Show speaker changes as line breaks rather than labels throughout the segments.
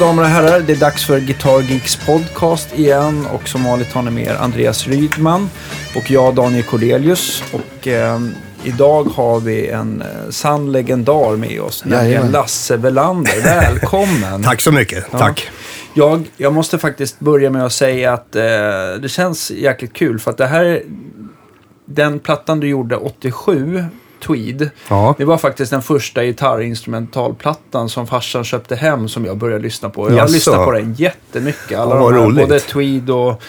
damer och herrar, det är dags för Guitar Geeks podcast igen och som vanligt har ni med er Andreas Rydman och jag Daniel Cordelius. Och eh, idag har vi en eh, sann legendar med oss, nämligen. Lasse Welander. Välkommen!
Tack så mycket.
Ja.
Tack.
Jag, jag måste faktiskt börja med att säga att eh, det känns jäkligt kul för att det här, den plattan du gjorde 87, Tweed,
Ja.
det var faktiskt den första gitarrinstrumentalplattan som farsan köpte hem som jag började lyssna på. Jag har lyssnat på den jättemycket. Alla
Ja,
de här,
roligt.
både Tweed och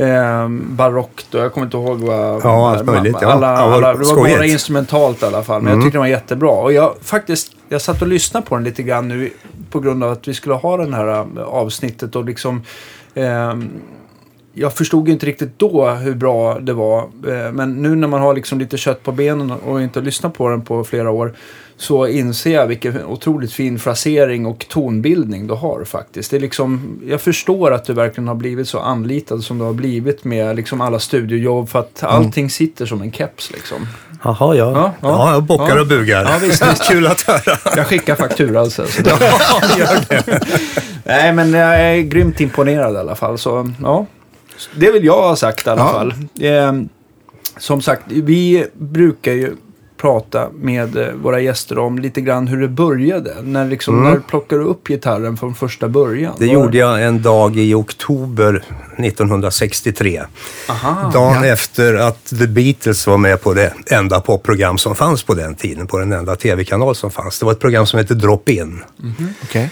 eh, barockt och jag kommer inte ihåg vad...
Ja, allt möjligt, ja.
Alla, alla, det var.
Mm.
bara instrumentalt i alla fall, men jag tyckte den var jättebra. Och jag faktiskt, jag satt och lyssnade på den lite grann nu på grund av att vi skulle ha det här eh, avsnittet och liksom... ehm, jag förstod inte riktigt då hur bra det var. eh, Men nu när man har liksom lite kött på benen och inte lyssnat på den på flera år. Så inser jag vilken otroligt fin frasering och tonbildning du har faktiskt. Det är liksom, jag förstår att du verkligen har blivit så anlitad som du har blivit med liksom alla studiojobb. För att allting sitter som en keps liksom.
Jaha, ja.
Ja,
Ja,
ja.
jag bockar
Ja.
och bugar.
Ja, visst, visst.
Kul att höra.
Jag skickar faktura alltså. Så det... Nej, men jag är grymt imponerad i alla fall. Så, ja. Det vill jag ha sagt i alla
Ja.
fall. Eh, som sagt, vi brukar ju prata med eh, våra gäster om lite grann hur det började. När, liksom, när plockar du upp gitarren från första början?
Det
Var-
gjorde jag en dag i oktober 1963.
Aha.
Dagen efter att The Beatles var med på det enda popprogram som fanns på den tiden, på den enda tv-kanal som fanns. Det var ett program som hette Drop In.
Okej.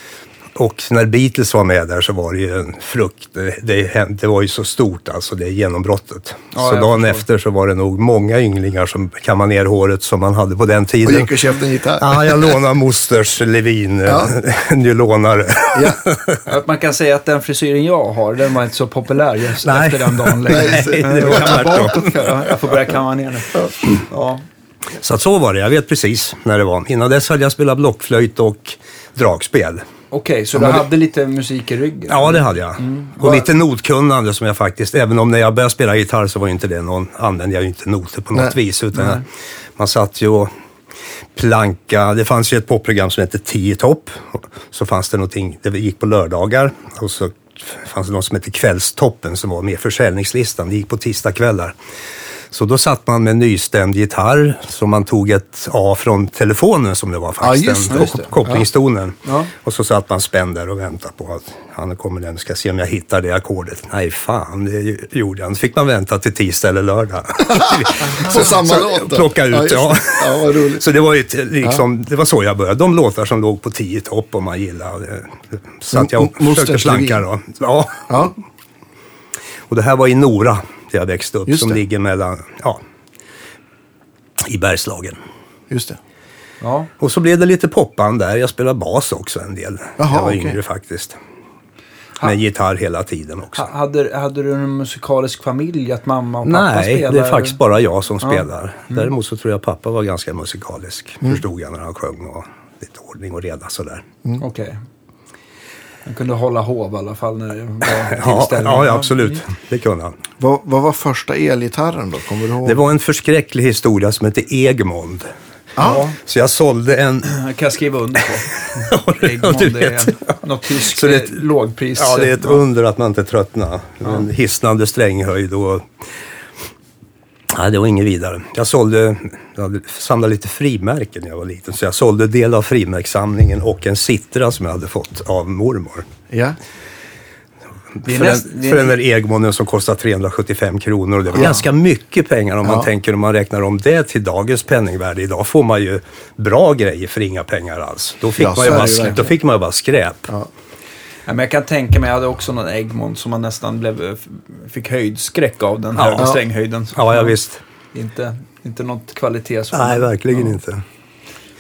Och när Beatles var med där så var det ju en frukt. Det, det, var ju så stort alltså, det genombrottet.
Ja,
så dagen
förstår.
efter så var det nog många ynglingar som kammade ner håret som man hade på den
Och
tiden.
gick och köpte en gitarr.
Ja, jag lånade mosters Levin,
Ja.
nylånare.
Ja.
Att man kan säga att den frisyren jag har, den var inte så populär just
Nej.
efter den dagen längre.
Nej,
det var tvärtom.
Jag får börja kamma ner nu. Ja.
Så att så var det, jag vet precis när det var. Innan dess hade jag spelat blockflöjt och dragspel.
Okej, så
Ja,
du
men det-
hade lite musik i ryggen?
Ja, det hade jag. Och
Mm. Vad-
lite notkunnande som jag faktiskt, även om när jag började spela gitarr så var inte det någon, använde jag ju inte noter på något
Nej.
vis. Utan man satt ju och planka. Det fanns ju ett popprogram som hette Tio topp. Så fanns det någonting, det gick på lördagar. Och så fanns det något som hette Kvällstoppen som var med försäljningslistan. Det gick på tisdagskvällar. Så då satt man med nystämd gitarr som man tog ett A från telefonen som det var faktiskt.
just det,
den
just det.
kopplingstonen.
Ja.
Och så satt man spänd där och väntade på att han kommer den, ska se om jag hittar det ackordet. Nej, fan, det gjorde han. Så fick man vänta till tisdag eller lördag.
Så samma låt?
Plocka ut,
just
ja.
det. Ja, roligt.
Så det var ett, liksom, det var så jag började. De låtar som låg på tio topp och man gillade. Så att jag
M-
försökte slanka då. Ja.
Ja.
Och det här var i Nora, där jag växte upp,
Just
som
det.
ligger mellan, ja, i Bergslagen.
Just det.
Ja.
Och så blev det lite popband där. Jag spelade bas också en del.
Jaha,
jag var
okej.
yngre faktiskt. Med gitarr hela tiden också.
Ha- Hade, hade du en musikalisk familj? Att mamma och pappa
Nej,
spelade?
det är faktiskt bara jag som
Ja.
spelar.
Mm.
Däremot så tror jag pappa var ganska musikalisk. Förstod jag när han sjöng och lite ordning och reda sådär.
Okej. Han kunde hålla hov i alla fall när det var
Ja, ja, ja, absolut. Det kunde han.
Vad, vad var första elgitarren då? Kommer du ihåg?
Det var en förskräcklig historia som hette Egmond.
Ja.
Så jag sålde en...
Det kan jag skriva under på.
Ja,
Egmont
du
är något tyskt
Så det är ett-
lågpris.
Ja, det är ett under att man inte tröttnar. En hisnande stränghöjd och... Nej, det var inget vidare. Jag sålde, jag samlat lite frimärken när jag var liten. Så jag sålde del av frimärkssamlingen och en Citra som jag hade fått av mormor.
Ja.
Det är
För,
näst-
den,
det är-
för den där Egmonen som kostar 375 kronor. Och det var
Ja.
ganska mycket pengar om
Ja.
man tänker om man räknar om det till dagens penningvärde. Idag får man ju bra grejer för inga pengar alls. Då fick,
Ja,
man, ju bara, då fick man ju bara skräp.
Ja.
Ja, men jag kan tänka mig, jag hade också någon Egmont som man nästan blev, fick höjdskräck av den
Ja.
höga
Ja.
stränghöjden.
Ja, ja visst.
Inte, inte något kvalitet.
Nej, verkligen
Ja.
inte.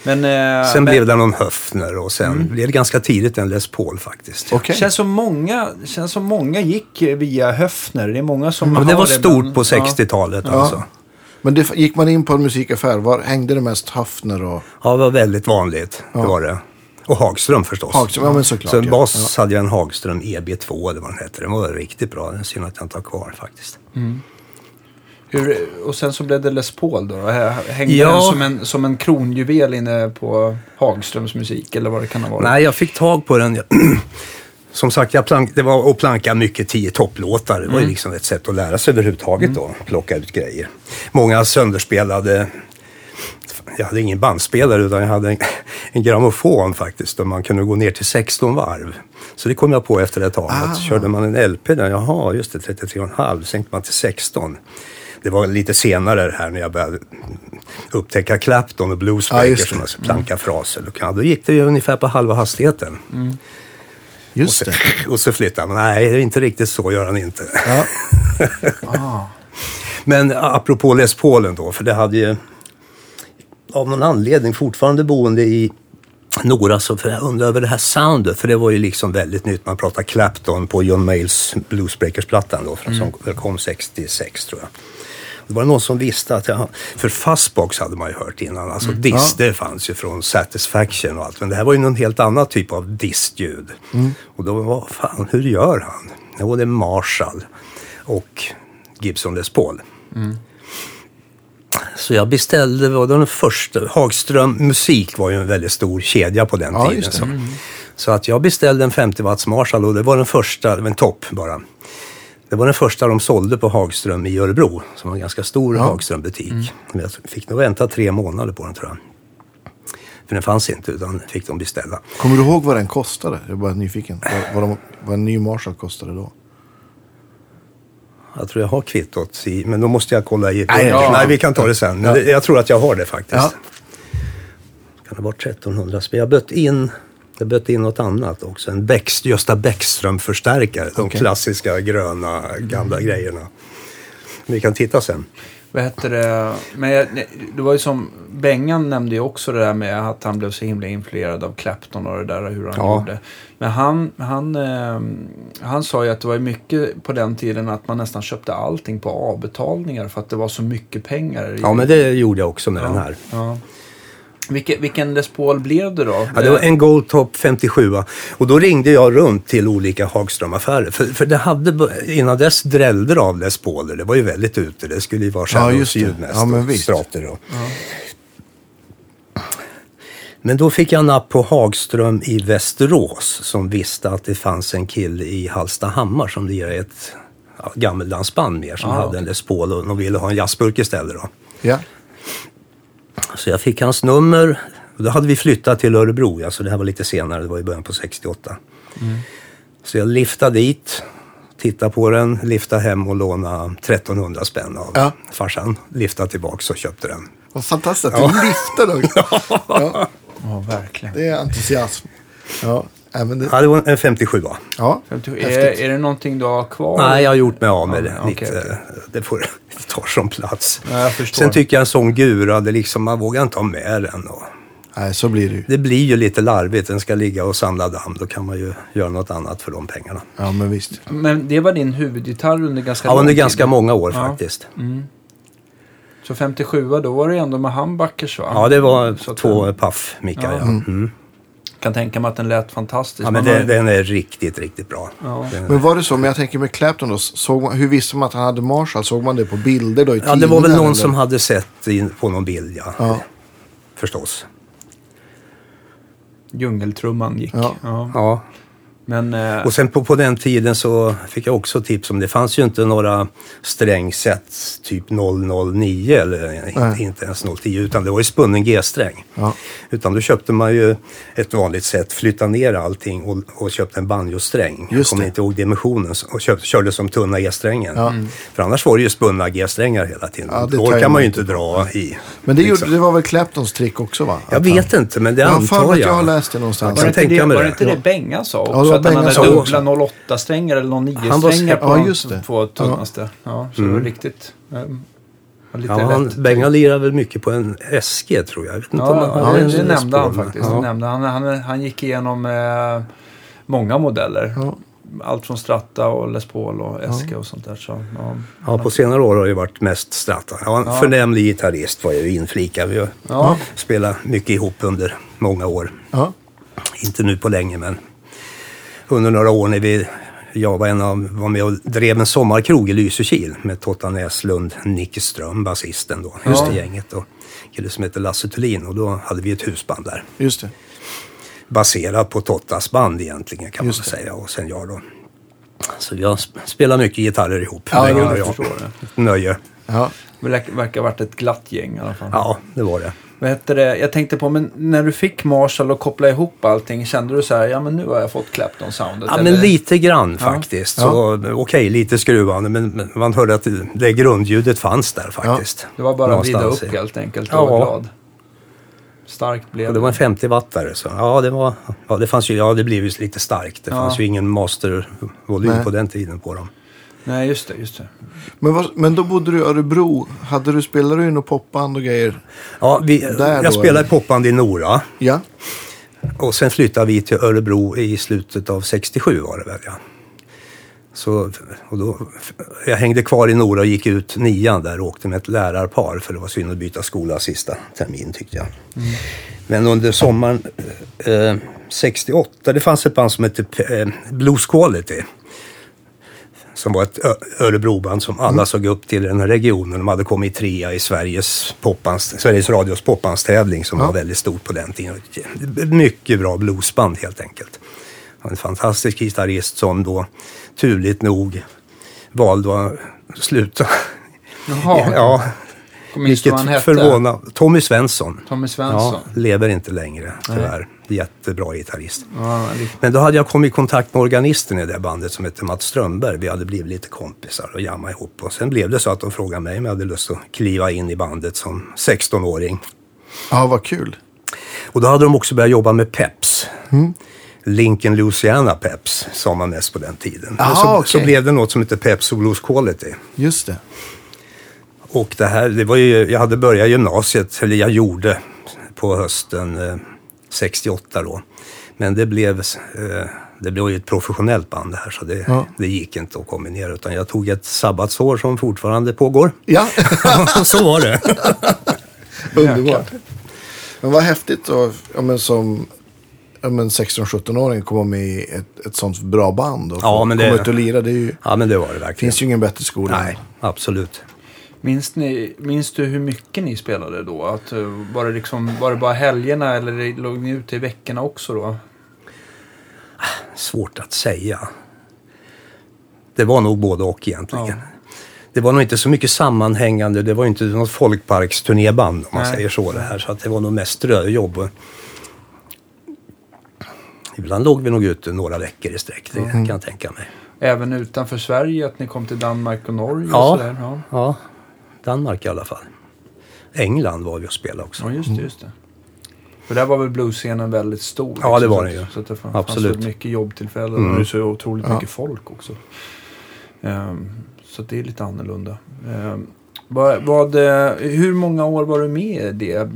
Men, eh,
Sen
men,
blev det någon Höfner och sen blev det ganska tidigt en Les Paul faktiskt.
Det känns som många, känns som många gick via Höfner. Det är många som har
det var stort
bland-
på
ja.
60-talet
Ja.
alltså.
Men det, gick man in på en musikaffär, var hängde det mest Hafner och
Ja, det var väldigt vanligt.
Ja.
Det var det. Och Hagström förstås.
Hagström? Ja, men såklart.
Så
ja.
en bas hade jag en Hagström EB2 eller vad den hette. Den var riktigt bra. Det är synd att jag inte har kvar faktiskt.
Hur, och sen så blev det Les Paul då? Hängde
Ja.
den som en, som en kronjuvel inne på Hagströms musik eller vad det kan ha varit?
Nej, jag fick tag på den. som sagt, jag plank, det var att planka mycket tio topplåtar. Det var ju liksom ett sätt att lära sig överhuvudtaget då. Plocka ut grejer. Många sönderspelade jag hade ingen bandspelare utan jag hade en, en grammofon faktiskt och man kunde gå ner till 16 varv. Så det kom jag på efter ett tag.
Ah.
Att körde man en LP där, jaha just det, 33,5, sänkte man till 16. Det var lite senare här när jag började upptäcka Clapton och Bluesbreakers
det.
som planka fraser. Då gick det ju ungefär på halva hastigheten.
Just
och,
det.
så, och så flyttade man. Nej, det är inte riktigt så gör han inte.
Ja.
Ah.
Men apropå Les Paulen då, för det hade ju av någon anledning fortfarande boende i Nora så för jag undrar över det här soundet, för det var ju liksom väldigt nytt. Man pratar Clapton på John Mayles Bluesbreakers-plattan då, som kom 66 tror jag. Det var någon som visste att, jag, för Fuzzbox hade man ju hört innan, alltså diss, det fanns ju från Satisfaction och allt. Men det här var ju någon helt annan typ av distljud. Och då, vad fan, hur gör han? Jo, det är Marshall och Gibson Les Paul. Så jag beställde, var den första, Hagström Musik var ju en väldigt stor kedja på den
Ja,
tiden.
just det.
Så, så att jag beställde en 50 watts Marshall och det var den första, det var en topp bara. Det var den första de sålde på Hagström i Örebro, som var en ganska stor Hagström-butik. Men Jag fick nog vänta tre månader på den tror jag. För den fanns inte, utan fick de beställa.
Kommer du ihåg vad den kostade? Jag är bara nyfiken. Vad, vad, de, vad en ny Marshall kostade då?
Jag tror jag har kvittot, i, men då måste jag kolla i...
Nej,
ja.
Nej vi kan ta det sen. Men
Ja.
det, jag tror att jag har det faktiskt.
Ja.
Kan det vara 1300 spänn? Jag bött in, jag bött in något annat också. En Bäckst, Gösta Bäckström-förstärkare. De
Okej.
klassiska gröna gamla grejerna. Vi kan titta sen.
Vad heter det? Men jag, det var ju som Bengan nämnde ju också det där med att han blev så himla influerad av Clapton och det där hur han
Ja.
gjorde. Men han, han, eh, han sa ju att det var mycket på den tiden att man nästan köpte allting på avbetalningar för att det var så mycket pengar. i-
Ja, men det gjorde jag också med
Ja,
den här.
Ja. Vilken, vilken Les Paul blev det då?
Ja, det var en Goldtop 57 och då ringde jag runt till olika Hagström-affärer. För, för det hade, innan dess drällde det av Les Pauler. Det var ju väldigt ute. Det skulle ju vara
Ja,
Shadows
just det.
ljud mest
Ja, men
och
visst.
Strater och. Men då fick jag napp på Hagström i Västerås som visste att det fanns en kille i Hallstahammar som lirade ett ja, gammeldansband mer som
Ah,
hade en Les Paul och de ville ha en jazzburk istället. Då.
Ja.
Så jag fick hans nummer. Då hade vi flyttat till Örebro, alltså det här var lite senare, det var i början på 68. Så jag liftade dit, tittade på den, liftade hem och lånade 1300 spänn av
Ja.
farsan. Liftade tillbaka och köpte den.
Vad fantastiskt att du lyfter också. Ja,
Ja, verkligen.
det är entusiasm. Ja, även det.
Ja, det var en 57
Ja,
Är,
häftigt.
är det någonting du har kvar?
Nej, jag har gjort mig av med
Ja,
det lite.
okej.
Det får det tar som plats.
Ja.
Sen tycker jag en sån gura, det liksom, man vågar inte ha med den. Och
Nej, så blir det ju.
det blir ju lite larvigt. Den ska ligga och samla damm. Då kan man ju göra något annat för de pengarna.
Ja, men visst.
Men det var din huvudgitarr under ganska
Ja,
lång
under
tid.
ganska många år
Ja.
faktiskt.
Så 57 då var det ändå med humbuckers va?
Ja, det var
Så att
två
den-
paff-mickar.
Ja.
Ja. Mm.
Kan tänka mig att den lät fantastisk.
ja, men
Man har
den är riktigt, riktigt bra.
Ja.
Den-
Men var det så, men jag tänker med Clapton då, såg man, hur visste man att han hade Marshall? Såg man det på bilder då i
Ja, det var väl någon
eller?
som hade sett in på någon bild, ja.
Ja.
Förstås.
Djungeltrumman gick.
Ja.
Ja. Men... Eh,
Och sen på, på den tiden så fick jag också tips om, det fanns ju inte några strängset typ 009 eller
Nej.
inte ens 010 utan det var ju spunnen G-sträng.
Ja.
Utan då köpte man ju ett vanligt sätt, flytta ner allting och, och köpte en banjosträng. Jag kommer
det.
inte ihåg dimensionen och köpte, körde som tunna E-strängen.
Ja.
För annars var det ju spunna G-strängar hela tiden.
Ja, det jag
kan man ju inte dra i.
Men det,
liksom.
gjorde, det var väl Claptons trick också va?
Jag
Att
vet inte, men det
jag
antar
att jag har
jag.
läst det någonstans.
var, det inte det, var
det.
inte det Benga sa också?
Ja, var
att han hade dubbla
också.
08-strängar eller 09-strängar
Han var-
på
Ja, just det.
två tunnaste. Ja, så det var riktigt... Um, var lite
Ja, han. Benga lirar väl mycket på en SG tror jag.
Ja,
om han
ja,
hade
det, det nämnde han faktiskt.
Ja.
Nämnde. Han, han, han gick igenom eh, många modeller.
Ja.
Allt från Strata och Les Paul och SG och sånt där. Så, ja.
Ja, på senare år har det varit mest Strata. Ja, en
Ja.
förnämlig gitarrist var jag ju inflikad. Vi har
Ja.
spelat mycket ihop under många år.
Ja.
Inte nu på länge, men under några år när vi, jag var, en av, var med och drev en sommarkrog i Lysekil med Totta Näslund, Nicke Ström, basisten då, just
Ja.
i gänget. Och en kille som heter Lasse Thulin och då hade vi ett husband där.
Just det.
baserad på Tottas band egentligen kan
Just
man
det.
säga. Och sen jag då. Så vi har sp- spelat mycket gitarrer ihop.
Ja,
jag
jag.
förstår det.
Nöje.
Ja.
Det verkar- verkar ha varit ett glatt gäng i alla fall.
Ja, det var det.
Vad heter det? Jag tänkte på, men när du fick Marshall och koppla ihop allting, kände du så här, ja men nu har jag fått Clapton-soundet?
Ja,
eller?
men lite grann
Ja.
faktiskt.
Ja.
Så, Okej, lite skruvande, men, men man hörde att det, det grundljudet fanns där faktiskt.
Det var bara att vrida upp
i-
helt enkelt och
Ja.
vara glad. Starkt blev
Och det var en 50-wattare. Så ja, det var... Ja, det fanns ju... Ja, det blev ju lite starkt. Det
Ja.
fanns ju ingen mastervolym på den tiden på dem.
Nej, just det, just det.
Men, vad, men då bodde du i Örebro. Hade du, spelade du i något popband och grejer?
Ja, vi,
Där då,
jag spelade
eller?
i popband i Nora.
Ja.
Och sen flyttade vi till Örebro i slutet av 67 var det väl ja. Så, och då, jag hängde kvar i Nora och gick ut nian där och åkte med ett lärarpar för det var synd att byta skola sista termin tyckte jag. Men under sommaren eh, 68, det fanns ett band som hette eh, Blues Quality. Som var ett Örebroband som alla såg upp till i den här regionen. De hade kommit trea i Sveriges, popbands, Sveriges Radios popbandstävling som
Ja.
var väldigt stort på den tiden. Mycket bra bluesband helt enkelt. En fantastisk gitarrist som då turligt nog valde att sluta.
Jaha,
Ja, vilket förvånar. Tommy Svensson.
Tommy Svensson.
Ja, lever inte längre tyvärr. Jättebra gitarrist.
Ja.
Men då hade jag kommit i kontakt med organisten i det bandet som hette Mats Strömberg. Vi hade blivit lite kompisar och jamma ihop. Och sen blev det så att de frågade mig om jag hade lust att kliva in i bandet som 16-åring.
Ja, vad kul.
Och då hade de också börjat jobba med Peps.
Mm.
Lincoln Louisiana Peps sa man mest på den tiden.
Aha,
så,
okej.
så blev det något som heter Peps Blues Quality.
Just det.
Och det här, det var ju, jag hade börjat gymnasiet, eller jag gjorde på hösten eh, 68 då. Men det blev, eh, det blev ju ett professionellt band det här så det,
Ja.
det gick inte att kombinera. Utan jag tog ett sabbatsår som fortfarande pågår.
Ja,
så var det.
underbart. Men vad häftigt då, ja, men som ja, men 16-17-åring komma med i ett, ett sånt bra band och
Ja,
få
men det-
komma ut och lira. Det är ju,
Ja men det var det verkligen.
finns ju ingen bättre skola.
Nej, absolut.
Minns, ni, minns du hur mycket ni spelade då? Att, eh, var, det liksom, var det bara helgerna eller låg ni ute i veckorna också då?
Svårt att säga. Det var nog både och egentligen.
Ja.
Det var nog inte så mycket sammanhängande. Det var inte något folkparksturnéband om man
Nej.
säger så. Det här. Så att det var nog mest ströjobb. Ibland låg vi nog ute några veckor i sträck. Det kan jag tänka mig.
Även utanför Sverige, att ni kom till Danmark och Norge
Ja.
och sådär? Ja.
Ja, Danmark i alla fall. England var vi och spelade också.
ja, just det. Just det. För där var väl bluesscenen väldigt stor?
Ja, det var
så,
den ju.
Så att det fanns
Absolut.
mycket jobbtillfällen
Mm.
och det är så otroligt
Ja.
mycket folk också. Ehm, så att det är lite annorlunda. Um, vad, vad, eh, hur många år var du med i det?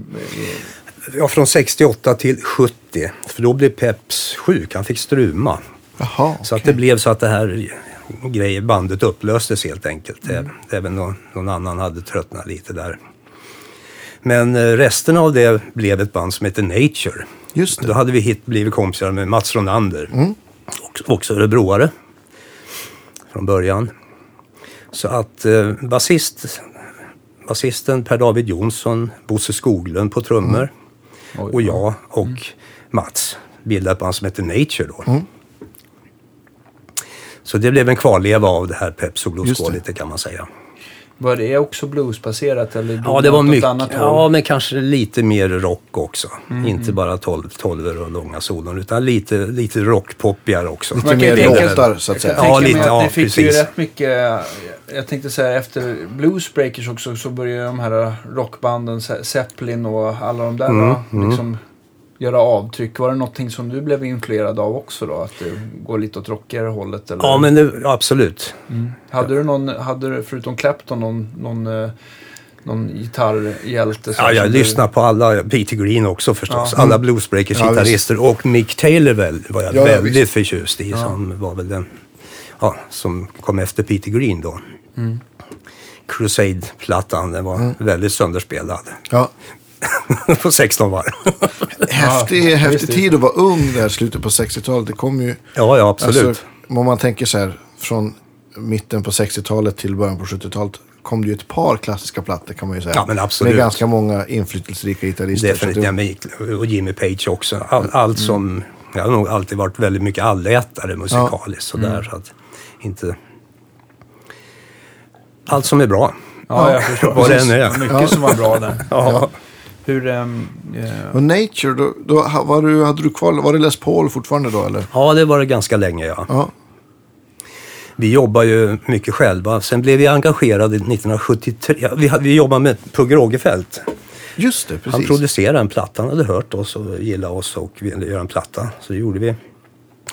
Ja, från 68 till 70. För då blev Peps sjuk. Han fick struma.
Jaha,
Så att
okej.
det blev så att det här grejer, bandet upplöstes helt enkelt.
Mm.
Även någon, någon annan hade tröttnat lite där. Men eh, resten av det blev ett band som heter Nature.
Just
Då
det.
hade vi hit, blivit kompisar med Mats Ronander.
Mm.
Också, örebroare. Från början. Så att eh, basist, basisten Per-David Jonsson, Bosse Skoglund på trummor.
oj,
Och jag och Mats bildade ett band som heter Nature då.
Mm.
Så det blev en kvarleva av det här
det.
Quality kan man säga.
Var det också bluesbaserat eller
Ja, det var mycket.
annat håll?
Ja, men kanske lite mer rock också.
Mm.
Inte bara 12, 12 och långa solon, utan lite, lite rockpoppigare också.
Lite mer
ju
låtar så att
Jag
säga.
Ja, lite, ja,
ni fick ju
precis.
rätt mycket, jag tänkte säga efter Bluesbreakers också så började de här rockbanden, Zeppelin och alla de där
Mm,
då, liksom göra avtryck. Var det någonting som du blev influerad av också då? Att det går lite åt rockigare hållet? Eller?
Ja, men det, ja, absolut.
Mm. Hade du någon, hade du förutom Clapton någon, någon, eh, någon gitarrhjälte?
Ja, jag
som du-
på alla, Peter Green också förstås.
Ja.
Alla Bluesbreakers
Ja,
gitarrister. och Mick Taylor väl, var jag
Ja, ja,
väldigt
visst.
förtjust i.
Ja.
Som var väl den, ja, som kom efter Peter Green då.
Mm.
Crusade-plattan, den var
Mm.
väldigt sönderspelad.
Ja.
på 16 varv.
Häftig,
Ja,
häftig tid att vara ung där slutet på 60-talet. Det kom ju...
ja, ja, absolut.
Alltså, om man tänker så här från mitten på 60-talet till början på 70-talet. kom det ju ett par klassiska plattor kan man ju säga.
Ja, men absolut.
Med ganska många inflytelserika gitarrister.
Definitivt. Ja, Och Jimmy Page också. All, allt som... Jag har nog alltid varit väldigt mycket allätare musikaliskt. Sådär, så att inte... Allt som är bra.
Ja, jag förstår.
Vad det än är.
Mycket som var bra där.
Ja.
Hur... ehm, eh,
Och Nature, då, då var, du, hade du kvar, var det Les Paul fortfarande då eller?
ja, det var det ganska länge ja.
Ja,
Vi jobbar ju mycket själva. Sen blev vi engagerade 1973. Ja, Vi, vi jobbade med Pugh Rogefeldt.
just det,
Han
precis.
producerade en platta. Han hade hört oss och gillade oss och ville göra en platta. Så det gjorde vi.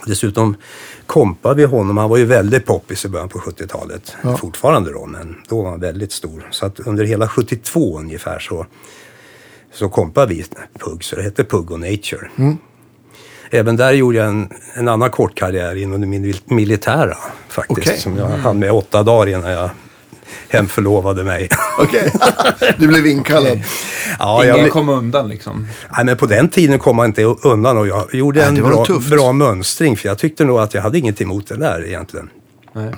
Dessutom kompade vi honom. Han var ju väldigt poppis i början på 70-talet.
Ja.
Fortfarande då, men då var han väldigt stor. Så att under hela 72 ungefär så, så kompade vi Pugg. Så det hette Pugg och Nature.
Mm.
Även där gjorde jag en, en annan kort karriär inom det mil- militära faktiskt.
Okej.
Som jag hann med åtta dagar innan jag hemförlovade mig.
Okej, du blev inkallad.
ja,
ingen
jag,
kom undan liksom.
Nej, men på den tiden kom man inte undan och jag gjorde
Nej,
en bra, bra mönstring för jag tyckte nog att jag hade inget emot det där egentligen.
Nej.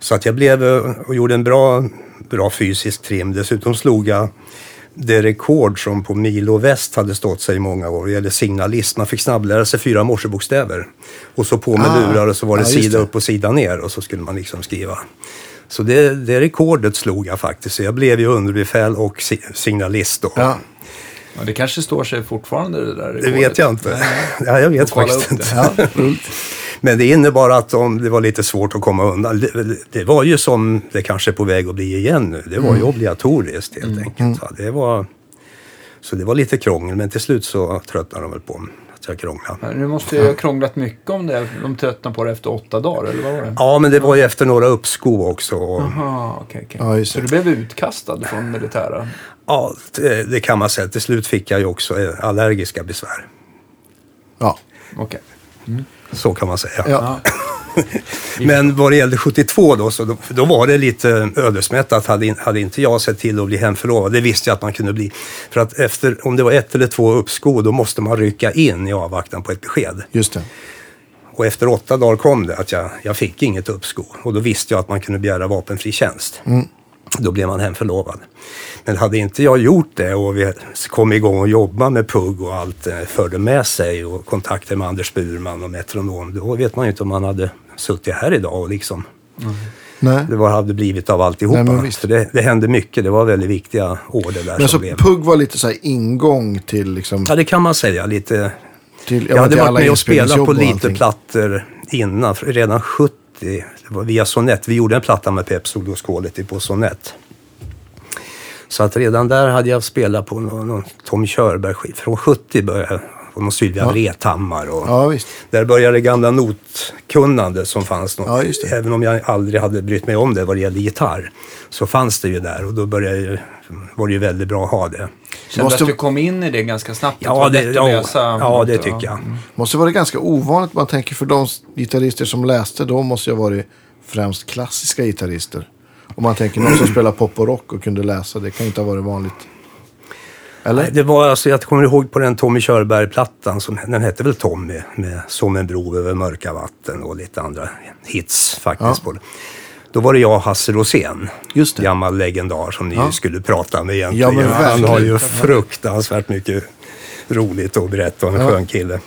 Så att jag blev eh, och gjorde en bra, bra fysisk trim. Dessutom slog jag det rekord som på Milo Väst hade stått sig i många år. Det gällde signalist. Man fick snabblära sig fyra morsebokstäver. Och så på med
Ah,
lurar och så var det
ja,
sida
det.
upp och sida ner och så skulle man liksom skriva. Så det, det rekordet slog jag faktiskt. Så jag blev ju underbefäl och si- signalist då.
Ja,
Ja, det kanske står sig fortfarande det där
Det vet jag inte. Ja, jag vet faktiskt inte. Men det innebar att om det var lite svårt att komma undan. Det, det var ju som det kanske är på väg att bli igen nu. Det var ju obligatoriskt helt enkelt. Så det, var, så det var lite krångel, men till slut så tröttnade de väl på att jag krånglade.
Men Nu måste jag ha krånglat mycket om det. De tröttnade på det efter åtta dagar, eller vad var det?
Ja, men det var ju efter några uppskov också. Och,
Jaha, okej, okej.
Ja,
Så du blev utkastad från militära?
ja, det, det kan man säga. Till slut fick jag ju också eh, allergiska besvär.
ja.
Okej.
Så kan man säga.
ja.
Men vad det gällde 72 då, så då, då var det lite ödesmättat. Hade, in- hade inte jag sett till att bli hemförlovad, det visste jag att man kunde bli. För att efter, om det var ett eller två uppskov, då måste man rycka in i avvaktan på ett besked.
just det.
Och efter åtta dagar kom det att jag, jag fick inget uppskov. Och då visste jag att man kunde begära vapenfri tjänst. Då blev man hemförlovad. Men hade inte jag gjort det och vi kom igång och jobba med PUG och allt eh, förde med sig och kontakter med Anders Burman och Metronom, då vet man ju inte om man hade suttit här idag och liksom
Nej.
det var, hade blivit av alltihopa.
Nej.
För det, det hände mycket. Det var väldigt viktiga år det där
Men
som
så
blev.
Pugg var lite så här ingång till liksom...
Ja, det kan man säga. Lite,
Till,
jag hade
till
varit med och spelat på lite plattor innan, redan 70. Det var via Sonett. Vi gjorde en platta med Pep Solos Quality på Sonett. Så att redan där hade jag spelat på någon, någon Tom Körberg-skiva, Från 70 började jag. Och någon Sylvia
Ja.
Vrethammar. Och
Ja, visst.
Där började det gamla notkunnande som fanns. Något.
Ja, just det.
Även om jag aldrig hade brytt mig om det vad det gällde gitarr. Så fanns det ju där och då började var det ju väldigt bra att ha det.
Kände
Måste-
att du kom in i det ganska snabbt?
Ja, det,
att
ja,
läsa
ja, det tycker jag.
Måste vara ganska ovanligt. Man tänker för de gitarrister som läste då måste ju ha varit främst klassiska gitarrister. Om man tänker någon som spelar pop och rock och kunde läsa. Det kan ju inte ha varit vanligt. Eller?
Nej, Det var alltså, jag kommer ihåg på den Tommy Körberg-plattan, som, den hette väl Tommy, med Som en bro över mörka vatten och lite andra hits faktiskt.
Ja.
Då var det jag och Hasse Rosén,
Just det.
gammal legendar som ni
Ja.
skulle prata med egentligen.
Ja,
Han har ju fruktansvärt mycket roligt att berätta och en
Ja.
skön kille.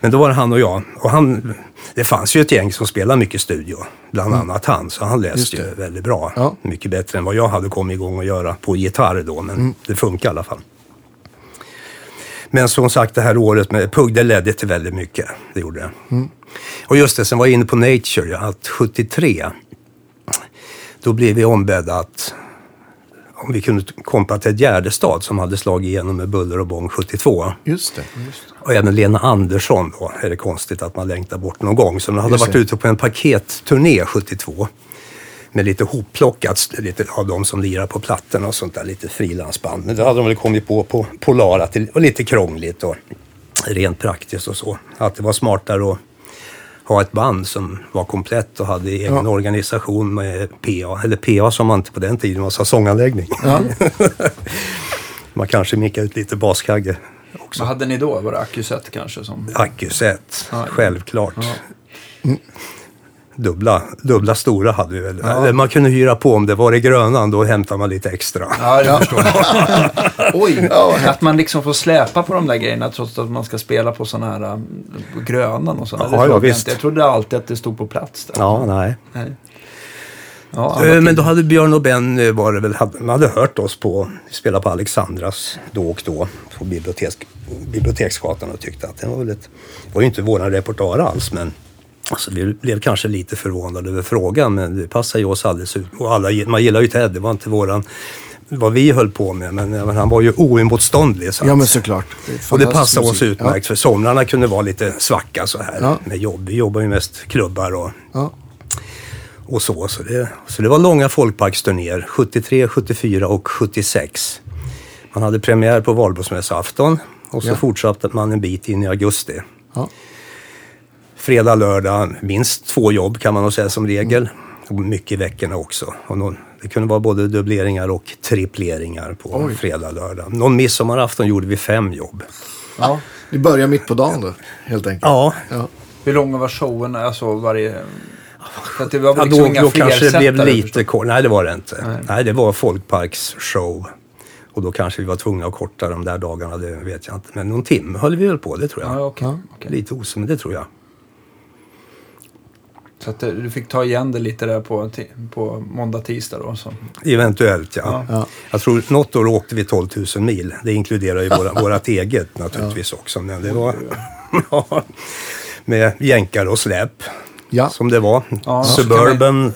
Men då var det han och jag. Och han, det fanns ju ett gäng som spelade mycket studio, bland annat han. Så han
Mm.
Läste ju väldigt bra.
Ja.
Mycket bättre än vad jag hade kommit igång att göra på gitarr då, men
Mm.
det funkar i alla fall. Men som sagt, det här året med PUG, det ledde till väldigt mycket. Det gjorde det.
Mm.
Och just det, sen var jag inne på Nature, ja, att 73, då blev vi ombedda att om vi kunde kompa till ett Gärdestad som hade slagit igenom med buller och bång 72.
Just det.
Och även Lena Andersson då, är det konstigt att man längtar bort någon gång. Så de hade
Just
varit
det.
ute på en paketturné 72. Med lite hopplockat, lite av de som lirar på plattorna och sånt där, lite frilansband. Men då hade de väl kommit på på Polar att det var lite krångligt och rent praktiskt och så. Att det var smartare att ha ett band som var komplett och hade egen
Ja.
organisation med PA, eller PA som man inte på den tiden, sa sånganläggning.
Ja.
man kanske mickade ut lite baskagge också.
Vad hade ni då? Var det Accuset kanske? Som...
Accuset,
Ja.
självklart.
Ja.
Dubbla, dubbla stora hade vi väl. Eller Man kunde hyra på om det var i Grönan, då hämtade man lite extra.
Ja, jag förstår. Oj, att man liksom får släpa på de där grejerna trots att man ska spela på sådana här um, på Grönan och sådana.
Ja, ja,
jag
visst.
inte. Jag trodde alltid att det stod på plats där.
Ja, nej.
Nej. Ja,
Eh, Men då hade Björn och Ben, eh, var det väl, hade, man hade hört oss på, spela på Alexandras då och då på biblioteks, Biblioteksgatan och tyckte att det var väl ett, var ju inte våran repertoar alls men alltså, vi blev kanske lite förvånade över frågan men det passar ju oss alldeles ut. Och alla, man gillar ju Ted, det var inte våran, vad vi höll på med men, ja, men han var ju oemotståndlig. Så
Ja, men såklart. Det
och det passade oss
musik.
utmärkt för somrarna kunde vara lite svacka så här
Ja.
med jobb. Vi jobbar ju mest klubbar och
Ja.
och så. Så det, så det var långa folkparksturnéer, 73, 74 och 76. Man hade premiär på valborgsmässoafton och så
Ja.
fortsatte man en bit in i augusti.
Ja.
Fredag, lördag, minst två jobb kan man nog säga som regel. Och mycket i veckorna också. Och någon, det kunde vara både dubbleringar och tripleringar på
Oj.
fredag, lördag. Någon midsommarafton gjorde vi fem jobb.
ja.
Det börjar mitt på dagen då, helt enkelt.
Ja,
Ja.
Hur långa var showerna? Alltså varje... Att det var
Ja,
liksom
då,
inga
då kanske det blev lite kort. Nej, det var det inte.
Nej.
Nej. det var folkparksshow. Och då kanske vi var tvungna att korta de där dagarna, det vet jag inte. Men någon timme höll vi väl på, det tror
jag. Ja, okej.
Ja.
Lite men det tror jag.
Så att du fick ta igen det lite där på, på måndag, tisdag då. Så.
Eventuellt, ja.
Ja.
Jag tror något år åkte vi 12 000 mil. Det inkluderar ju våra, vårat eget naturligtvis också. Men det var ja, med jänkar och släp.
Ja.
Som det var.
Ja,
Suburban,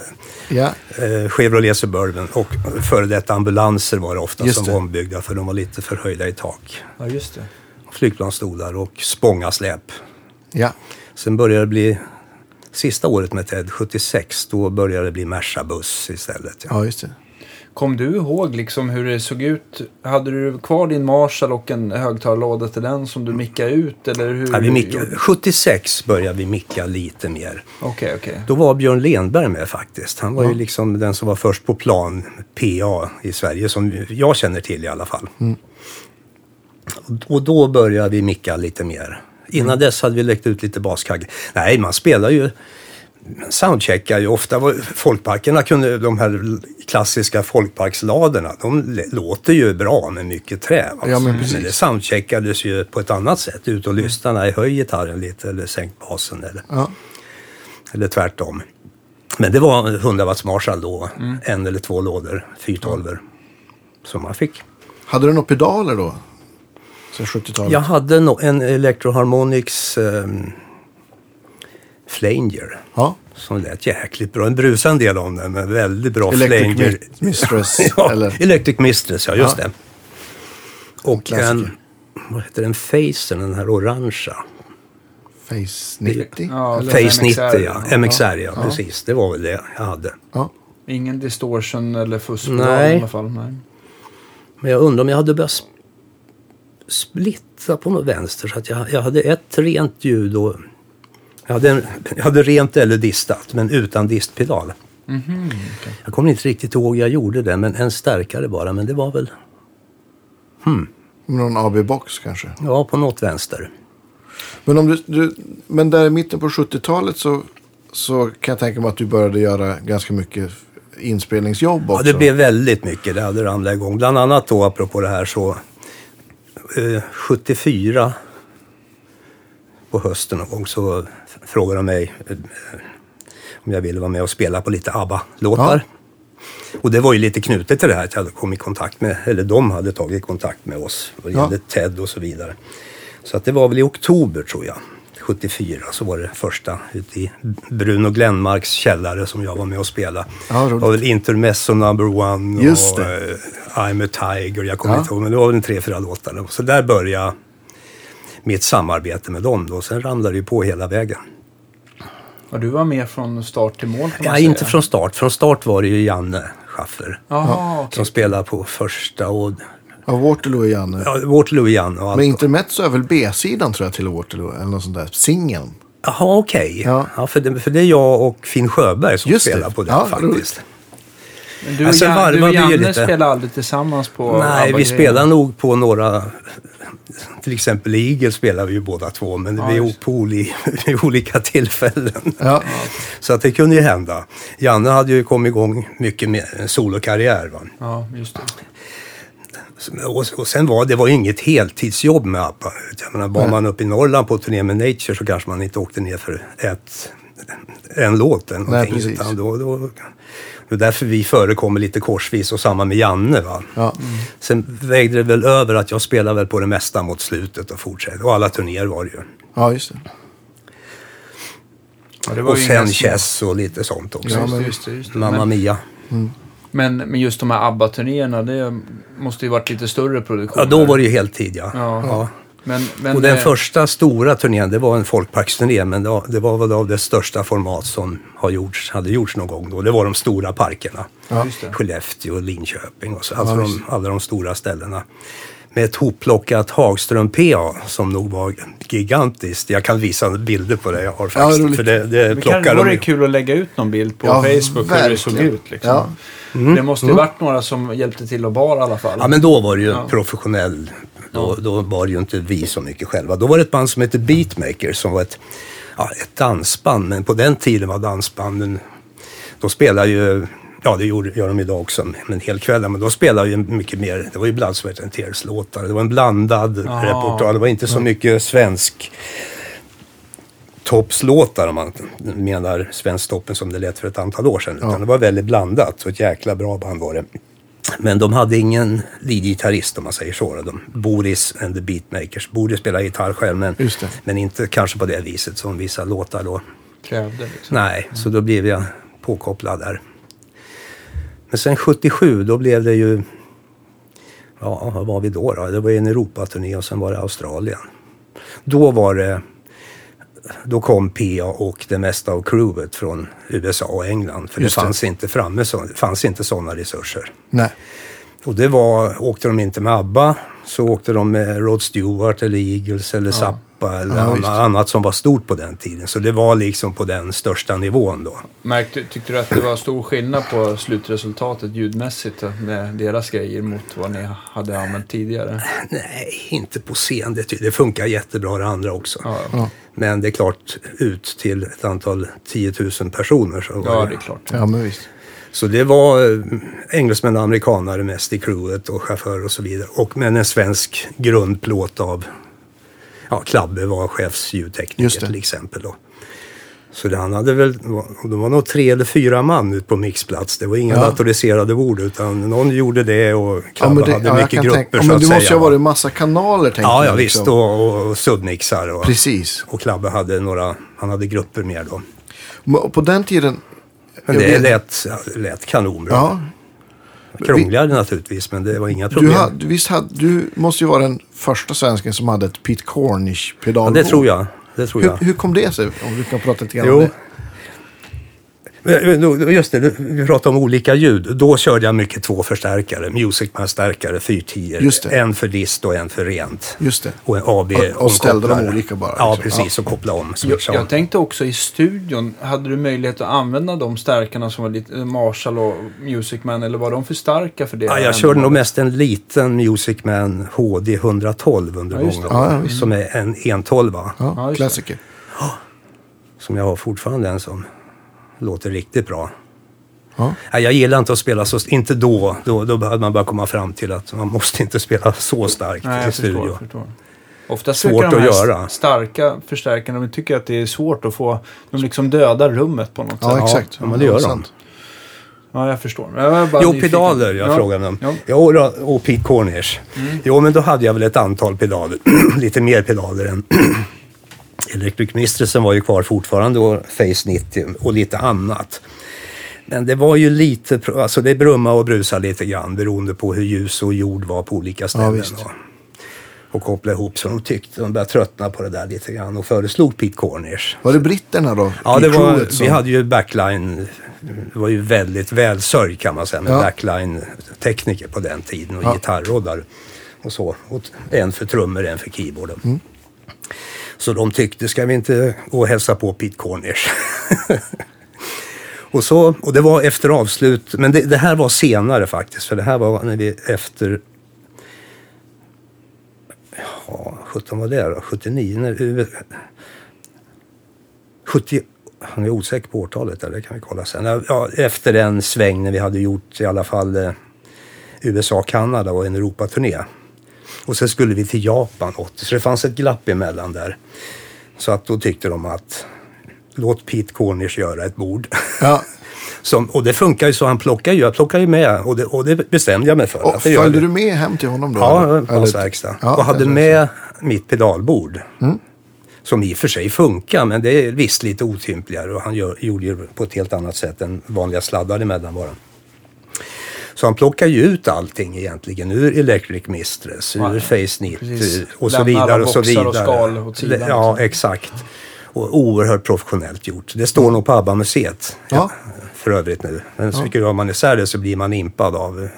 Ja.
eh, Chevrolet Suburban och före detta ambulanser var det ofta
Just
som
det.
var ombyggda för de var lite förhöjda i tak.
Ja, just det.
flygplansstolar och Spångasläp.
Ja.
Sen började det bli, sista året med Ted, 76, då började det bli Merca-buss istället. Ja.
ja, just det.
Kom du ihåg liksom hur det såg ut? Hade du kvar din Marshall och en högtalarlåda till den som du mickade ut? Eller hur?
Ja, vi micka, 76 började vi micka lite mer.
Okej, okej.
Då var Björn Lenberg med faktiskt. Han var
Ja.
ju liksom den som var först på plan PA i Sverige, som jag känner till i alla fall. Och, och då började vi micka lite mer. Innan dess hade vi läckt ut lite baskagge. Nej, man spelar ju soundcheckar ju ofta. Folkparkerna kunde, de här klassiska folkparksladerna, de låter ju bra med mycket trä. Alltså.
Ja, men precis.
det soundcheckades ju på ett annat sätt. Ut och lyssna, nej, höj gitarren lite eller sänk basen eller,
Ja.
eller tvärtom. Men det var 100 watts Marshall då, en eller två lådor, 412 som man fick.
Hade du några pedaler då? Så 70-talet?
Jag hade no, en Electroharmonics um, Flanger.
Ja.
Som lät jäkligt bra. En brusande del om den, men väldigt bra
Electric
flanger.
Mi- Mistress,
ja,
eller?
Electric Mistress, ja just
Ja.
det. Och
Klassiker.
en, vad heter den, Facer, den här orangea.
Face 90?
Ja?
Face 90,
MXR,
ja.
ja.
MXR, ja, precis. Det var väl det jag hade.
Ja.
Ingen distortion eller fusk
Nej.
i alla fall. Nej.
Men jag undrar om jag hade börjat sp- splitta på något vänster. Så att jag, jag hade ett rent ljud och jag hade, en, jag hade rent eller distat, men utan distpedal.
Mhm,
Jag kommer inte riktigt ihåg jag gjorde det, men en stärkare bara. Men det var väl,
Någon AB-box kanske?
ja, på något vänster.
Men, om du, du, men där i mitten på 70-talet så, så kan jag tänka mig att du började göra ganska mycket inspelningsjobb
Ja,
också.
det blev väldigt mycket. Det hade ramlat igång. Bland annat då, apropå det här, så eh, 74 på hösten någon gång så frågade de mig eh, om jag ville vara med och spela på lite ABBA-låtar. Och det var ju lite knutet till det här att jag hade kommit i kontakt med, eller de hade tagit kontakt med oss. Vad det
Ja.
gällde Ted och så vidare. Så att det var väl i oktober tror jag. 74 så var det första ute i Bruno Glenmarks källare som jag var med och spelade.
Ja,
det var väl Intermezzo number one
Just
och
det.
eh, I'm a tiger. Jag kommer
Ja.
inte ihåg, men det var väl en tre, fyra låtar. Så där började mitt samarbete med dem. Då. Sen ramlade det ju på hela vägen.
Och du var med från start till mål
Ja,
säga.
inte från start. Från start var det ju Janne Schaffer
okej.
som spelade på första och
Ja, Waterloo är Janne.
ja, Waterloo Janne och allt.
Men Intermezzo är väl B-sidan tror jag till Waterloo. Eller något sånt där. Singeln.
Jaha, okej.
Ja.
Ja. för, det, för det är jag och Finn Sjöberg som
Just det.
spelar på den
Ja,
faktiskt.
Men du, och
sen
Jan, du och
vi
Janne
lite.
spelade aldrig tillsammans på
Nej, vi spelar nog på några... Till exempel Eagle spelar vi ju båda två, men
Ja,
vid,
just.
på oli, olika tillfällen.
Ja.
Så att det kunde ju hända. Janne hade ju kommit igång mycket med en solokarriär. Va?
Ja, just det.
Och, och sen var det var ju inget heltidsjobb med ABBA. Jag menar, var
Nej.
man uppe i Norrland på turné med Nature så kanske man inte åkte ner för ett, en låt eller någonting.
precis.
utan då, då, det är därför vi förekommer lite korsvis och samma med Janne. Va?
Ja.
Sen vägde det väl över att jag spelade väl på det mesta mot slutet och fortsatte. Och alla turnéer var det ju.
ja, just det.
Ja, det var
Och
ju
sen Chess och lite sånt också.
Ja, men-
just det, just det.
Mamma
Men,
Mia.
Men, men just de här ABBA-turnéerna, det måste ju varit lite större produktioner.
Ja, då var det ju heltid ja.
Ja.
ja.
Men, men,
Och den
eh,
första stora turnén, det var en folkparksturné, men det var, det var väl av det största format som har gjorts, hade gjorts någon gång då. Det var de stora parkerna.
Ja, det.
Skellefteå och Linköping och så, alltså
Ja,
de, alla de stora ställena. Med ett hopplockat Hagström PA som nog var gigantiskt. Jag kan visa bilder på det jag har faktiskt.
roligt.
för det, det
Men kan,
plockar
vore
de
det kul att lägga ut någon bild på
Ja,
Facebook hur det såg
verkligen.
ut. Liksom.
Ja.
Det måste ju varit några som hjälpte till att bar i alla fall.
Ja, men då var det ju
Ja.
professionell. Då, då var det ju inte vi så mycket själva. Då var det ett band som hette Beatmakers som var ett, ja, ett dansband. Men på den tiden var dansbanden, då spelade ju, ja det gjorde, gör de idag också, men helkvällar. Men då spelade ju mycket mer, det var ju Blood, Sweat and Tears-låtar. Det var en blandad repertoar. Det var inte så mycket svensk toppslåtar om man menar Svensktoppen som det lät för ett antal år sedan. Utan det var väldigt blandat och ett jäkla bra band var det. Men de hade ingen leadgitarrist om man säger så. De, Boris and the Beatmakers. Boris spelar gitarr själv men, men inte kanske på det viset som vissa låtar då.
Krävde liksom.
Nej, så då blev jag påkopplad där. Men sen 77 då blev det ju... Ja, vad var vi då? då? Det var en Europaturné och sen var det Australien. Då var det... Då kom PA och det mesta av crewet från USA och England. För
Just
det
det.
fanns inte framme så, fanns inte sådana resurser.
Nej.
Och det var, åkte de inte med ABBA så åkte de med Rod Stewart eller Eagles eller Zappa eller
Ja,
annat, som var stort på den tiden. Så det var liksom på den största nivån då.
Märkte, tyckte du att det var stor skillnad på slutresultatet ljudmässigt med deras grejer mot vad ni hade använt tidigare?
Nej, inte på scen. Det, det funkar jättebra det andra också.
Ja,
Ja.
Men det är klart, ut till ett antal 10 000 personer. Så, var
ja
det.
det är klart.
Ja, men visst.
Så det var eh, engelsmän och amerikanare mest i crewet och chaufför och så vidare. Och med en svensk grundplåt av ja, Klabbe var chefsljudtekniker till exempel. Då. Så det, han hade väl, de var nog tre eller fyra man ut på mixplats. Det var inga
Ja.
datoriserade ord utan någon gjorde det och Klabbe
men det-
hade
ja,
mycket grupper
tänka- ja,
så
men
att säga.
måste ju ha varit massa kanaler, tänker
Ja, ja
jag.
visst.
liksom.
Och, och submixar. Och,
Precis.
och Klabbe hade några, han hade grupper mer då.
På den tiden...
Men det lät, ja, lät kanonbra.
Ja.
Krångligare naturligtvis, men det var inga
Du,
problem.
hade, visst hade, du måste ju vara den första svensken som hade ett Pete
ja,
Cornish-pedalbord.
det tror jag. Det tror
Hur,
jag.
hur kom det sig? Om du kan prata lite grann om det.
Men, då- Just det, vi pratade om olika ljud. Då körde jag mycket två förstärkare. Music Man-stärkare, 410.
Just det.
En för dist och en för rent.
Just det.
Och en AB
Och- och ställde dem olika bara,
Ja,
liksom.
precis. Och koppla om.
Jag, jag tänkte också i studion, hade du möjlighet att använda de stärkarna som var lite eh, Marshall och Music Man eller var de för starka för det?
Ja, jag körde nog mest en liten Music Man HD 112 under
Ja,
många.
Ja.
Som är en 112
Ja,
Ja, det.
klassiker.
Som jag har fortfarande en som låter riktigt bra.
Ja.
Ja, jag gillar inte att spela så, inte då, då, då hade man bara komma fram till att man måste inte spela så starkt
Nej,
i studio.
förstår. förstår. Ofta
Svårt att göra.
starka förstärkarna, de tycker att det är svårt att få, de liksom dödar rummet på något
Ja,
sätt.
exakt.
ja, men det gör de.
sant.
Ja, jag förstår. Jag
Jo,
nyfiken.
pedaler jag
ja.
frågade om.
Ja. Mm.
Ja. och, Pete Cornish. Jo, men då hade jag väl ett antal pedaler. Lite mer pedaler än... Electric Mistressen var ju kvar fortfarande och Face 90 och lite annat. Men det var ju lite, alltså det brummade och brusade lite grann beroende på hur ljus och jord var på olika ställen.
visst.
och, koppla ihop så de tyckte, de började tröttna på det där lite grann och föreslog Pete Cornish.
Var det britterna då?
Ja, det var,
crewet
vi hade ju backline, det var ju väldigt välsörjd kan man säga med
Ja.
backline-tekniker på den tiden och
Ja.
gitarroddar och så. Och en för trummor, en för keyboarden.
Mm.
Så de tyckte, ska vi inte gå och hälsa på Pete Cornish? Och, så, och det var efter avslut, men det, det här var senare faktiskt. För det här var när vi efter... Ja, 17 var det då? 79? När, 70, han är osäker på årtalet där, det kan vi kolla sen. Ja, efter en sväng när vi hade gjort i alla fall eh, USA, Kanada och en Europaturné. Och sen skulle vi till Japan 80, så det fanns ett glapp emellan där. Så att då tyckte de att låt Pete Cornish göra ett bord.
Ja.
Som, och det funkar ju så, han plockar ju, jag plockar ju med och det, och det bestämde jag mig för.
Och
att det
följde du med hem till honom då?
Ja, på hans verkstad.
Ja,
och hade med mitt pedalbord.
Mm.
Som i och för sig funkar, men det är visst lite otympligare och han gör, gjorde ju på ett helt annat sätt än vanliga sladdar emellan bara. Så han plockar ju ut allting egentligen ur Electric Mistress,
Ja,
ur Face Knit
precis.
och så vidare och så vidare.
och skal åt sidan.
Ja, exakt. Och oerhört professionellt gjort. Det står nog på ABBA-museet
Ja.
för övrigt nu. Men jag om man isär det så blir man impad av,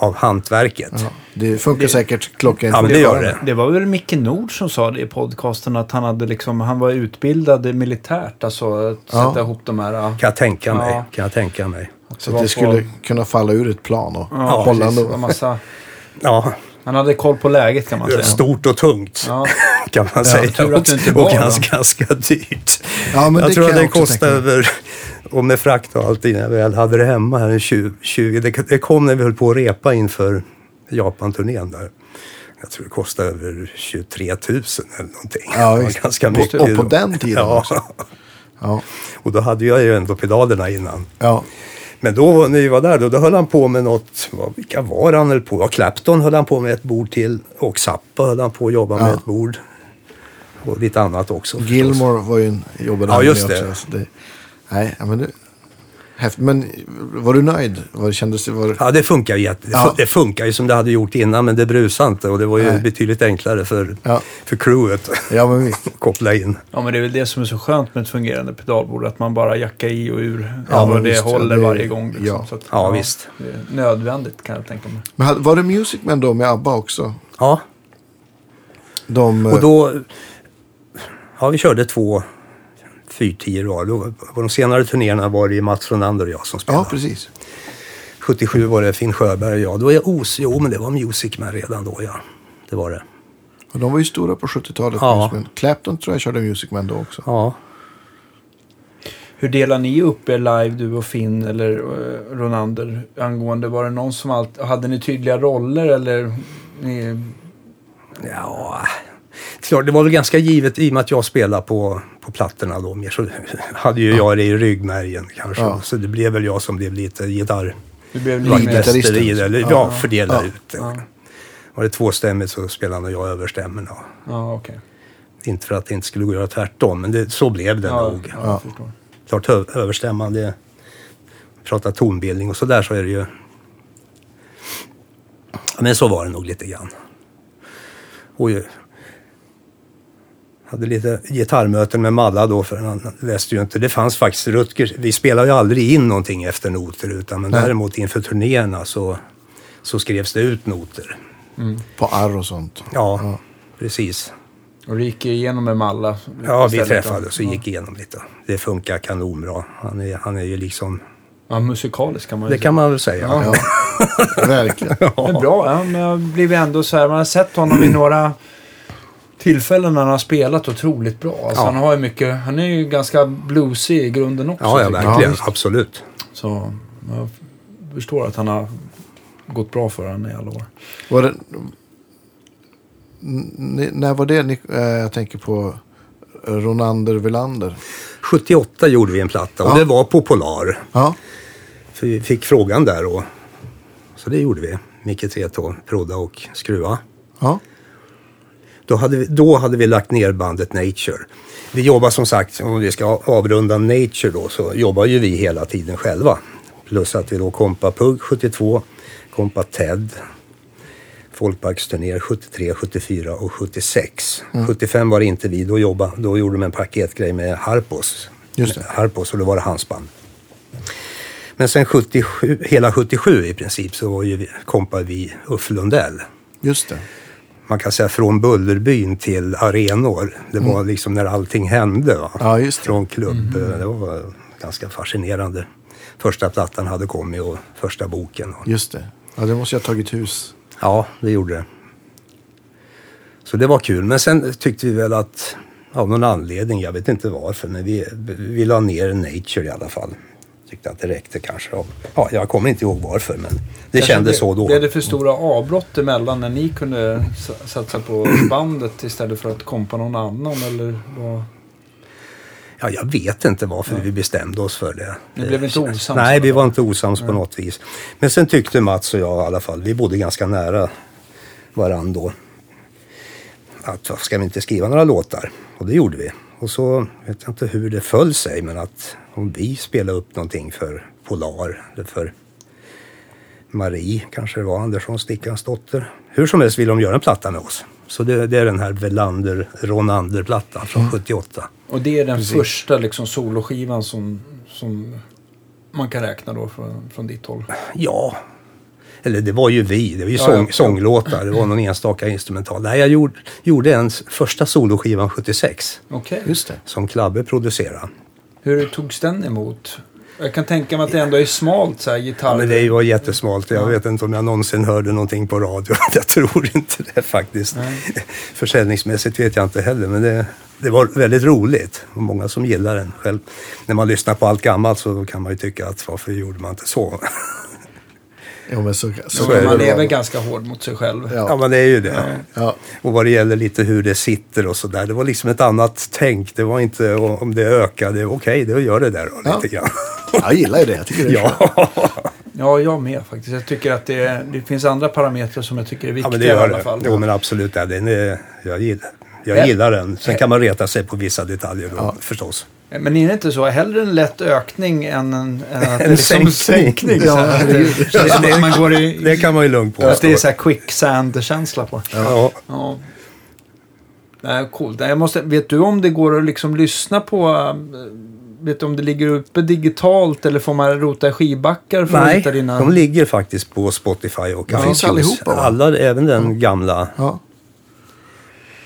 av hantverket.
Ja, det funkar säkert klockan.
Ja, men det gör det.
Det var väl Micke Nord som sa det i podcasten att han hade liksom, han var utbildad militärt, alltså att
Ja.
sätta ihop de här.
Kan jag tänka mig.
Ja.
Kan jag tänka mig.
Så att det skulle kunna falla ur ett plan och
ja,
hålla
precis, en massa,
Ja,
Han hade koll på läget kan man säga.
stort och tungt.
Ja.
Kan man
Ja,
säga.
tur att du inte var
och ganska, ganska dyrt.
Ja, men
jag
det
tror att det kostade över, och med frakt och allting, när jag väl hade det hemma här, en 20, 20 det, det kom när vi höll på att repa inför Japan-turnén där. Jag tror det kostade över 23 000 eller någonting.
Ja,
det var ganska mycket.
och på
då.
den tiden
ja.
också. Ja,
Och då hade jag ju ändå pedalerna innan.
ja.
Men då när vi var där, då, då höll han på med något, vad, vilka var han höll på Ja, Clapton höll han på med ett bord till och Zappa höll han på att jobba med
Ja.
ett bord. Och lite annat också. förstås.
Gilmore var ju en, jobbade
Ja, just
med
det.
också. Så det. Nej, men det... Häftigt. Men var du nöjd? Var, kändes det... Var...
Ja, det funkar ju jätte, det
Ja.
det funkar ju som det hade gjort innan, men det brusade inte och det var ju
Nej.
betydligt enklare för,
Ja.
för crewet
Ja, men
att koppla in.
Ja, men det är väl det som är så skönt med ett fungerande pedalbord. Att man bara jackar i och ur.
Ja,
och det
visst,
håller
det-
varje gång. Liksom.
ja.
Så att,
Ja, visst.
Det är nödvändigt kan jag tänka mig.
Men var det Music Man då med ABBA också?
Ja,
De,
och då... Ja, vi körde två fyrtior var. Då, på de senare turnéerna var det ju Mats Ronander och jag som spelade.
Ja, precis.
77 var det Finn Sjöberg och jag. Då är jag os... Jo, men det var Music Man redan då, ja. Det var det.
Och de var ju stora på 70-talet.
Ja.
Clapton tror jag körde Music Man då också.
Ja.
Hur delar ni upp er live, du och Finn eller eh, Ronander? Angående, var det någon som alltid... Hade ni tydliga roller eller? Ni,
Ja, klart, det var väl ganska givet i och med att jag spelade på, på plattorna då mer så hade ju jag det i ryggmärgen kanske.
Ja.
Så det blev väl jag som blev lite gitarr
du blev
gitarrist.
Eller,
Ja.
ja, fördela
Ja.
ut det.
Ja.
Var det tvåstämmigt så spelade jag överstämmorna.
Ja, okej.
Inte för att det inte skulle gå att göra tvärtom, men det, så blev det
Ja,
nog.
ja.
Klart överstämman, det pratar tonbildning och sådär så är det ju. Men så var det nog lite grann. Och hade lite gitarrmöten med Malla då för han läste ju inte. Det fanns faktiskt Rutger. Vi spelade ju aldrig in någonting efter noter utan men
Nej.
däremot inför turnéerna så, så skrevs det ut noter.
På arr och sånt.
Ja,
Ja.
precis.
Och du gick igenom med Malla?
Ja, vi träffades och
ja.
gick igenom lite. Det funkar kanonbra. Han är, han är ju liksom,
Ja, musikalisk kan man ju
det kan man väl säga.
Ja.
Ja. Verkligen.
Men bra, ja, men jag har blivit ändå så här, man har sett honom i några tillfällen när han har spelat otroligt bra. Alltså,
Ja.
han, har ju mycket, han är ju ganska bluesig i grunden också.
Ja, ja, verkligen.
Ja.
Absolut.
Så jag förstår att han har gått bra för honom i alla år.
Var det, när var det? Ni, eh, jag tänker på Ronander Velander.
78 gjorde vi en platta och
Ja.
det var på Polar.
Ja,
För vi fick frågan där och så det gjorde vi. Micke Tretow, prodda och skruva.
ja,
Då hade, vi, då hade vi lagt ner bandet Nature. Vi jobbar som sagt, om vi ska avrunda Nature då, så jobbar ju vi hela tiden själva. Plus att vi då kompa Pugg 72, kompa Ted, Folkparksturnéer 73, 74 och 76. 75 var det inte vi, då, jobbade, då gjorde de en paketgrej med Harpos.
Just det.
Harpos och då var det hans band. Men sen 77, hela 77 i princip så var ju vi, kompade vi Uffe Lundell
just det.
Man kan säga från Bullerbyn till arenor. Det var liksom när allting hände. Va?
Ja, just det.
Från klubb, eh, det var ganska fascinerande. Första plattan hade kommit och första boken. Och,
Just det. Ja, det måste jag ha tagit hus.
ja, det gjorde det. Så det var kul. Men sen tyckte vi väl att av någon anledning, jag vet inte varför, men vi, vi la ner Nature i alla fall. Tyckte att det räckte kanske. Ja, jag kommer inte ihåg varför, men det
Kanske
kändes så då.
Blev det för stora avbrott emellan när ni kunde satsa på bandet istället för att kompa någon annan? Eller vad?
Ja, jag vet inte varför vi bestämde oss för det.
Ni blev inte
Eh,
osams
Nej, vi var inte osams på något vis. Men sen tyckte Mats och jag i alla fall, vi bodde ganska nära varann då. Att "Varför ska vi inte skriva några låtar? Och det gjorde vi. Och så vet jag inte hur det föll sig, men att om vi spelade upp någonting för Polar eller för Marie, kanske det var Andersson, Stickans dotter. Hur som helst ville de göra en platta med oss. Så det, det är den här Velander, Ronander-plattan från 78.
Och det är den första liksom, soloskivan som, som man kan räkna då från, från ditt håll?
Ja. Eller det var ju vi. Det var ju
Ja,
sång,
ja.
sånglåtar. Det var någon enstaka instrumental. Nej, jag gjorde, gjorde en s- första soloskivan 76.
Okej.
Just det.
Som Klabbe producerade.
Hur togs den emot? Jag kan tänka mig att det ändå är smalt så här gitarr.
Ja, men det var jättesmalt. Jag vet inte om jag någonsin hörde någonting på radio. Jag tror inte det faktiskt. Försäljningsmässigt vet jag inte heller. Men det, det var väldigt roligt. Och många som gillar den. Själv, när man lyssnar på allt gammalt så kan man ju tycka att varför gjorde man inte så?
Ja, men så, så,
Så är det
man
bra.
är väl ganska hård mot sig själv.
Ja,
Ja.
men det är ju det.
Ja.
Och vad det gäller lite hur det sitter och sådär. Det var liksom ett annat tänk. Det var inte om det ökade. Okej, då gör det där då,
Ja.
lite grann.
Jag gillar ju det. Jag tycker det är
Ja.
Ja, jag med faktiskt. Jag tycker att det, det finns andra parametrar som jag tycker är
ja,
viktiga
men det
i
gör
alla
det.
fall.
Jo, men absolut. Ja, den är, jag gillar, jag
Ja.
gillar den. Sen kan man reta sig på vissa detaljer då, förstås.
Men är det inte så? Hellre en lätt ökning än en, att det
En
som
sänkning.
sänkning.
Ja,
det att man går i...
Det kan man ju lugnt
att det är så här quicksand-känsla på det.
Ja.
Ja. Nej, coolt. Jag måste, vet du om det går att liksom lyssna på... Vet du om det ligger uppe digitalt eller får man rota i skivbackar för att
Nej,
hitta dina...
de ligger faktiskt på Spotify och
finns
iTunes.
allihopa, va?
Alla, även den gamla,
Ja.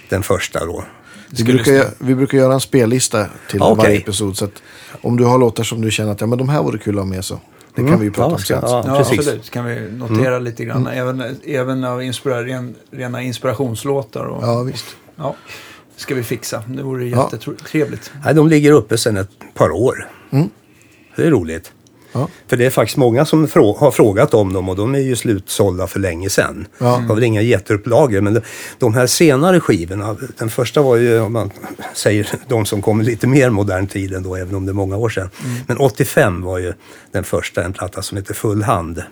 Den första då.
Vi brukar, gö- vi brukar göra en spellista till
Ja, okej.
varje episod. Så att om du har låtar som du känner att ja, men de här vore kul att ha med så. Det kan
Mm.
vi ju prata
Ja,
om sen.
ja.
Ja, absolut. kan vi notera lite grann. Även, även av inspira, ren, rena inspirationslåtar. Och, ja.
Ja, visst.
ska vi fixa. Det vore
Ja.
jättetrevligt.
Nej, de ligger uppe sedan ett par år.
Mm.
Det är roligt.
Ja.
För det är faktiskt många som frå- har frågat om dem och de är ju slutsålda för länge sedan.
Ja.
Det var väl inga jätteupplagor men de, de här senare skivorna, den första var ju om man säger de som kom lite mer modern tid ändå, även om det är många år sedan. Men 85 var ju den första, en platta som heter Full hand.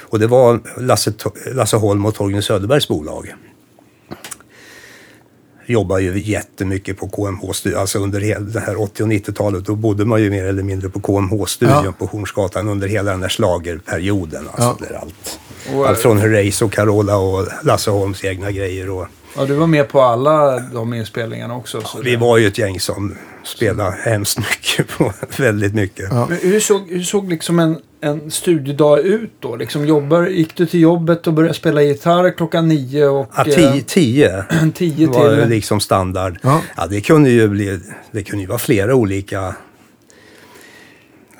Och det var Lasse, Lasse Holm och Torgny Söderbergs bolag jobbar ju jättemycket på KMH-studion. Alltså under hela det här 80 och 90-talet då bodde man ju mer eller mindre på KMH-studion
Ja.
på Hornsgatan under hela den där slagerperioden. Alltså
Ja.
allt,
Och,
allt från Herreys och Carola och Lasse Holms egna grejer. Och,
Ja, du var med på alla de inspelningarna också. Så
vi var ju ett gäng som spelade hemskt mycket på väldigt mycket.
Ja.
Men hur såg, hur såg liksom en, en studiedag ut då? Liksom jobbar, gick du till jobbet och började spela gitarr klockan nio och
Ja,
eh,
tio, tio
tio
var
till...
liksom standard.
Ja.
Ja, det kunde ju bli, det kunde ju vara flera olika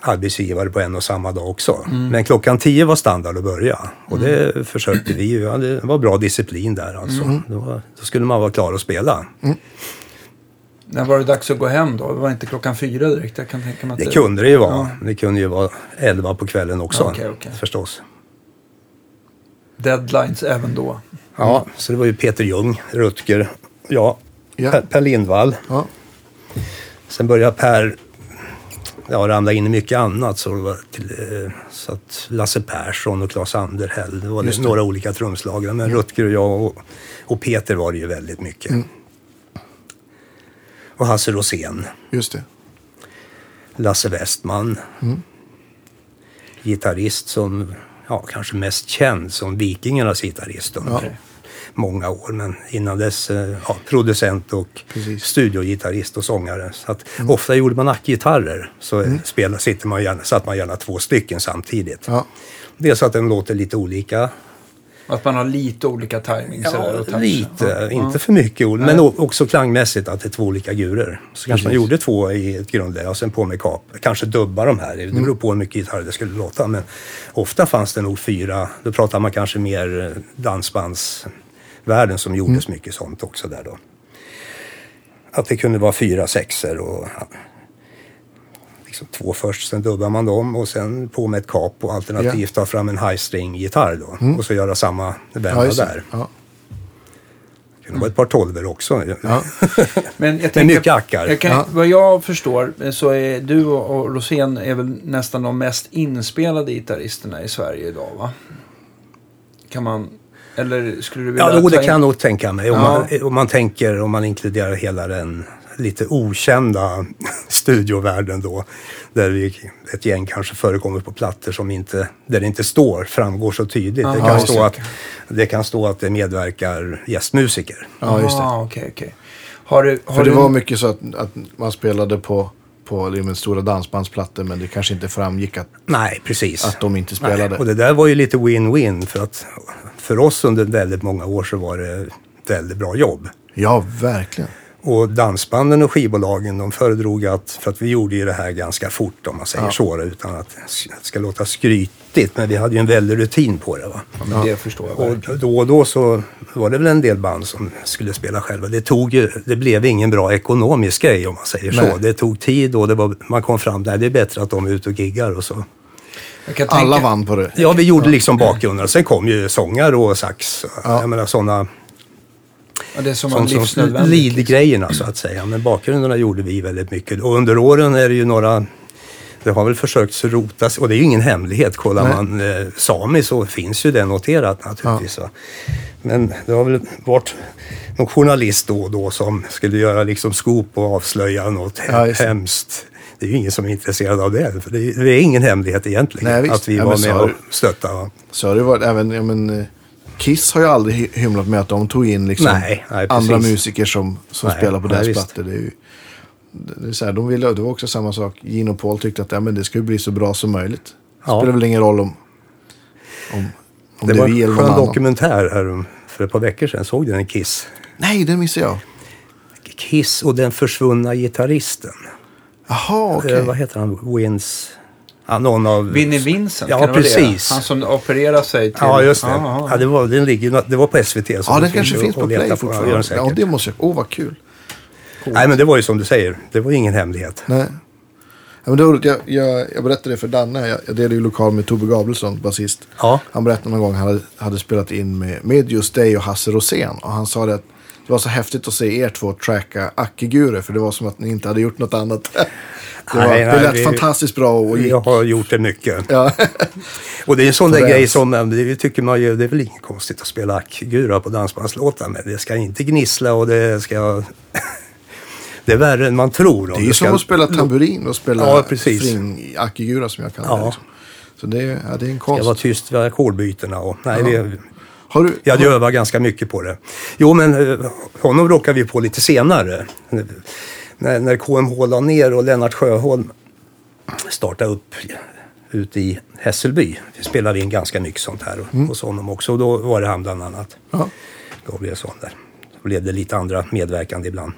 arbetsgivare på en och samma dag också.
Mm.
Men klockan tio var standard att börja. Och det försökte vi ju. Ja, det var bra disciplin där alltså.
Mm.
Då, då skulle man vara klar att spela.
När var det dags att gå hem då? Det var inte klockan fyra direkt? Jag kan tänka mig att
Det kunde det ju vara.
Ja.
Det kunde ju vara elva på kvällen också.
Okej, okej.
Förstås.
Deadlines även då.
Ja, så det var ju Peter Ljung, Rutger, ja,
Ja.
Per, per Lindvall.
Ja.
Sen började Per ja, ramla in i mycket annat. Så, det var till, eh, så att Lasse Persson och Claes Anderhäll, det var
det.
några olika trumslagare. Men Rutger och jag och, och Peter var det ju väldigt mycket.
Mm.
Och Hasse Rosén,
Just det.
Lasse Westman.
Mm.
Gitarrist som ja, kanske mest känd som Vikingarnas gitarrist under
Ja.
många år. Men innan dess eh, ja, producent och
Precis. Mm.
studiogitarrist och sångare. Så att Ofta gjorde man ackgitarrer. Så spela, sitter man gärna, satt man gärna två stycken samtidigt.
Ja.
Dels att den låter lite olika.
Att man har lite olika timings
Ja, lite.
Ja.
Inte för mycket. Men också klangmässigt att det är två olika gurer. Så kanske man
Precis.
gjorde två i ett grundläge och sen på med kap. Kanske dubba de här. Det
Mm.
beror på hur mycket gitarr det skulle låta. Men ofta fanns det nog fyra. Då pratar man kanske mer dansbandsvärlden som gjordes
Mm.
mycket sånt också där då. Att det kunde vara fyra sexer och två först, sen dubbar man dem och sen på med ett kap och alternativt ta fram en high string gitarr då. Och så göra samma
Mm. Ja,
vända
det.
där.
Ja.
Det kunde vara ett par tolvor också.
Ja.
Men jag tänker,
mycket ackar.
Jag kan,
Ja.
Vad jag förstår så är du och, Rosén är väl nästan de mest inspelade gitarristerna i Sverige idag va? Kan man... Eller skulle du vilja
Ja, jo, det kan jag nog tänka mig. Om,
Ja.
man, om man tänker, om man inkluderar hela den lite okända studiovärlden då. Där vi, ett gäng kanske förekommer på plattor som inte, där det inte står, framgår så tydligt. det,
Aha,
kan
just
stå
det.
att, det kan stå att det medverkar gästmusiker.
Ja, just det.
Ah, okej, okej. Har du... Har
För det
du...
var mycket så att, att man spelade på, på liksom, stora dansbandsplattor men det kanske inte framgick att,
Nej, precis.
att de inte spelade.
Nej, och det där var ju lite win-win för att för oss under väldigt många år så var det väldigt bra jobb.
Ja, verkligen.
Och dansbanden och skivbolagen de föredrog att, för att vi gjorde ju det här ganska fort om man säger
Ja.
så, utan att det ska låta skrytigt, men vi hade ju en väldig rutin på det. Va?
Ja, det förstår jag.
Och då och då så var det väl en del band som skulle spela själva. Det, tog ju, det blev ingen bra ekonomisk grej om man säger
Nej.
så. Det tog tid och det var, man kom fram till att det är bättre att de är ute och giggar och så.
Alla vann på det.
Ja, vi gjorde liksom bakgrunden. Sen kom ju sångar och sax.
Ja.
Jag menar sådana
Ja, det som,
som
livsnödvändigt.
lead-grejerna så att säga. Men bakgrunderna gjorde vi väldigt mycket. Och under åren är det ju nåra det har väl försökt rotas, och det är ju ingen hemlighet. Kollar
Nej.
man eh, sami så finns ju det noterat naturligtvis. va. Men det har väl varit någon journalist då och då som skulle göra liksom scoop och avslöja något
Ja,
hemskt. Det är ju ingen som är intresserad av det. För det, är, det är ingen hemlighet egentligen
Nej,
att vi
Ja,
var med och stöttade.
Så har det varit även, ja, men, eh, Kiss har ju aldrig hy- hymlat med att de tog in liksom
Nej, nej,
andra musiker som, som
Nej,
spelar på deras
visst.
plattor. Det ju, det är så här, de ville, det var också samma sak. Gene och Paul tyckte att ja, men det skulle bli så bra som möjligt. Det
Ja.
spelar väl ingen roll om, om, om
Det
det,
var
vi
en
eller någon
skön
annan.
dokumentär här om- för ett par veckor sedan. Såg du den Kiss?
Nej, den missade jag.
Kiss och den försvunna gitarristen.
Jaha, okej.
Eh, vad heter han? Wins... Ja, någon av...
Vinnie Vincent,
Ja, precis.
Han som opererar sig till...
Ja, just det.
Ja,
Ja, det, var, den ligger, det var på SVT. så
Ja, den kanske finns
att
på Play fortfarande. Ja, det måste jag. Åh, vad kul.
Nej, men det var ju som du säger. Det var ingen hemlighet.
Nej. Ja, men det var, jag, jag, jag berättade det för Danne. Jag, jag delade ju lokal med Tobbe Gabrielsson, basist.
Ja.
Han berättade någon gång han hade, hade spelat in med, med just dig och Hasse Rosén. Och han sa det att det var så häftigt att se er två tracka Ackegure. För det var som att ni inte hade gjort något annat. Det, var,
Nej, nej,
det lät
vi-
fantastiskt bra och gick.
Jag har gjort det mycket.
Ja.
Och det är en sån där grej som, eh, det tycker man ju, det är väl inget konstigt att spela ackgura på dansbandslåtar med. Det ska inte gnissla och det ska... det är värre än man tror.
Det är ju som
ska-
att spela tamburin och spela
Ja, precis.
fring Ackegura som jag kallar det.
Ja.
Liksom. Så det, är- ja, det är en
Det var
konst.
tyst vid ackordbytena och nej,
Ja.
vi,
Har du,
jag hade övat ganska mycket på det. Jo, men eh, honom råkade vi på lite senare. När, när KMH la ner och Lennart Sjöholm startade upp ute i Hässelby. Vi spelade in ganska mycket sånt här
Mm.
hos honom också. Och då var det han bland annat.
ja.
Gabrielsson där. Blev det lite andra medverkande ibland.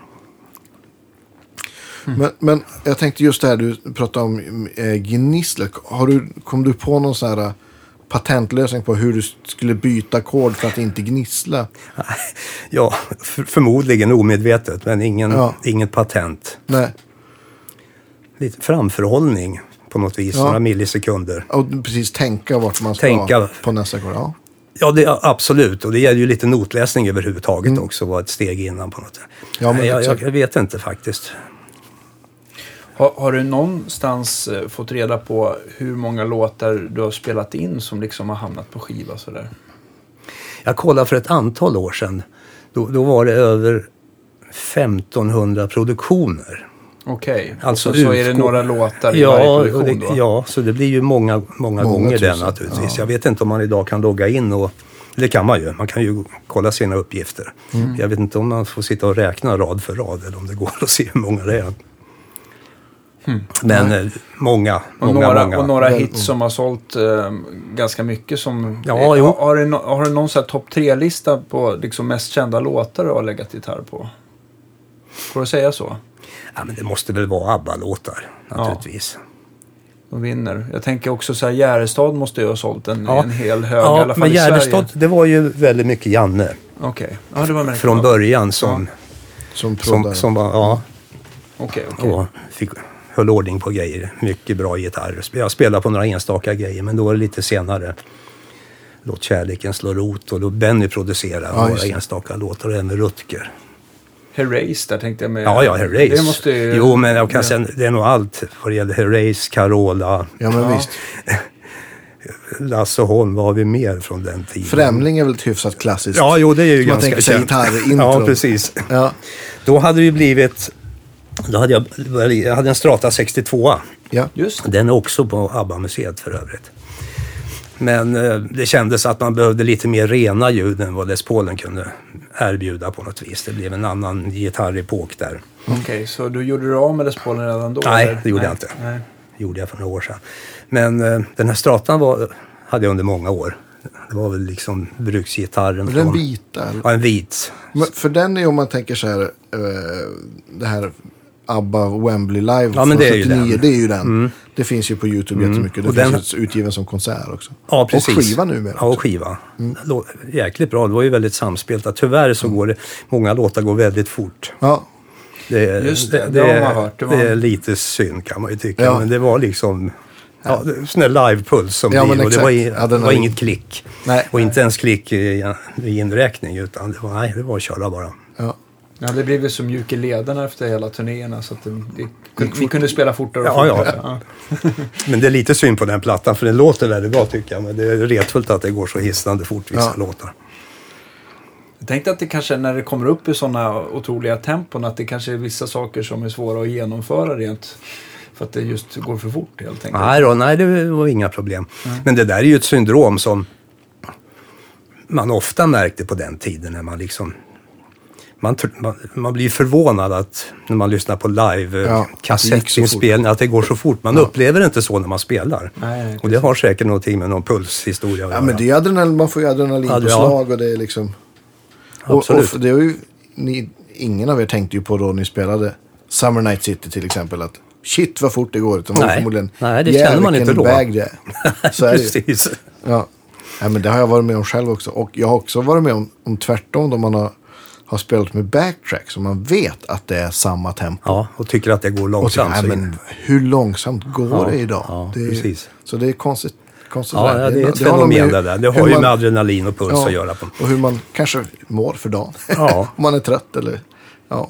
Men, men jag tänkte just det här du pratade om eh, gnisslet. Har du, kom du på någon sån här patentlösning på hur du skulle byta ackord för att inte gnissla?
Ja, för, förmodligen omedvetet, men ingen,
Ja.
inget patent.
Nej.
Lite framförhållning på något vis,
Ja.
några millisekunder.
Och precis tänka vart man ska
Tänka.
på nästa ackord. Ja.
Ja, det, absolut. Och det gäller ju lite notläsning överhuvudtaget också. Vara ett steg innan på något sätt.
Mm. Ja, men
jag,
exakt.
jag vet inte faktiskt.
Har, har du någonstans eh, fått reda på hur många låtar du har spelat in som liksom har hamnat på skiva sådär?
Jag kollade för ett antal år sedan. Då, då var det över 1500 produktioner.
Okej,
Alltså
och så, så är det några låtar i
Ja,
varje produktion
det,
då?
ja, så det blir ju många, många,
Många
gånger det
tusen,
naturligtvis.
ja.
Jag vet inte om man idag kan logga in och det kan man ju. Man kan ju kolla sina uppgifter.
Mm.
Jag vet inte om man får sitta och räkna rad för rad eller om det går att se hur många det är. Men eh, många,
Och
många,
några,
många.
och några
Väl-
hits som har sålt eh, ganska mycket som...
Ja,
eh,
jo.
har, har, du har du någon topp tre-lista på liksom mest kända låtar du har legat gitarr på? Får du säga så?
Ja, men det måste väl vara ABBA-låtar naturligtvis.
De vinner. Jag tänker också så här, Järrestad måste ju ha sålt en,
Ja.
en hel hög, i
Ja,
alla fall
men
i Sverige.
Gärdestad, det var ju väldigt mycket Janne
Okej. Ja, det var märkligt.
från början som,
Som
som, som var, ja,
Okej, okej.
och fick, höll ordning på grejer. Mycket bra gitarr. Jag spelade på några enstaka grejer, men då var det lite senare. Låt kärleken slå rot och då Benny producerade
Ja,
några enstaka låtar, och även Rutger.
Herreys där tänkte jag med.
Ja, ja, Herreys.
Det måste ju...
Jo, men jag kan säga, det är nog allt vad det gäller Herreys, Carola,
Ja, men
Ja.
visst.
Lasse Holm, vad har vi mer från den tiden?
Främling är väl ett hyfsat klassiskt.
Ja, jo, det är ju
Man
ganska
tänker sig gitarrintro.
Ja, precis.
Ja,
Då hade det blivit... Då hade jag, jag hade en Strata 62.
ja.
Just det.
Den är också på ABBA-museet för övrigt. Men eh, det kändes att man behövde lite mer rena ljud än vad Les Paulen kunde erbjuda på något vis. Det blev en annan gitarrepok där.
Okej, så du gjorde du av med Les Paulen redan då?
Nej,
eller?
det gjorde
Nej.
jag inte.
Nej.
gjorde jag för några år sedan. Men eh, den här Stratan var, hade jag under många år. Det var väl liksom bruksgitarren.
Den vita?
Ja, en vit.
Men för den är om man tänker så här, eh, det här ABBA Wembley Live
Ja,
från
men det är ju
79,
den. Mm.
det är ju den. Det finns ju på YouTube jättemycket. Det
Och
finns
den-
utgiven som konsert också.
Ja, precis.
Och skiva numera.
Ja, och skiva. Lå- Jäkligt bra. Det var ju väldigt samspelt. Tyvärr så går det, många låtar går väldigt fort.
Ja,
Det, är-
Just det, det har
är-
man hört. Det
Det,
var-
är lite synd kan man ju tycka.
Ja.
Men det var liksom ja, det- sån där livepuls som
Ja,
blir. Och det var, i,
exakt.
det var inget klick.
Nej.
Och inte ens klick i, i inräkning. Utan det var, nej, det var att köra bara.
ja.
Ja, det blev ju så mjuk i lederna efter hela turnéerna så att det, det, vi kunde spela fortare och
Ja, ja.
fortare. Ja.
Men det är lite synd på den plattan för den låter väldigt bra tycker jag. Men det är retfullt att det går så hisnande fort vissa
Ja.
låtar.
Jag tänkte att det kanske när det kommer upp i sådana otroliga tempon att det kanske är vissa saker som är svåra att genomföra rent för att det just går för fort helt enkelt.
Nej, då, nej, det var inga problem. Men det där är ju ett syndrom som man ofta märkte på den tiden när man liksom man, man, man blir förvånad att när man lyssnar på live
Ja,
ja,
det så
kassettinspelning att det går så fort. Man upplever det inte så när man spelar.
Nej, nej,
och det har säkert någonting med någon pulshistoria att
ja, men det är adrenalin, man får ju adrenalinpåslag och det är liksom... Och,
Absolut.
och det är ju, ni, ingen av er tänkte ju på då ni spelade Summer Night City till exempel att shit vad fort det går. Utan det
Nej.
förmodligen,
Nej, det känner man inte
"Jävlar,
då."
bag det. Så är det.
Precis.
Ja. ja, men det har jag varit med om själv också. Och jag har också varit med om, om tvärtom då man har, har spelat med backtrack. Så man vet att det är samma tempo.
Ja, och tycker att det går långsamt. in-
men hur långsamt går
Ja,
det idag?
ja,
det är,
precis.
Så det är konstigt. konstigt
Ja, ja, det är ett
nog
fenomen
med
det där. Det har ju
man-
med adrenalin och puls
ja,
att göra. På.
Och hur man kanske mår för dagen.
Ja.
Om man är trött eller... Ja.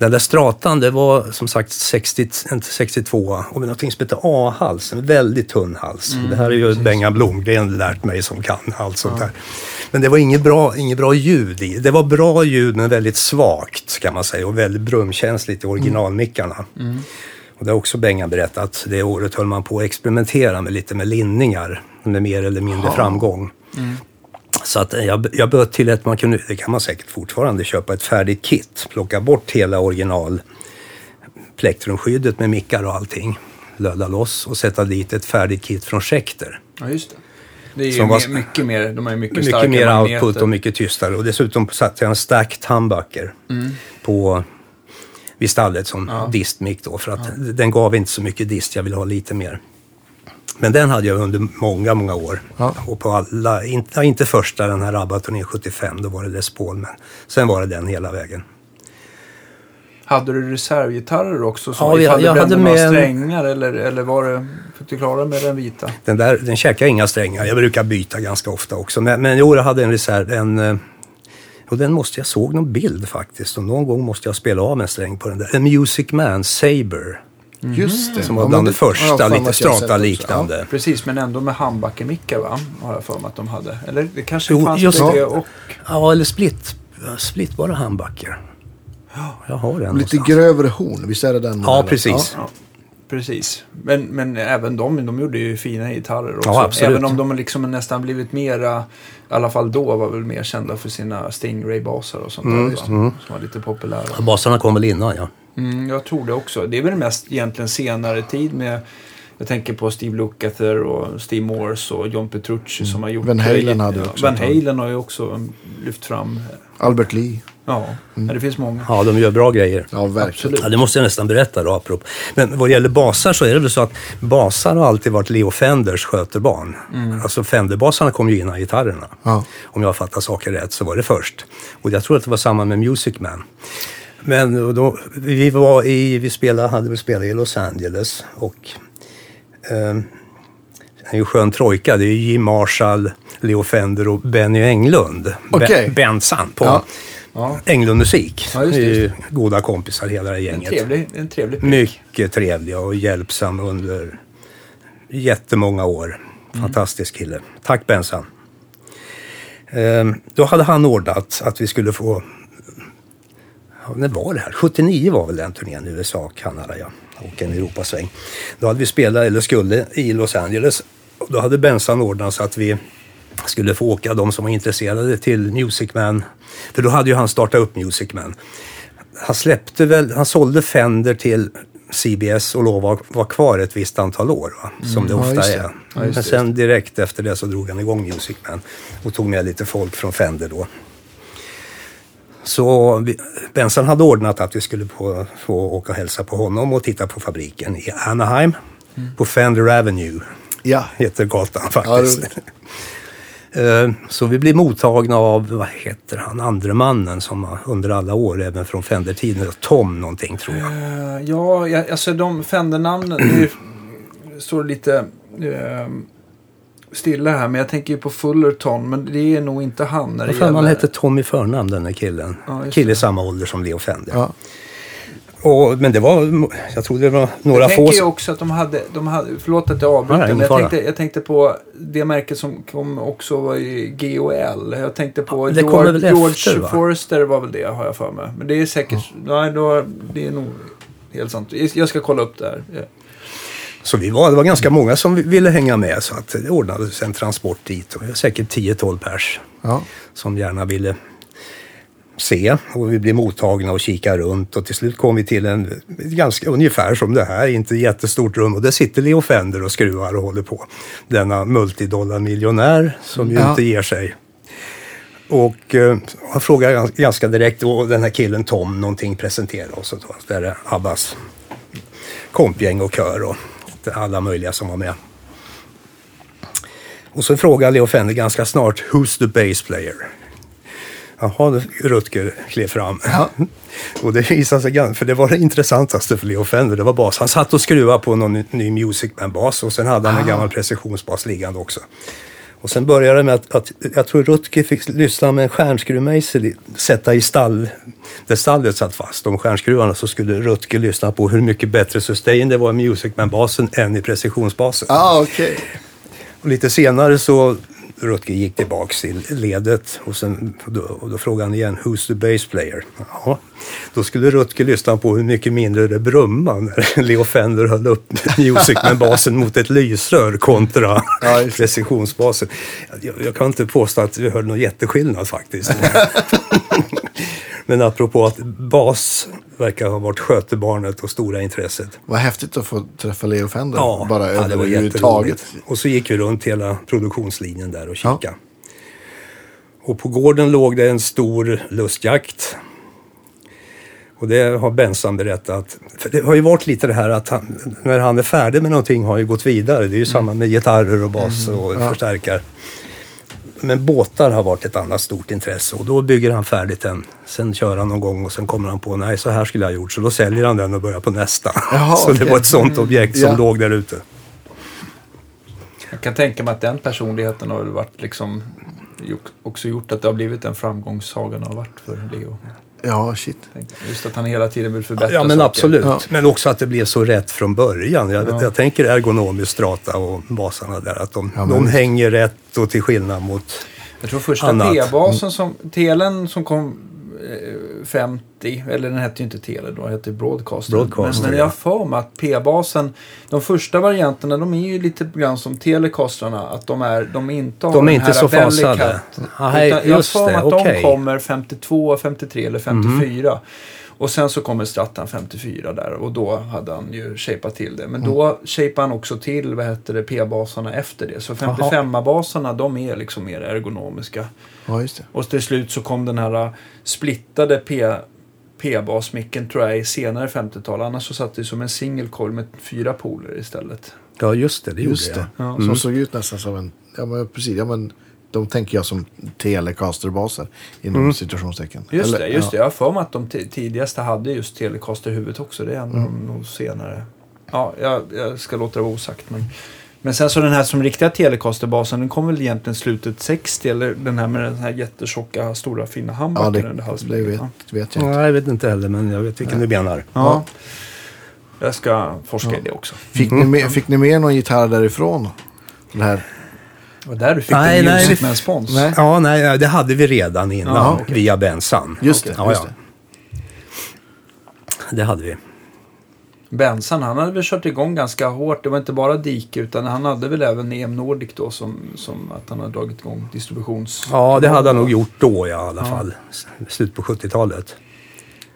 Den där stratan, det var som sagt 60, inte 62 och någonting som heter A-hals, en väldigt tunn hals. det här är ju Bengan Blomgren lärt mig som kan allt sånt där. Men det var inget bra, inget bra ljud i. Det var bra ljud men väldigt svagt kan man säga och väldigt brumkänsligt i originalmickarna. Och det har också Bengan berättat. Det året höll man på att experimentera med lite med linningar med mer eller mindre framgång. Så att jag, jag böt till att man kunde, det kan man säkert fortfarande, köpa ett färdigt kit. Plocka bort hela original plektrumskyddet med mickar och allting. Löda loss och sätta dit ett färdigt kit från Schecter.
Ja, just det. Det är ju
Som var-
mer, mycket mer, de ju mycket,
Mycket
starkare
mer
magneter.
output och mycket tystare. Och dessutom satte jag en stacked humbucker på vid stallet som
Ja.
distmick då. För att den gav inte så mycket dist, jag ville ha lite mer. Men den hade jag under många, många år.
Ja.
Och på alla, inte, inte första den här ABBA-turnén 75, då var det Les Paul, men sen var det den hela vägen.
Hade du reservgitarrer också? Som
Ja, jag-
det
jag
brände
hade
några
med en-
strängar eller, eller var det, fick du klara med den vita?
Den där, den käkar inga strängar. Jag brukar byta ganska ofta också. Men, men i år hade jag en reserv, en... eh, Och den måste jag såg någon bild faktiskt. Och någon gång måste jag spela av en sträng på den där. En Music Man Saber.
Just det.
Som var
Ja,
bland det första,
mig
lite strata-liknande.
Precis, men ändå med handbackemickar va? Har jag för mig att de hade. Eller det kanske
Jo,
fanns
just det.
och...
Ja, eller split. Splittbara handbackar. Jag har den
Lite
någonstans.
grövre horn, visst är det den?
Ja, precis.
Ja, precis. Men, men även de, de gjorde ju fina gitarrer också.
Ja, absolut.
Även om de liksom nästan blivit mera, i alla fall då var väl mer kända för sina Stingray-basar och sånt
Mm,
där. va? Som var lite populära.
Basarna kom väl innan, ja.
Mm, jag tror det också. Det är väl mest egentligen senare tid med jag tänker på Steve Lukather och Steve Morse och John Petrucci som har gjort
Van Halen hade också
Van. Halen har ju också lyft fram.
Albert Lee.
Ja, men det finns många.
Ja, de gör bra grejer.
Ja, verkligen.
Ja, det måste jag nästan berätta då, apropå. Men vad gäller basar så är det väl så att basar har alltid varit Leo Fenders skötebarn. Alltså Fenderbasarna kom ju innan gitarrerna.
Ja.
Om jag fattar saker rätt så var det först. Och jag tror att det var samma med Music Man. Men då, vi var i, vi spelade, hade vi spelat i Los Angeles och eh, det är ju skön trojka. Det är Jim Marshall, Leo Fender och Benny Englund.
Okej.
Ben, Bensan på
Ja.
Ja.
Englund Musik.
Ja, just just
goda kompisar hela det här
En
gänget.
trevlig, en trevlig
Mycket trevliga och hjälpsam under jättemånga år. Fantastisk kille. Tack Bensan. Ehm, då hade han ordnat att vi skulle få... Ja, när var det här? 79 var väl den turnén USA, Kanada, ja. Och en Europasväng. Då hade vi spelat, eller skulle, i Los Angeles. Då hade Bensan ordnat så att vi skulle få åka, de som var intresserade, till Music Man. För då hade ju han startat upp Music Man han släppte väl, han sålde Fender till CBS och lovade att vara kvar ett visst antal år, va? som det
ja,
ofta
just det.
är.
Mm. Ja,
Men
det.
sen direkt efter det så drog han igång Music Man och tog med lite folk från Fender då. Så vi, Benson hade ordnat att vi skulle få, få åka och hälsa på honom och titta på fabriken i Anaheim.
Mm.
På Fender Avenue
Ja.
heter gatan
Ja,
faktiskt.
roligt.
Eh, Så vi blir mottagna av, vad heter han, andre mannen som under alla år, även från Fender-tiden, Tom någonting tror jag.
Eh, ja, alltså de Fender-namnen, det är- står lite eh, stilla här. Men jag tänker ju på Fullerton, men det är nog inte han när det
fan, han hette Tom i förnamn den här killen.
Ja,
Kille samma ålder som Leo Fender.
Ja.
Och, men det var, jag tror det var några
Jag
få...
tänker ju också att de hade, de hade förlåt att jag avbryter, men jag tänkte, jag tänkte på det märket som kom också var i GOL. Jag tänkte på
kommer
George, George
efter, va?
Forrester var väl det har jag för mig. Men det är säkert, nej då, det är nog helt sant. Jag ska kolla upp det här.
Så vi var, det var ganska många som ville hänga med så att det ordnades en transport dit. Och säkert 10-12 pers
Ja.
som gärna ville se. Och vi blev mottagna och kika runt och till slut kom vi till en ganska ungefär som det här, inte jättestort rum. Och där sitter Leo Fender och skruvar och håller på. Denna multidollarmiljonär som ju
Ja.
inte ger sig. Och eh, han frågar gans- ganska direkt och den här killen Tom någonting presentera oss. Och då, där är Abbas kompgäng och kör och alla möjliga som var med. Och så frågar Leo Fender ganska snart, Who's the bass player? Jaha, Rutger klev fram. Och det visade sig, för det var det intressantaste för Leo Fender, det var bas. Han satt och skruvade på någon ny Music Man-bas och sen hade han en gammal precisionsbas liggande också. Och sen började det med att, att jag tror Rutger fick lyssna med en stjärnskruvmejsel sätta i stall, där stallet satt fast, de stjärnskruvarna, så skulle Rutger lyssna på hur mycket bättre sustain det var i Music Man-basen än i precisionsbasen.
Ah, okej.
Och lite senare så Rutger gick tillbaks till ledet och, sen, då, och då frågade han igen, who's the bass player? Ja, då skulle Rutger lyssna på hur mycket mindre det brummade när Leo Fender höll upp Music med basen mot ett lysrör kontra
Ja,
precisionsbasen. Jag, jag kan inte påstå att vi hörde någon jätteskillnad faktiskt. Men apropå att bas verkar ha varit skötebarnet och stora intresset.
Vad häftigt att få träffa Leo Fender.
Ja,
bara
ja, det var
överhuvudtaget.
jätteroligt. Och så gick vi runt hela produktionslinjen där och
Ja.
kikade. Och på gården låg det en stor lustjakt. Och det har Bensan berättat. För det har ju varit lite det här att han, när han är färdig med någonting har han ju gått vidare. Det är
Mm.
ju samma med gitarrer och bas och förstärkare. Men båtar har varit ett annat stort intresse och då bygger han färdigt en. Sen kör han någon gång och sen kommer han på nej så här skulle jag ha gjort. Så då säljer han den och börjar på nästa.
Jaha,
så det
okej.
var ett sånt objekt som
Ja.
låg där ute.
Jag kan tänka mig att den personligheten har väl varit liksom också gjort att det har blivit den framgångssagan har varit för Leo.
Ja, shit.
Just att han hela tiden vill förbättra
Ja men
saker.
absolut.
Ja.
Men också att det blev så rätt från början. Jag,
Ja.
jag tänker ergonomiskt strata och basarna där. Att de,
Ja,
de hänger rätt och till skillnad mot...
Jag tror första
Annat.
T-basen som, Telen som kom 50, eller den hette ju inte Tele då, den hette Broadcaster.
Broadcaster,
men, men
ja.
jag har för mig att P-basen, de första varianterna, de är ju lite grann som Telecastrarna, att de är, de inte har
De är
den
inte
här
så fasade.
cut. Utan jag har för mig att.
Mhm.
de kommer 52, 53 eller 54. Och sen så kommer Strattan 54 där och då hade han ju shapat till det. Men då shapade han också till vad heter det, P-basarna efter det. Så 55-basarna de är liksom mer ergonomiska.
Ja, just det.
Och till slut så kom den här uh, splittade P, P-basmicken tror jag i senare 50-tal. Annars så satt det som en single coil med fyra poler istället.
Ja, just det. Det gjorde
Just
jag.
det.
Ja.
Som såg ut nästan som en... Ja, men precis. Ja, men de tänker jag som telecasterbaser inom situationstecken.
Just
Eller-
det, just
ja.
det. Jag har för mig att de ti- tidigaste hade just Telecaster i huvudet också. Det är en
Mm.
nog senare. Ja, jag, jag ska låta det vara osagt. Men, men sen så den här som riktiga Telecaster-basen, den kom väl egentligen slutet 60 eller den här med den här jättetjocka, stora fina
Ja,
handbacken
det,
under
det
halsblecket.
vet, vet jag inte.
Nej, jag vet inte heller, men jag vet vilken du menar.
Ja. Jag ska forska i det också.
Fick, ni med, fick ni med någon gitarr därifrån? Det här.
Var där du fick
Nej, nej,
Music
vi-
Man spons.
Nej.
Ja, nej, det hade vi redan innan
Ja, okej.
via Bensan.
Just det,
Ja,
just
ja.
det.
Det hade vi.
Bensan, han hade väl kört igång ganska hårt. Det var inte bara Dike utan han hade väl även EM Nordic då som, som att han hade dragit igång distributions...
Ja, det hade han nog gjort då i alla
Ja.
fall. Slut på 70-talet.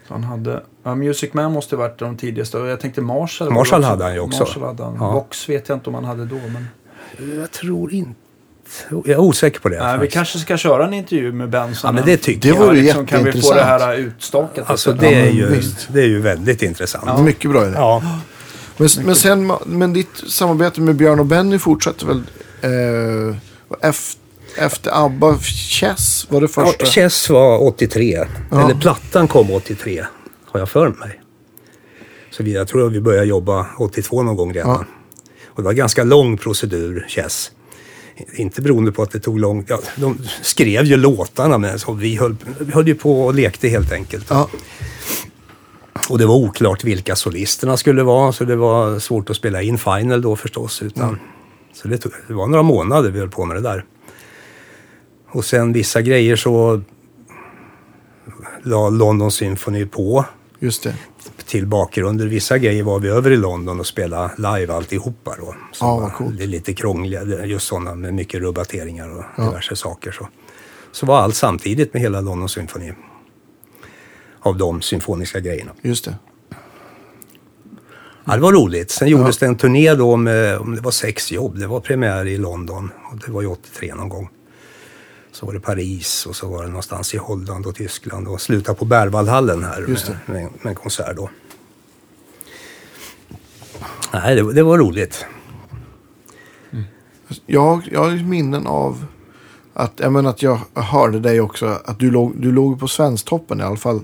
Han hade, ja, Music Man måste ha varit de tidigaste. Och jag tänkte Marshall.
Marshall hade han ju också.
Marshall hade han.
Ja.
Vox vet jag inte om han hade då. Men...
Jag tror inte... Jag är osäker på det.
Nej, vi kanske ska köra en intervju med Benson.
Ja, men det tycker
Det
jag.
vore
liksom, Kan vi få det här utstakat?
Alltså det är, ju, det är ju väldigt intressant.
Mycket bra idé.
Ja,
Men, men, sen, men ditt samarbete med Björn och Benny fortsätter väl eh, efter, efter ABBA Chess? Var det första?
ja Chess var 83.
Ja.
Eller plattan kom 83. Har jag för mig. Så vi, jag tror att vi började jobba 82 någon gång redan.
Ja.
Och det var en ganska lång procedur, Chess. Inte beroende på att det tog lång... Ja, de skrev ju låtarna men så vi, höll, vi höll ju på och lekte helt enkelt.
Ja,
Och det var oklart vilka solisterna skulle vara så det var svårt att spela in Final då förstås. Utan, Så det, tog, det var några månader vi höll på med det där. Och sen vissa grejer så la London Symphony på
just det.
Till bakgrunder. Vissa grejer var vi över i London och spelade live alltihopa då. Som
Ja,
det är lite krångliga, just sådana med mycket rubateringar och diverse saker. Så. så var allt samtidigt med hela London Symphony. Av de symfoniska grejerna.
Just det.
Ja, det var roligt. Sen gjordes det en turné då med, om det var sex jobb. Det var premiär i London och det var ju 83 någon gång. Så var det Paris och så var det någonstans i Holland och Tyskland och sluta på Berwaldhallen här med, med en konsert då. Nej, det, det var roligt.
Jag, jag har minnen av att, jag menar att jag hörde dig också. Att du låg, du låg på Svensktoppen i alla fall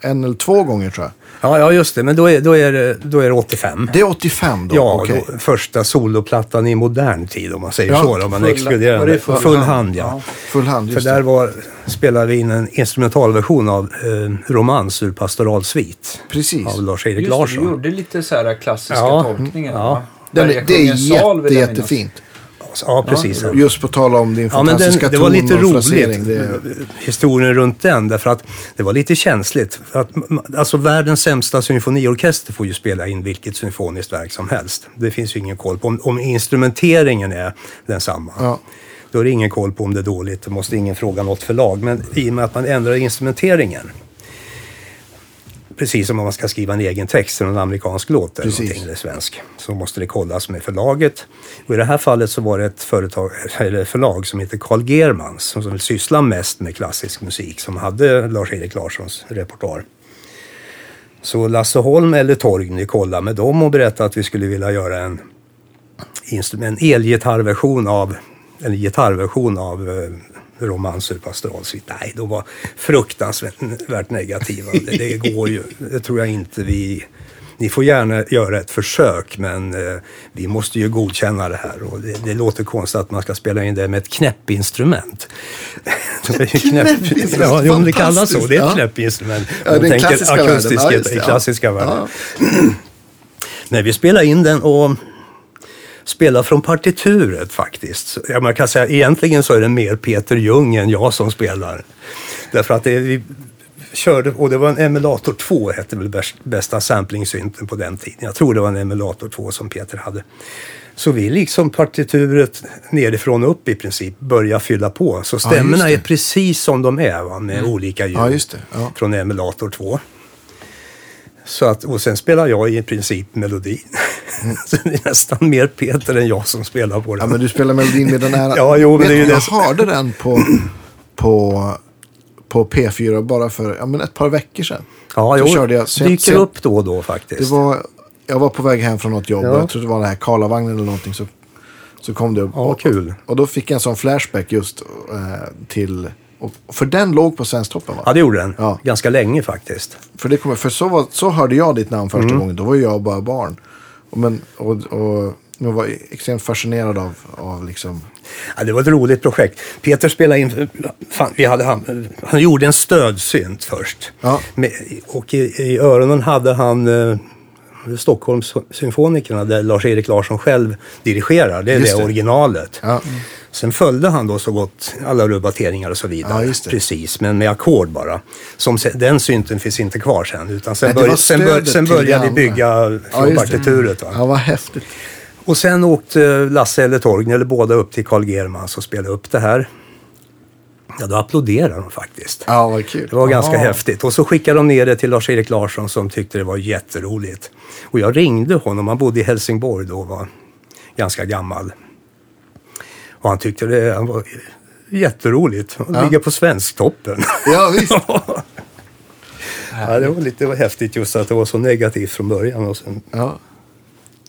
en eller två gånger tror jag.
Ja, ja just det. Men då är, då är, det, då är det 85.
Det är 85 då?
Ja,
okej.
då, första soloplattan i modern tid om man säger
Ja,
så. Då, man exkluderar
det full
Full,
hand?
hand, ja.
Ja.
Full hand,
För där var, spelade vi in en instrumentalversion av eh, Romans ur pastoralsvit.
Precis.
Av Lars-Erik
Just det,
Larsson.
du gjorde lite så här klassiska
Ja,
tolkningar.
ja.
Den, är- det är jätte,
jag
jättefint.
Ja, precis. Ja,
Just på tal om din
men den,
fantastiska
det var lite roligt.
Det,
historien runt den, därför att det var lite känsligt. Att, alltså världens sämsta symfoniorkester får ju spela in vilket symfoniskt verk som helst. Det finns ju ingen koll på om, om instrumenteringen är densamma.
Ja.
Då är det ingen koll på om det är dåligt, då måste ingen fråga något förlag. Men i och med att man ändrar instrumenteringen, precis som om man ska skriva en egen text till en amerikansk låt eller, någonting, eller svensk, så måste det kollas med förlaget. Och I det här fallet så var det ett företag, eller förlag som heter Carl Germans som, som sysslar mest med klassisk musik som hade Lars-Erik Larssons repertoar. Så Lasse Holm eller Torgny kollade med dem och berättade att vi skulle vilja göra en, en elgitarrversion av en gitarrversion av Romans ur pastoralsvit. Nej, de var fruktansvärt negativa. Det, det går ju, det tror jag inte vi... Ni får gärna göra ett försök men eh, vi måste ju godkänna det här. Och det, det låter konstigt att man ska spela in det med ett knäppinstrument. Det är ju knäpp, ja, men det kallas så. Det är ett knäppinstrument.
Ja,
De
den
tänker
klassiska världen.
akustisk,
Ja,
i
ja.
klassiska världen.
Ja.
Nej, vi spelade in den och spelade från partituret faktiskt. Ja, man kan säga egentligen så är det mer Peter Ljung än jag som spelar. Därför att det, vi körde, och det var en emulator 2 hette väl bäst- bästa samplingsynten på den tiden. Jag tror det var en emulator 2 som Peter hade. Så vi liksom partituret nerifrån och upp i princip börjar fylla på. Så stämmorna.
Mm.
är precis som de är va, med olika ljud
Ja. Ja.
från emulator 2. Så att, och sen spelar jag i princip melodin. så det är nästan mer Peter än jag som spelar på den.
Ja, men du spelar melodin med den här.
Ja, jo, men det är ju det
Jag
som-
hörde den på, på, på P4 bara för ja, men ett par veckor sedan.
ja,
så
jo,
körde jag- så
dyker
så jag-
upp då och då faktiskt.
Det var, jag var på väg hem från något jobb.
Ja.
och Jag tror det var den här Karlavagnen eller någonting. Så, så kom det upp.
Ja,
och,
kul.
Och då fick jag en sån flashback just eh, till... Och, för den låg på Svensktoppen va?
Ja, det gjorde den.
Ja.
Ganska länge faktiskt.
För, det kommer, för så, var, så hörde jag ditt namn första
Mm.
gången. Då var jag bara barn. Och, men, och, och jag var extremt fascinerad av, av liksom...
Ja, det var ett roligt projekt. Peter spelade in, fan, vi hade, han, han gjorde en stödsynt först.
Ja.
Med, och i, i öronen hade han eh, Stockholmssymfonikerna där Lars-Erik Larsson själv dirigerar. Det är
Just
det. originalet.
Ja.
Sen följde han då så gott alla rubateringar och så vidare.
Ja.
Precis, men med ackord bara. Som, se- den synten finns inte kvar sen. Utan sen,
Nej,
börj, sen, bör, sen började vi bygga
Ja,
från
just det.
partituret. Va?
Ja, vad häftigt.
Och sen åkte Lasse eller Torgny, eller båda, upp till Carl Germans och spelade upp det här. Ja, då applåderade de faktiskt.
Ja, vad kul.
Det var ganska
Aha.
häftigt. Och så skickade de ner det till Lars-Erik Larsson som tyckte det var jätteroligt. Och jag ringde honom, han bodde i Helsingborg då och var ganska gammal. Och han tyckte det han var jätteroligt. att
Ja.
ligga på Svensktoppen.
Ja, visst.
ja, det var lite häftigt just att det var så negativt från början. Och sen,
Ja.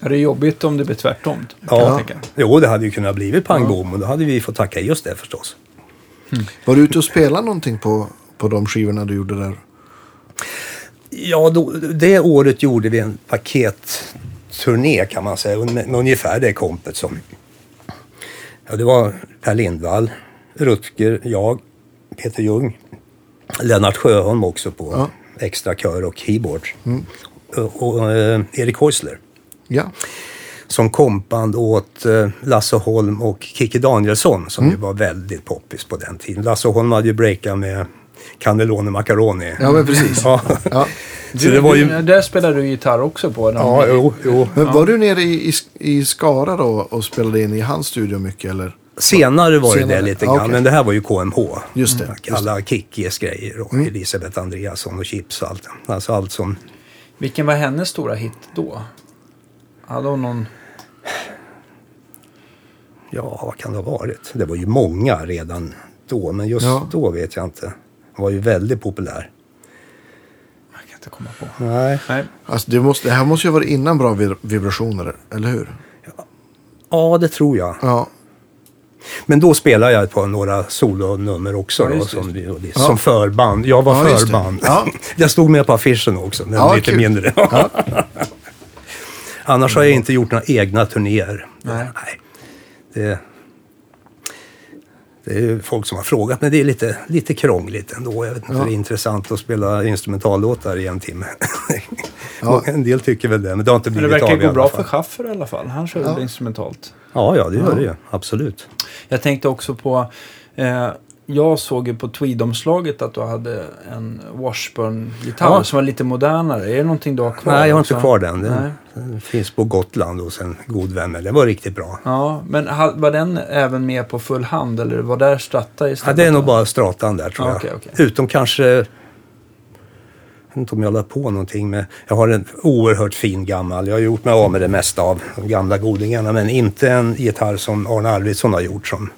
Ja, det är jobbigt om det blir tvärtom.
Ja, jo, det hade ju kunnat blivit pang bom och då hade vi fått tacka just det förstås.
Var du ute och spelade någonting på, på de skivorna du gjorde där?
Ja, då, det året gjorde vi en paketturné kan man säga. Med, med ungefär det kompet som... Ja, det var Per Lindvall, Rutger, jag, Peter Ljung, Lennart Sjöholm också på
Ja.
extra kör och keyboard. Och, och eh, Erik Häusler
Ja.
som kompband åt eh, Lasse Holm och Kikki Danielsson som ju var väldigt poppis på den tiden. Lasse Holm hade ju breakat med Cannelloni Macaroni.
Ja, men precis.
Ja.
Ja.
Så det var ju...
Du, där spelar du gitarr också på.
Ja, jo, jo.
Men var du nere i, i, i Skara då och spelade in i hans studio mycket eller?
Senare var det
Senare.
det lite
Ja,
grann,
okej.
men det här var ju KMH.
Just det, just
Alla Kickis grejer och Elisabeth Andreasson och Chips och allt. Alltså allt som...
Vilken var hennes stora hit då? Hade hon någon...
Ja, vad kan det ha varit? Det var ju många redan då, men just
Ja.
då vet jag inte. Var ju väldigt populär.
Jag kan inte komma på.
Nej.
Nej.
Alltså det, måste, det här måste ju ha varit innan bra vib- vibrationer, eller hur?
Ja, det tror jag.
Ja.
Men då spelade jag på några solonummer också
Ja,
då,
det.
som, vi-
Ja.
som förband. Jag var
Ja,
förband.
Ja.
Jag stod med på affischen också, men
Ja,
lite
kul.
mindre. Annars har jag inte gjort några egna turnéer.
Nej.
Det, det är ju folk som har frågat, men det är lite, lite krångligt ändå. Jag vet inte,
Ja.
Det är intressant att spela instrumentallåtar i en timme.
Ja.
En del tycker väl det, men det har inte
det
blivit
verkar
av i
gå
alla
bra
fall.
för Schaffer i alla fall. Han kör
Ja.
väl instrumentalt.
Ja, ja, det gör det ju. Absolut.
Jag tänkte också på... Eh, jag såg ju på Tweed-omslaget att du hade en Washburn-gitarr
Ja.
som var lite modernare. Är det någonting du har kvar?
Nej, jag har inte
också?
kvar den. Den, den finns på Gotland hos en god vän. Den var riktigt bra.
Ja, men var den även med på full hand eller var där Stratta
Ja,
istället?
det är nog bara stratan där tror
Ja,
jag.
okej, okej.
Utom kanske... Jag vet inte om jag la på någonting med... Jag har en oerhört fin gammal. Jag har gjort mig av med det mesta av de gamla godingarna. Men inte en gitarr som Arne Arvidsson har gjort. Som,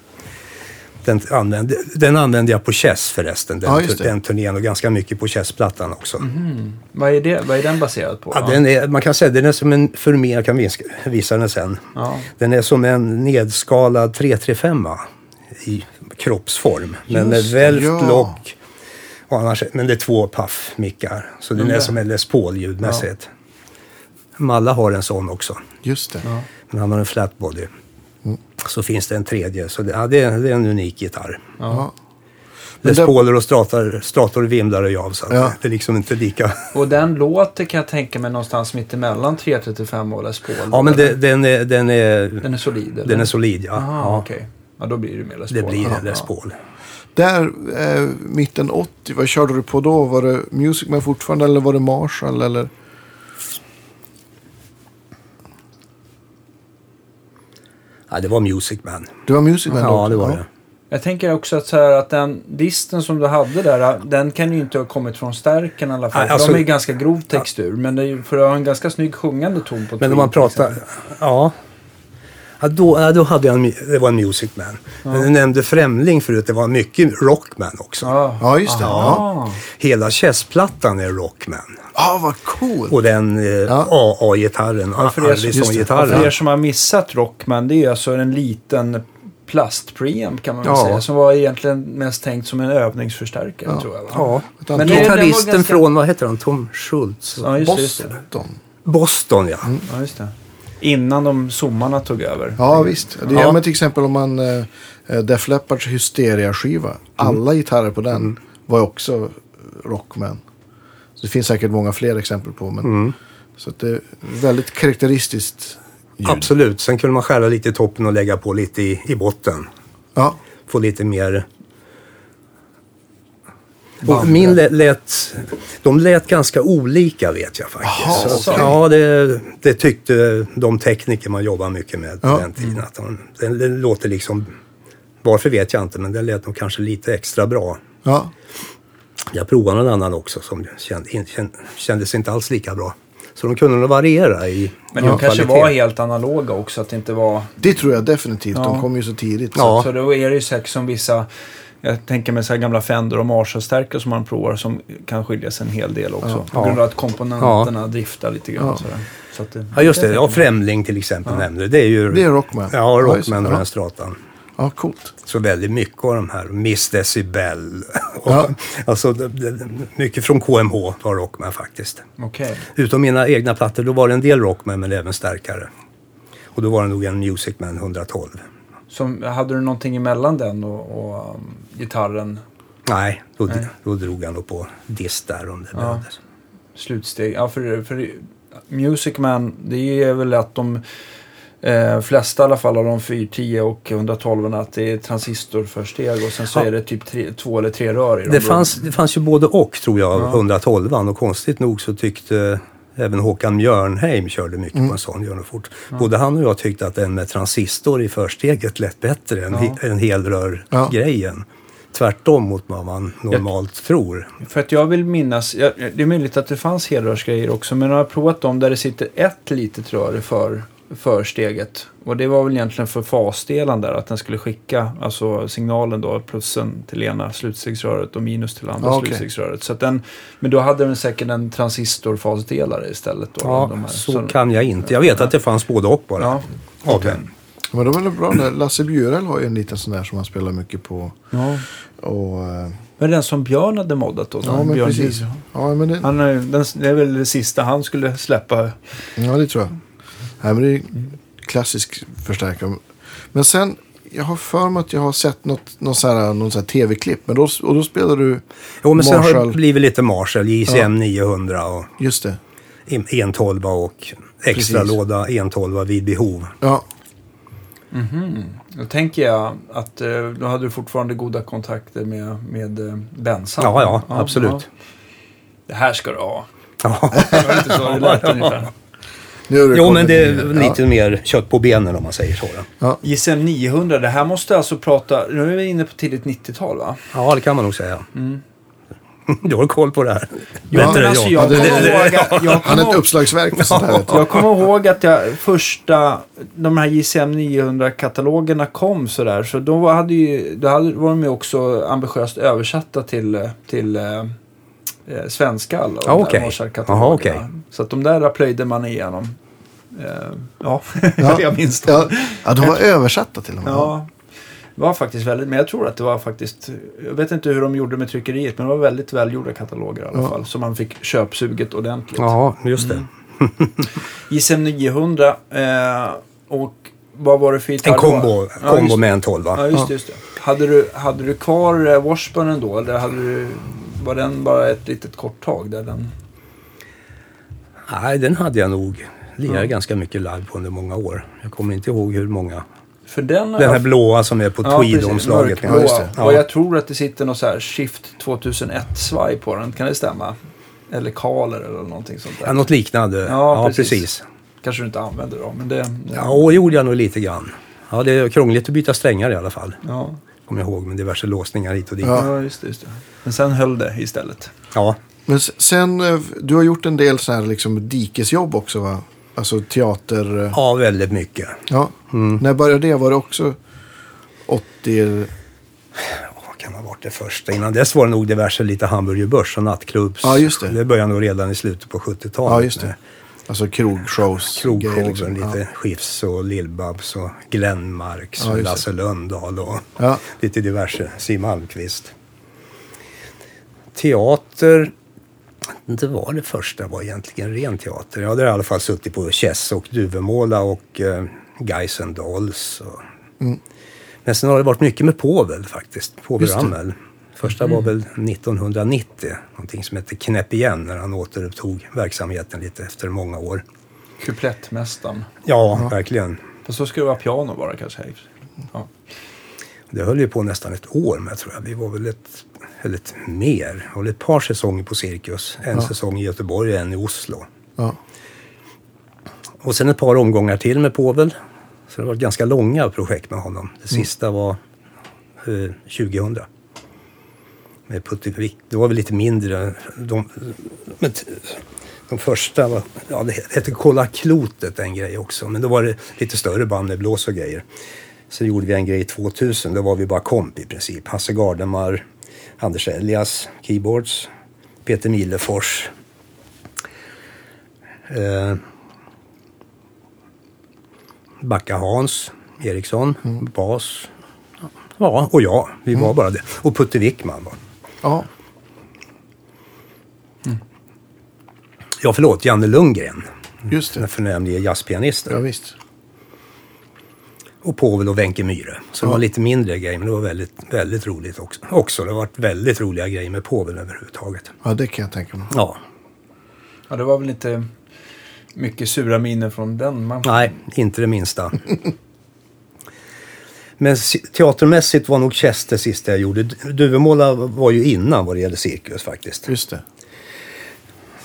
den, använde, den använde jag på Chess förresten. Den,
Ja,
den turnén och ganska mycket på Chess-plattan också.
Vad är, det, vad är den baserad på?
Ja, den är, man kan säga den är som en Furmé, jag kan vis- visa den sen.
Ja.
Den är som en nedskalad 335 i kroppsform. Men med
Just
välvt
ja.
lock. Och annars, men det är två paff-mickar. Så den
Mm.
är som en Les Paul ljudmässigt. Malla har en sån också.
Just det.
Ja.
Men han har en flatbody. Så finns det en tredje. Så det, ja, det, är, det är en unik gitarr.
Ja.
Les Pauler och strator, strator vimlar och av. Så att
Ja.
det är liksom inte lika...
Och den låter kan jag tänka mig någonstans mitt emellan 335 och Les Paul.
Ja, men det, den, är, den, är,
Den är solid? Eller?
den är solid. Ja.
Aha,
ja.
okej. Ja, då blir det mer Les
Det
Paul.
blir
Ja,
en Les. Paul.
Där, eh, mitten 80, vad körde du på då? Var det Music Man fortfarande eller var det Marshall? Eller?
Ja, det var Music Man.
Det var Music Man
Ja,
då?
det var det.
Jag tänker också att, så här, att den disten som du hade där, den kan ju inte ha kommit från stärken i alla fall.
Alltså-
de är ganska grov textur. Men det är, för att ha en ganska snygg sjungande ton på
Men om man pratar...
exempel.
Ja. Ja, då, ja, då hade jag en, det var en Music Man. Men du nämnde Främling förut, det var mycket Rockman också.
Ja,
Ja, just det. Ja.
Hela Chess-plattan är Rockman.
ah, vad cool.
Och den eh, AA-gitarren,
Ja, för, er, ja, för er som har missat Rockman, det är alltså en liten plastpreamp kan man väl
Ja.
säga. Som var egentligen mest tänkt som en övningsförstärkare
Ja.
tror jag. Va?
Ja,
Men
gitarristen
ganska-
från, vad heter han, Tom Schultz?
Ja, just det, just det.
Boston.
Boston ja.
Ja, just det. Innan de zoomarna tog över.
Ja, visst. Det
Ja.
är men till exempel om man... Eh, Def Leppards Hysteria-skiva. Alla gitarrer på den var ju också Rockman. Så det finns säkert många fler exempel på. Men, Så att det är väldigt karaktäristiskt ljud.
Absolut. Sen kunde man skära lite i toppen och lägga på lite i, i botten.
Ja,
Få lite mer... Och min lät, lät... De lät ganska olika vet jag faktiskt.
Jaha,
Så
okej.
Ja, det, det tyckte de tekniker man jobbar mycket med på
Ja.
den tiden. Att de, den, den låter liksom... Varför vet jag inte, men den lät nog kanske lite extra bra.
ja.
Jag provade någon annan också som känd, in, känd, kändes inte alls lika bra. Så de kunde nog variera i
Men de kanske
kvalitet.
var helt analoga också. Att det inte var...
Det tror jag definitivt.
Ja.
De kom ju så tidigt.
Ja.
Så då är det ju säkert som vissa... Jag tänker mig så här gamla Fender och Marshall-stärkare som man provar som kan skilja sig en hel del också.
Ja.
På grund av att komponenterna driftar lite grann.
Ja.
Sådär. Så att det,
Ja, just det. Ja, Främling till exempel nämnde du. Det är ju...
Det är Rockman.
Ja. Rockman och
Ja.
den stratan.
Ja, coolt.
Så väldigt mycket av de här, Miss Decibel. Och,
Ja.
Alltså, det- det- mycket från KMH var Rockman faktiskt.
Okej.
Utom mina egna plattor, då var det en del Rockman men även starkare. Och då var det nog en Music Man 112.
Som, hade du någonting emellan den och, och um, gitarren?
Nej, då,
Nej.
då drog han nog på dist där
Ja.
ja.
Slutsteg. Ja, för, för Music Man, det är väl att de eh, flesta i alla fall av de 410 och 112 att det är transistorförsteg och sen så
Ja.
är det typ tre, två eller tre rör i dem.
Det fanns, det fanns ju både och tror jag,
Ja.
112 och konstigt nog så tyckte även Håkan Mjörnheim körde mycket
Mm.
på en sån Björnefort. Både han och jag tyckte att den med transistor i försteget lät bättre än
Ja.
än helrör-grejen. Tvärtom mot vad man normalt tror.
För att jag vill minnas, ja, det är möjligt att det fanns helrörsgrejer också, men jag har provat dem där det sitter ett litet rör för, försteget. Och det var väl egentligen för fasdelen där, att den skulle skicka alltså signalen då, plussen till ena slutstegsröret och minus till andra
Ja, okej.
slutstegsröret. Så att den, men då hade den säkert en transistorfasdelare istället. Då,
Ja,
de här.
så kan jag inte. Jag vet att det fanns både och bara.
Ja,
den.
Men de är väl bra. Lasse Bjurel har ju en liten sån där som han spelar mycket på.
ja.
Och, eh,
Men den som Björn hade moddat då?
ja, men
Björn
precis. Ja, men det,
Han, är- den, det är väl det sista han skulle släppa.
ja, det tror jag. Nej, men det är klassisk förstärkare. Men sen, jag har för mig att jag har sett något, någon så här, någon så här tv-klipp. Men då, och då spelar du,
Jo, men sen har det
Marshall.
blivit lite Marshall, JCM
Ja.
900 och
just det.
en 112 och extra
Precis.
låda 112 vid behov.
Ja,
Då tänker jag att eh, då hade du fortfarande goda kontakter med, med eh, Bensan.
Ja, ja, absolut.
Det här ska du ha.
Ja.
Var det inte så det lät ungefär?
Nu du
Jo, men det är
ner.
lite mer kött på benen om man säger så.
JSM 900, det här måste alltså prata, nu är vi inne på tidigt 90-tal va?
Ja, det kan man nog säga.
Mm.
Du har koll på det här.
Ja, men alltså,
jag.
det-
kommer
det-
ihåg att- jag
Han är ett uppslagsverk för sånt här.
Jag kommer ihåg att jag första, de här JCM 900-katalogerna kom sådär. Så då var, hade ju, då hade, var de ju också ambitiöst översatta till, till eh, svenska. Alla, de
Ja,
där
okej.
Marshall-katalogerna.
Jaha, okej.
Så att de där plöjde man igenom. Eh, ja,
Ja.
jag minns det.
Ja, ja, de var översatta till och med.
Ja, det var faktiskt väldigt, men jag tror att det var faktiskt, jag vet inte hur de gjorde med tryckeriet, men det var väldigt välgjorda kataloger i alla
Ja.
fall. Så man fick köpsuget ordentligt.
Ja, just det.
JSM 900 eh, och vad var det för gitarr?
En kombo,
Ja,
kombo
just,
med en 12
ja, just, det, just det. Hade du, hade du kvar eh, Washburnen då? Eller hade du, var den bara ett litet kort tag? Där den,
Nej, den hade jag nog. Lirade
Ja.
ganska mycket live på under många år. Jag kommer inte ihåg hur många.
för den
Den här
jag-
blåa som är på
Ja,
tweed-omslaget.
Ja, det.
Ja.
Och jag tror att det sitter något så här Shift 2001-svaj på den. Kan det stämma? Eller Kaler eller någonting sånt där.
Ja, något liknande.
Ja,
Ja,
precis.
precis.
Kanske du inte använder då, men det...
Ja, och det gjorde jag nog lite grann. Ja, det är krångligt att byta strängar i alla fall.
ja.
Kommer jag ihåg, med diverse låsningar hit och dit.
Ja.
Ja.
Ja, just det, just det. Men sen höll det istället.
Men s- sen, eh, du har gjort en del så här liksom dikesjobb också va? Alltså teater. eh,
ja, väldigt mycket.
Ja.
Mm.
När började det? Var det också 80?
Vad kan ha varit det första? Innan dess var det nog diverse lite hamburgerbörs och nattklubbs.
Ja, just det.
Det började nog redan i slutet på 70-talet.
Ja, just det. Alltså krogshows.
Krogshowen,
liksom.
lite
Ja.
Skifs och Lill-Babs och Glenmarks
Ja,
och. Lasse Lönndahl och
Ja.
lite diverse. Siw Malmkvist. Teater, det var det första var egentligen ren teater. Jag hade i alla fall suttit på Chess och Duvemåla och eh, Guys and Dolls. Och...
Mm.
Men sen har det varit mycket med Povel faktiskt. Povel. Ramel. Första var väl 1990. Någonting som hette Knäpp igen när han återupptog verksamheten lite efter många år.
Kuplettmästaren.
Ja, verkligen.
Fast så ska det vara piano bara kanske. Ja.
Det höll ju på nästan ett år med tror jag. Vi var väl ett, eller ett mer. Var väl ett par säsonger på Cirkus. En
Ja.
säsong i Göteborg och en i Oslo.
Ja.
Och sen ett par omgångar till med Povel. Så det var ganska långa projekt med honom. Det
Mm.
sista var eh, 2000. Med Putte Det var väl lite mindre. De, men de första var, ja det hette Kolla klotet en grej också. Men då var det lite större band med blås och grejer. Så gjorde vi en grej 2000. Då var vi bara komp i princip. Hasse Gardemar, Anders Elias, keyboards, Peter Milefors. Eh, Backa Hans Eriksson, bas. Ja, och jag. Vi var bara det. Och Putte Wickman var.
Ja.
Ja, förlåt, Janne Lundgren.
Just
Den
det.
förnämlige jazzpianisten.
Ja, visst.
Och Povel och Wenche Myhre. Så det
Ja.
var lite mindre grejer, men det var väldigt, väldigt roligt också. också. Det har varit väldigt roliga grejer med Povel överhuvudtaget.
Ja, det kan jag tänka mig.
Ja,
ja, det var väl inte mycket sura miner från den man...
nej, inte det minsta. Men si- teatermässigt var nog Chess det sista jag gjorde. Du- Duvemåla var ju innan vad det gäller cirkus faktiskt.
Just det.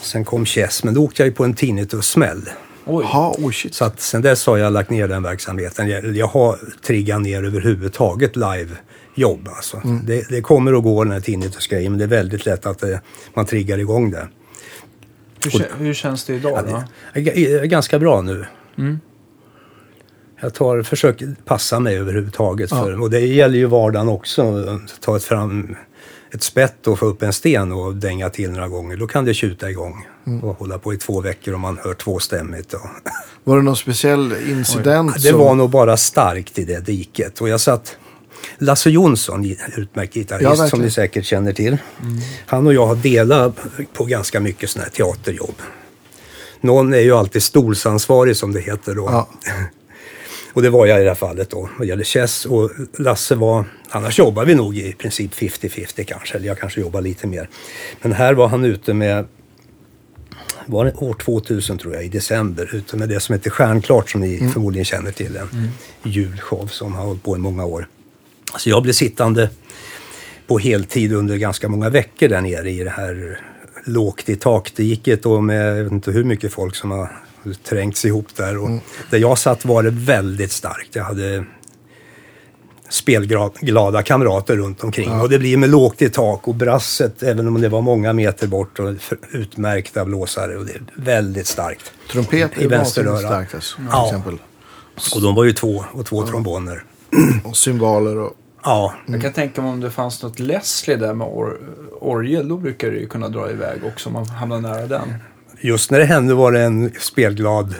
Sen kom Chess, men då åkte jag ju på en tinnitus-smäll.
Oj.
Oh shit.
Så att sen dess har jag lagt ner den verksamheten. Jag, jag har triggat ner överhuvudtaget live-jobb. Alltså. Det, det kommer och går den här tinnitus-grejen, men det är väldigt lätt att det, man triggar igång det.
Hur, kä- hur känns det idag
Ja,
då?
det är ganska bra nu.
Mm.
Jag tar, försöker passa mig överhuvudtaget.
Ja.
För, och det gäller ju vardagen också. Ta ett, fram ett spett och få upp en sten och dänga till några gånger. Då kan det tjuta igång.
Mm.
Och hålla på i två veckor om man hör tvåstämmigt. Och
Var det någon speciell incident?
Det
som-
var nog bara starkt i det diket. Och jag satt... Lasse Jonsson, utmärkt
Ja,
gitarrist
verkligen.
som ni säkert känner till. Han och jag har delat på ganska mycket sådana här teaterjobb. Någon är ju alltid stolsansvarig som det heter då.
Ja.
Och det var jag i det här fallet då, vad gäller Chess. Och Lasse var, annars jobbar vi nog i princip 50-50 kanske, eller jag kanske jobbar lite mer. Men här var han ute med, var det år 2000 tror jag, i december, ute med det som heter Stjärnklart som ni förmodligen känner till. En julshow som har hållit på i många år. Så jag blev sittande på heltid under ganska många veckor där nere i det här lågt i tak. Det gick ett år med, jag vet inte hur mycket folk som har trängts ihop där. Och Där jag satt var det väldigt starkt. Jag hade spelglada kamrater runt omkring. Och det blir med lågt i tak och brasset, även om det var många meter bort och utmärkta blåsare. Och det är väldigt starkt.
Trumpet
I
är vansinnigt starkt alltså,
Ja.
exempel.
Och de var ju två och två tromboner.
Och symboler och...
Ja,
Jag kan tänka mig om det fanns något Leslie där med or orgel. Då brukar det ju kunna dra iväg också om man hamnar nära den.
Just när det hände var det en spelglad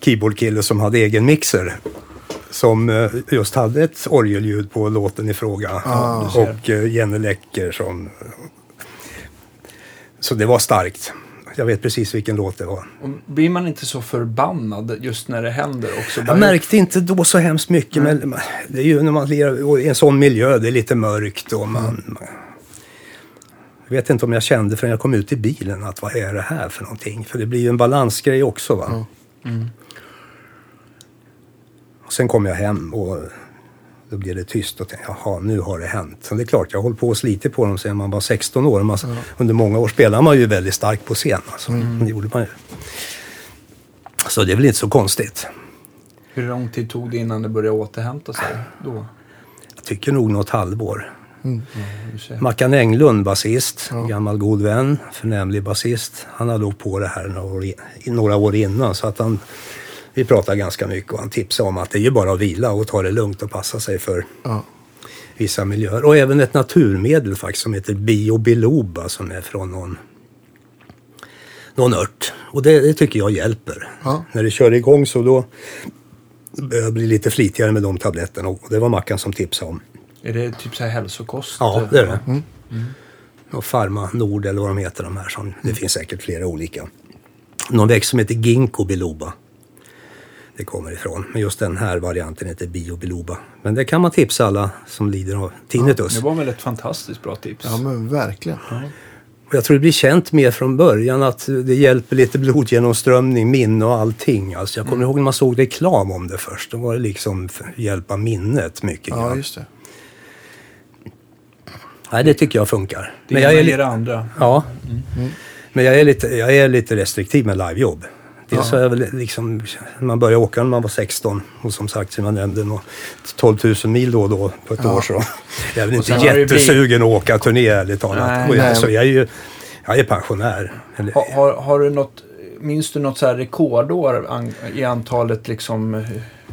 keyboardkille som hade egen mixer. Som eh, just hade ett orgelljud på låten i fråga.
Ah.
och eh, Jenny Läcker som... Så det var starkt. Jag vet precis vilken låt det var.
Och blir man inte så förbannad just när det händer också?
Jag märkte inte då så hemskt mycket, men det är ju när man lever i en sån miljö, det är lite mörkt och man...
Mm.
Jag vet inte om jag kände förrän jag kom ut i bilen att vad är det här för någonting? För det blir ju en balansgrej också va.
Mm.
Och sen kom jag hem och då blev det tyst och tänkte, jaha, nu har det hänt. Så det är klart, jag har hållit på och slitit på dem sedan man var 16 år. Man, Under många år spelade man ju väldigt starkt på scen. Alltså.
Mm.
Det gjorde man ju. Så det är väl inte så konstigt.
Hur lång tid tog det innan det började återhämta sig då?
jag tycker nog något halvår.
Ser.
Mackan Englund, basist, gammal god vän, förnämlig basist. Han hade åkt på det här några år, några år innan så att han, vi pratade ganska mycket och han tipsade om att det är ju bara att vila och ta det lugnt och passa sig för
Ja.
vissa miljöer. Och även ett naturmedel faktiskt som heter biobiloba som är från någon, någon ört. Och det, det tycker jag hjälper.
Ja.
När det kör igång så då jag bli lite flitigare med de tabletterna och det var Mackan som tipsade om.
Är det typ så här hälsokost?
Ja, det är det. Och Pharma Nord eller vad de heter de här. Som, det finns säkert flera olika. Någon växt som heter ginkgo biloba. Det kommer ifrån. Men just den här varianten heter biobiloba. Men det kan man tipsa alla som lider av tinnitus.
Det var väl ett fantastiskt bra tips.
ja, men verkligen.
Och jag tror det blir känt mer från början att det hjälper lite blodgenomströmning, minne och allting. Alltså jag kommer ihåg när man såg reklam om det först. Då var det liksom för att hjälpa minnet mycket
Ja, just det.
Nej, det tycker jag funkar.
Det
Men jag är
det andra.
Ja. Men jag är, lite, jag är lite restriktiv med livejobb. Dels
Ja.
jag väl liksom, man började åka när man var 16 och som sagt som jag nämnde nå- 12 000 mil då och då på ett
Ja.
år så jag är väl inte jättesugen att åka turné ärligt talat.
Nej.
Och jag,
Nej.
så jag är ju jag är pensionär.
Har, har, har du något, minns du något så här rekordår an, i antalet liksom eh,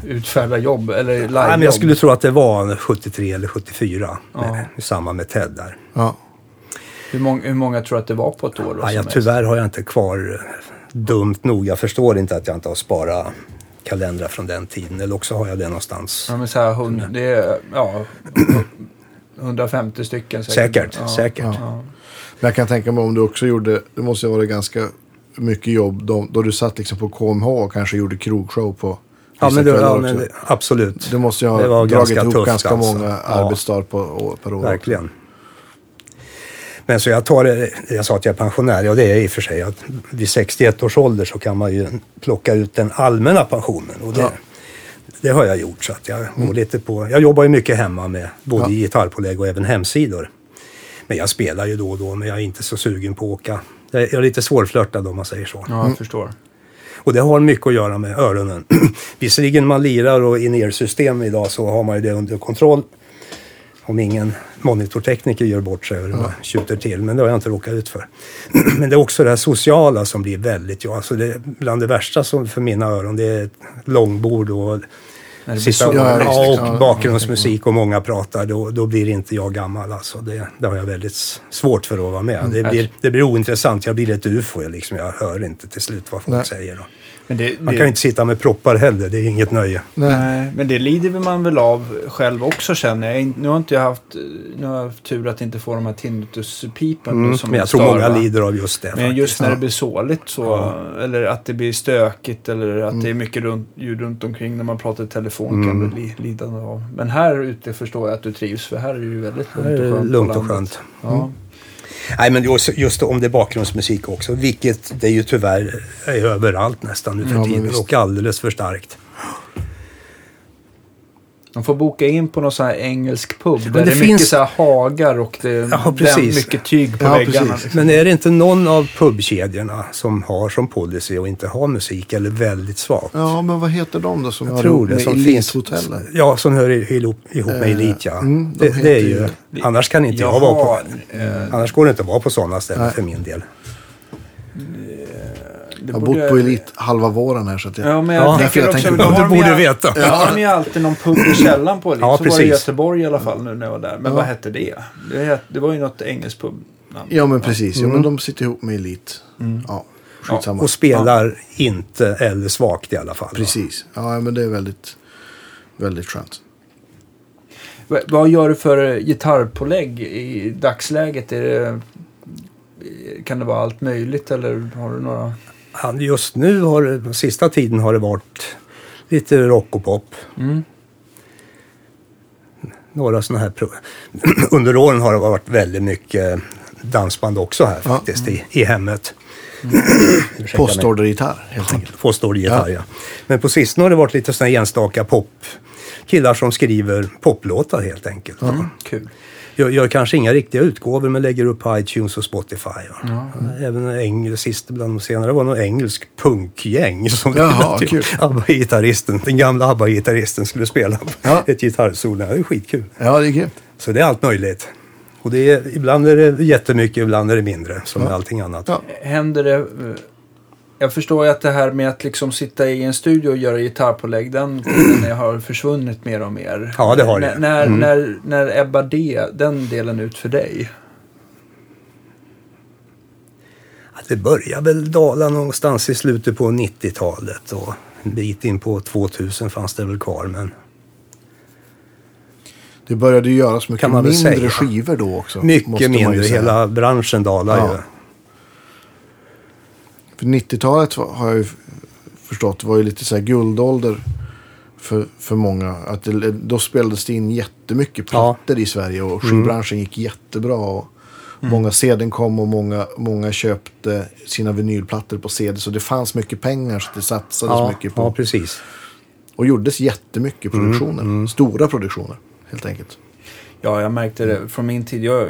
utfärda jobb eller livejobb?
Nej, men jag skulle tro att det var 73 eller 74
Ja.
med, i samband med Ted där.
Ja.
hur, många, hur många tror du att det var på ett år? Då,
Ja, jag, tyvärr har jag inte kvar eh, dumt nog. Jag förstår inte att jag inte har sparat kalendrar från den tiden. Eller också har jag det någonstans.
Ja, men så här, hund, det är ja, 150 stycken säkert.
Säkert,
Ja.
säkert.
Ja.
Men jag kan tänka mig om du också gjorde, det måste ju vara ganska mycket jobb då, då du satt liksom på KMH och kanske gjorde krogshow på
Ja, men det, ja, men det, absolut.
Du måste ju ha dragit
ganska
ihop ganska
alltså.
många
Ja.
arbetsdagar på, år- per år.
Verkligen. Men så jag tar det, jag sa att jag är pensionär, ja det är jag i och för sig. Att vid 61 års ålder så kan man ju plocka ut den allmänna pensionen. Och det,
Ja.
det har jag gjort. Så att jag, går lite på, jag jobbar ju mycket hemma med både
Ja.
gitarrpålägg och även hemsidor. Men jag spelar ju då och då, men jag är inte så sugen på att åka. Jag är lite svårflörtad om man säger så.
Ja, jag förstår.
Och det har mycket att göra med öronen. Visserligen man lirar och in-ear-system idag så har man ju det under kontroll. Om ingen monitortekniker gör bort sig och ja. tjuter till. Men det har jag inte råkat ut för. Men det är också det här sociala som blir väldigt... Ja, alltså det, bland det värsta som för mina öron det är långbord och sitta
Ja,
och bakgrundsmusik och många pratar. Då, då blir inte jag gammal. Alltså. Det, det har jag väldigt svårt för att vara med.
Mm.
Det, blir, det blir ointressant. Jag blir ett ufo. Jag, liksom, jag hör inte till slut vad folk
Nej.
säger. Då.
Men det,
Man
det,
kan ju inte sitta med proppar heller, det är inget nöje.
Nej.
Men det lider man väl av själv också känner jag. Nu har inte jag haft, nu har jag haft tur att inte få de här tinnitus-pipen.
Mm,
som
men jag tror många
va?
lider av just det.
Men just
faktiskt.
när det blir såligt så, eller att det blir stökigt eller att
Mm.
det är mycket runt, ljud runt omkring när man pratar i telefon kan det bli lidande av. Men här ute förstår jag att du trivs för här är det ju väldigt lugnt och skönt.
lugnt och skönt.
Ja.
Nej, men just, just om det är bakgrundsmusik också, vilket det ju tyvärr är överallt nästan nu för
Ja,
tiden och alldeles för starkt.
Man får boka in på någon sån här engelsk pub där
det
det, är mycket
finns-
så här hagar och det är
Ja,
mycket tyg på
Ja,
väggarna. liksom.
Men är det inte någon av pubkedjorna som har som policy att inte ha musik eller väldigt svagt?
Ja, men vad heter de då som
Jag tror det, som
Elithotell? eller?
Ja, som hör ihop, ihop med
Eh,
Elit, ja.
mm, de
det, det är ju, annars kan inte jag
Jaha,
vara på...
eh,
Annars går det inte att vara på sådana ställen
Nej.
för min del.
Det
Jag har
borde-
bott på Elit halva våren här så att jag...
Ja, men jag
Ja,
tänker
jag
också...
på-
Du
de
borde veta.
Då har ju alltid någon pub i källaren på Elit.
Ja,
så var det. Göteborg i alla fall nu när jag var där. Men vad hette det? Det, det var ju något engelskt pub.
Ja, men precis. Ja,
Mm.
men de sitter ihop med Elit. Ja, skitsamma.
Och spelar inte eller svagt i alla fall. va?
Precis. Ja, men det är väldigt, väldigt skönt.
Va- Vad gör du för gitarrpålägg i dagsläget? Är det, kan det vara allt möjligt eller har du några?
Han, just nu, har, det- den sista tiden har det varit lite rock och pop.
Mm.
Några sådana här... Under åren har det varit väldigt mycket dansband också här
Ja.
faktiskt i, i hemmet. Mig.
Postordergitarr, helt enkelt.
Postordergitarr, ja. Men på sistone har det varit lite sådana enstaka pop... Killar som skriver poplåtar helt enkelt.
Mm. Kul.
Gör, gör kanske inga riktiga utgåvor men lägger upp på iTunes och Spotify. va. Även en engelsk, sist bland de senare var någon engelsk punkgäng som
Jaha, kul.
ABBA-gitarristen, den gamla ABBA-gitarristen skulle spela
Ja.
ett gitarrsolo. Det är skitkul.
Ja, det är grymt.
Så det är allt möjligt. Och det är, ibland är det jättemycket, ibland är det mindre, som med allting annat.
Ja.
Händer det... Jag förstår ju att det här med att liksom sitta i en studio och göra gitarrpålägg, den tiden har försvunnit mer och mer.
Ja, det har det.
N- När,
Mm.
när, när ebbar det, den delen ut för dig?
Att det började väl dala någonstans i slutet på 90-talet och en bit in på 2000 fanns det väl kvar. Men
Det började ju göras mycket
Kan man väl
mindre
säga.
skivor då också.
mycket mindre. Hela branschen dalade
Ja.
ju.
För 90-talet var- har jag ju förstått var ju lite så här guldålder för, för många. Att det, då spelades det in jättemycket
Ja.
plattor i Sverige och skivbranschen gick jättebra. Och Många CDn kom och många, många köpte sina vinylplattor på CD. Så det fanns mycket pengar så det satsades
Ja,
mycket på.
ja, precis.
Och gjordes jättemycket
Mm,
produktioner. Stora produktioner helt enkelt.
Ja, jag märkte det från min tid. Jag har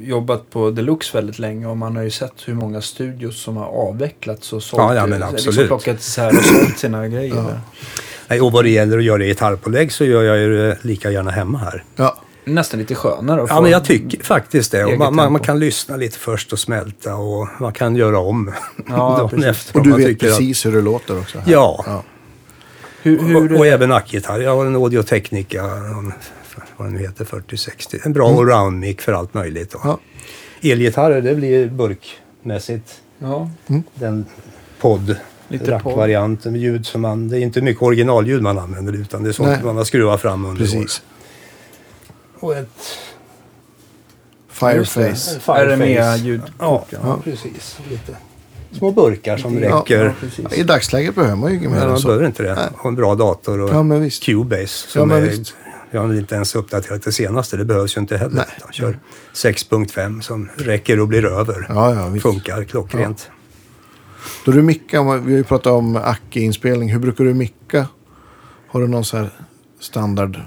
jobbat på Deluxe väldigt länge och man har ju sett hur många studios som har avvecklats och sålt.
Ja, ja, men
liksom
absolut.
plockat isär och sålt sina grejer.
Nej, Och vad det gäller att göra gitarrpålägg så gör jag det lika gärna hemma här.
Ja,
Nästan lite skönare att
Ja, men jag tycker faktiskt det. Man, man, man kan lyssna lite först och smälta och man kan göra om
Ja,
dagen
precis.
efter.
och du vet
tycker att-
precis hur det låter också. Här.
Ja.
ja.
Hur, hur,
Och, och även ackgitarr. Jag har en Audio Technica, en, vad den nu heter, 4060. En bra allround-mick för allt möjligt.
Ja.
Elgitarrer, det blir burkmässigt.
ja,
Den podd rackvarianten med ljud som man... Det är inte mycket originalljud man använder utan det är sånt
Nej.
man har skruvat fram under
Precis.
år. Och ett
Fireface.
RME-ljud.
Ja,
Ja.
precis. Lite små burkar som räcker.
Ja.
I dagsläget behöver man ju inget mer än
man
så.
behöver inte det.
Nej.
Och en bra dator och
Ja, men visst.
Cubase. Som
Ja, men
är,
visst.
Jag har inte ens uppdaterat det senaste. Det behövs ju inte heller.
Nej.
Jag kör 6.5 som räcker och blir över.
Ja, ja.
Funkar klockrent.
Då du mickar, vi har ju pratat om Acke-inspelning. Hur brukar du micka? Har du någon så här standard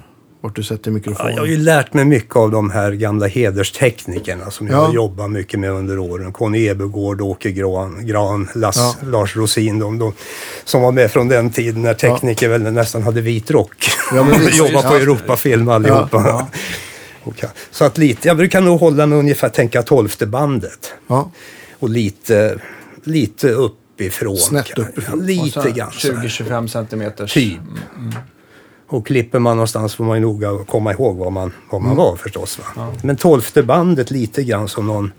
vart du sätter
Ja,
mikrofonen?
jag har ju lärt mig mycket av de här gamla hedersteknikerna som jag
Ja.
har jobbat mycket med under åren. Conny Ebergård, Åke Gran, Gran Lass,
Ja.
Lars Rosin. De, de, som var med från den tiden när tekniker väl nästan hade vit rock.
Ja.
Jobbade på
Ja.
Europafilm allihopa.
Ja,
ja, Så att lite, jag brukar nog hålla mig ungefär, tänka tolfte bandet.
Ja,
Och lite, lite uppifrån.
Snett uppifrån.
Lite grann. så här.
20-25 centimeters.
Typ. Och klipper man någonstans får man ju noga komma ihåg var man, var man var förstås. Va? Men tolfte bandet lite grann som någon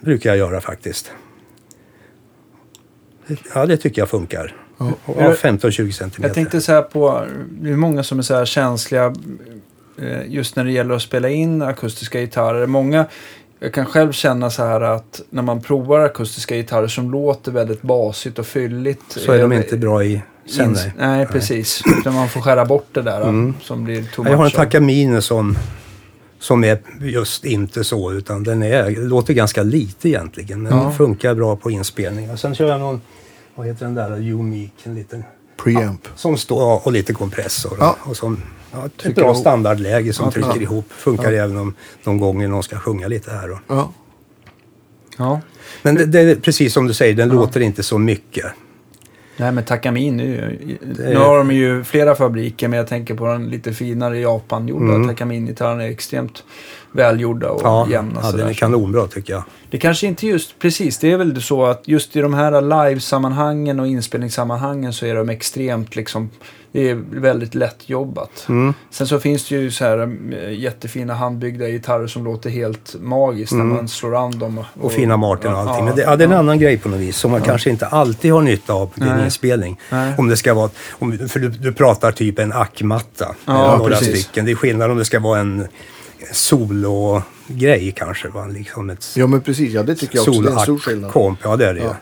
brukar jag göra faktiskt. Ja, det tycker jag funkar. Ja. 15-20 centimeter.
Jag tänkte så här på, det är många som är så här känsliga eh, just när det gäller att spela in akustiska gitarrer. Många, jag kan själv känna så här att när man provar akustiska gitarrer som låter väldigt basigt och fylligt.
Så är de
eh,
inte bra i sen.
ins-
nej.
nej, precis. Utan man får skära bort det där
Mm.
som blir too
Ja, Jag har en Takamine som, som är just inte så, utan den är, låter ganska lite egentligen. Men
Ja.
funkar bra på inspelning. Och sen kör jag någon, vad heter den där, Umeek, en liten
preamp.
Som står ja, och lite kompressor.
Ja.
Och som, ja, ett
Trycker
bra
ihop.
standardläge som
Ja,
trycker
ja.
ihop. Funkar även om någon gång någon ska sjunga lite här. Och.
Ja.
Ja.
Men det, det är precis som du säger, den låter inte så mycket.
Nej men Takamin, nu,
är-
nu har de ju flera fabriker men jag tänker på den lite finare Japan-gjorda.
Mm.
Takamin-gitarrerna är extremt välgjorda och
Ja,
jämna.
ja den är kanonbra tycker jag.
Det kanske inte just, precis, det är väl så att just i de här live-sammanhangen och inspelningssammanhangen så är de extremt liksom, det är väldigt lätt jobbat.
Mm.
Sen så finns det ju så här äh, jättefina handbyggda gitarrer som låter helt magiskt när man slår an dem.
Mm. Och fina Martin och allting.
Ja,
Men det, ja, det är en
ja.
annan grej på något vis som man kanske inte alltid har nytta av en
Nej.
inspelning.
Nej.
Om det ska vara, om, för du, du pratar typ en ackmatta.
Ja,
eller några
precis.
stycken. Det är skillnad om det ska vara en solo-grej kanske. Va? Liksom ett
ja, men precis. Ja, det tycker jag också. Det är en stor skillnad.
Solo-komp, ja det är det ju.
Ja.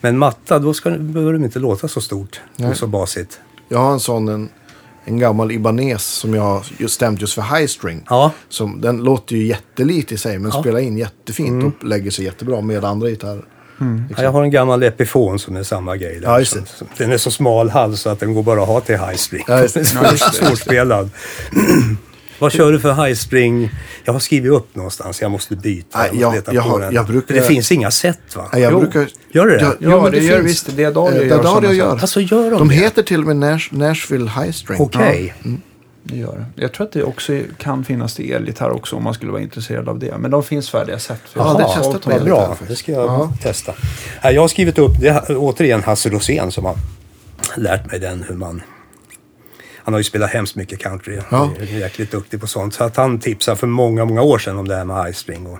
Men matta, då ska, behöver de inte låta så stort
Nej.
och så basigt.
Jag har en sån, en, en gammal Ibanez som jag har just stämt just för high string.
Ja,
Som, den låter ju jättelite i sig men
Ja.
spelar in jättefint och lägger sig jättebra med andra gitarrer.
Ja, jag har en gammal Epiphone som är samma grej. Där.
Ja,
Som- Den är så smal hals så att den går bara att ha till high string.
Ja,
Svårspelad. Vad kör du för high string? Jag har skrivit upp någonstans. Jag måste byta.
Nej,
måste
jag-
leta
jag
den.
jag brukar-
det finns inga sätt va?
Nej, jag
Jo.
brukar...
Gör det det?
Ja,
Ja,
men
det gör visst. Det är Dario
Eh,
gör
Dario gör.
Alltså gör de,
De
det?
heter till och med Nash, Nashville High String.
Okej.
Det gör det. Jag tror att det också kan finnas till elgitarr också om man skulle vara intresserad av det. Men de finns färdiga för
Ja,
jag
det med
Vad bra, det ska jag
Ja.
testa. Jag har skrivit upp, det är återigen Hasse Rosén som har lärt mig den hur man... Han har ju spelat hemskt mycket country.
Ja.
Han är jäkligt duktig på sånt. Så att han tipsade för många, många år sedan om det här med high string och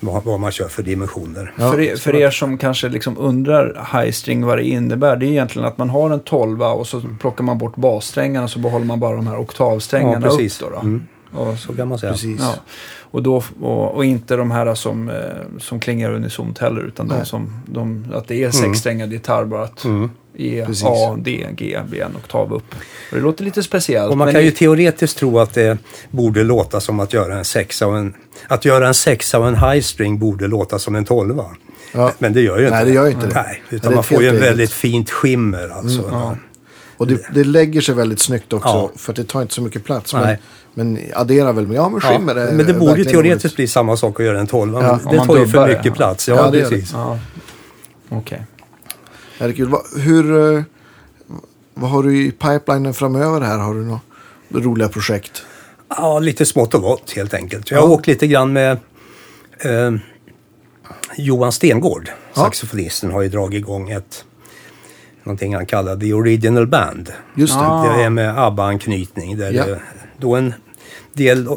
vad, vad man kör för dimensioner.
Ja.
För, er, er som kanske liksom undrar high string vad det innebär. Det är egentligen att man har en tolva och så plockar man bort bassträngarna så behåller man bara de här oktavsträngarna
Ja, precis.
upp. Då, då.
Mm.
Och,
Så kan man säga.
Precis.
ja. och, då, och, och inte de här som, eh, som klingar unisont heller. Utan de som, de, att det är sexsträngad gitarr bara att
Mm.
E,
Precis.
A, D, G blir en oktav upp. Och det låter lite speciellt.
Och man kan ju
det-
teoretiskt tro att det borde låta som att göra en sexa och en... Att göra en sexa och en high string borde låta som en tolva.
Ja.
Men det gör ju inte
Nej, det gör inte det.
Nej,
det
utan
är
man får ju en väldigt fint skimmer alltså.
ja.
Och det, det lägger sig väldigt snyggt också.
Ja.
För att det tar inte så mycket plats. Men, men adderar väl. Ja, men
Ja,
skimmer är
men det borde ju teoretiskt
roligt.
bli samma sak att göra en tolva.
Ja.
det tar ju för
det.
mycket plats. Ja,
Ja, det
precis.
Ja. Okej.
Ja, det är kul. Va, hur, eh, vad har du i pipelinen framöver här? Har du några roliga projekt?
Ja, lite smått och gott helt enkelt. Jag
Ja.
har åkt lite grann med eh, Johan Stengård,
Ja.
saxofonisten, har ju dragit igång ett någonting han kallar The Original Band.
Just det.
Ah.
Det är med ABBA-anknytning. Där
Ja.
det då en del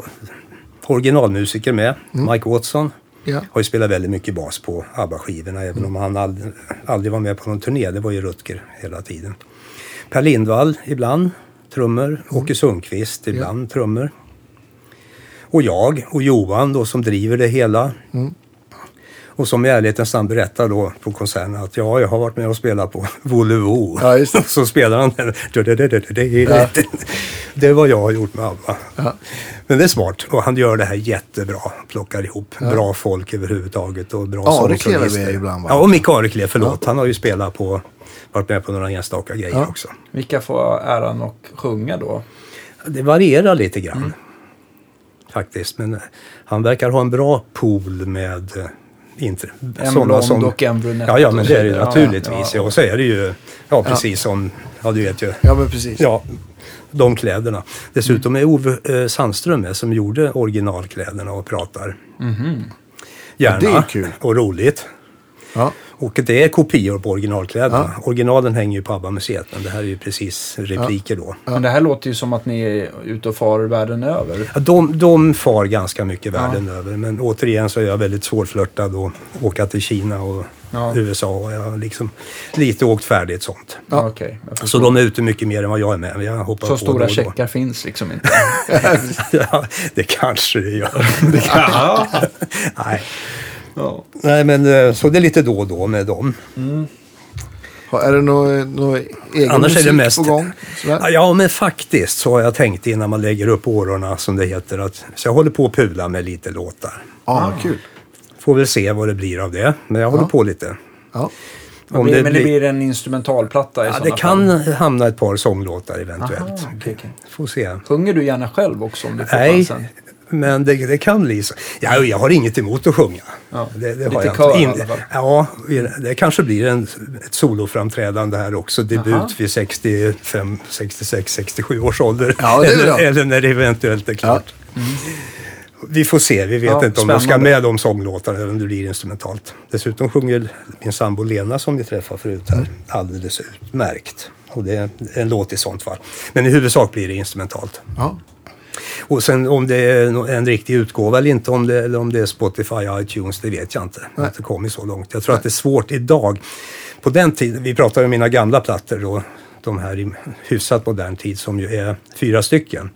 originalmusiker med.
Mm.
Mike Watson
Ja.
har ju spelat väldigt mycket bas på ABBA-skivorna även om han aldrig, aldrig var med på någon turné. Det var ju Rutger hela tiden. Per Lindvall ibland, trummor. Åke Sundqvist ibland, trummor. Och jag och Johan då som driver det hela.
Mm.
Och som i ärlighetens namn berättar då på konserten att ja, jag har varit med och spelat på Volvo.
Ja, just det.
Så spelar han den. Det är vad jag har gjort med ABBA.
Ja.
Men det är smart och han gör det här jättebra. Plockar ihop bra folk överhuvudtaget och bra
Areklev är
sångsolister.
ibland, va?
Ja, och Micke Areklev, förlåt. Han har ju spelat på, varit med på några enstaka grejer
Ja.
också.
Vilka får äran att sjunga då?
Det varierar lite grann.
Mm.
Faktiskt. Men han verkar ha en bra pool med inte, sådana som...
och en brunett.
Ja, ja, men det är det
vidare.
naturligtvis. Ja,
Ja,
Och så är det ju, ja precis som, ja du vet ju.
Ja, men precis.
Ja, de kläderna. Dessutom är Ove eh, Sandström med som gjorde originalkläderna och pratar. Gärna.
Det är kul.
Och roligt.
Ja.
Och det är kopior på originalkläderna. Originalen hänger ju på ABBA-museet men det här är ju precis repliker då.
Men det här låter ju som att ni är ute och far världen över.
Ja, de, de far ganska mycket världen över men återigen så är jag väldigt svårflörtad och åka till Kina och
Ja.
USA och jag har liksom lite åkt färdigt sånt.
Ja. Förstår.
Så de är ute mycket mer än vad jag är med. Jag hoppar
Så
på
stora
då
checkar finns liksom inte.
ja, det kanske det gör.
ja.
Nej.
Ja.
Nej, men eh, så det är lite då och då med dem.
Ha- Är det någon nå egen
Annars är
musik
det mest...
på gång? Sådär?
Ja, men faktiskt så har jag tänkt innan man lägger upp årorna som det heter. Att, så jag håller på att pula med lite låtar.
Ja, kul.
Får väl se vad det blir av det. Men jag håller på lite.
Ja.
Om
men, det,
det
men det
blir-
en instrumentalplatta i
Ja, det kan
fall.
hamna ett par sånglåtar eventuellt.
Aha, okej, okej.
Får se.
Sjunger du gärna själv också om du får
Nej,
chansen?
Men det, det kan bli så. Ja, jag har inget emot att sjunga.
Ja,
Det, det
lite kör i alla fall.
Ja, det kanske blir en, ett soloframträdande här också. Debut
Aha.
vid 65, 66, 67 års ålder.
Ja,
eller, eller när det eventuellt är klart. Vi får se. Vi vet
Ja,
inte om de ska
spännande.
med de sånglåtarna eller om det blir instrumentalt. Dessutom sjunger min sambo Lena som ni träffade förut här
Mm.
alldeles utmärkt. Och det är en låt i sånt fall. Men i huvudsak blir det instrumentalt.
Ja.
Och sen om det är en riktig utgåva eller inte, om det, eller om det är Spotify, iTunes, det vet jag inte. Jag har inte kommit så långt. Jag tror att det är svårt idag. På den tiden, vi pratar om mina gamla plattor då, de här i hyfsat modern tid som ju är fyra stycken.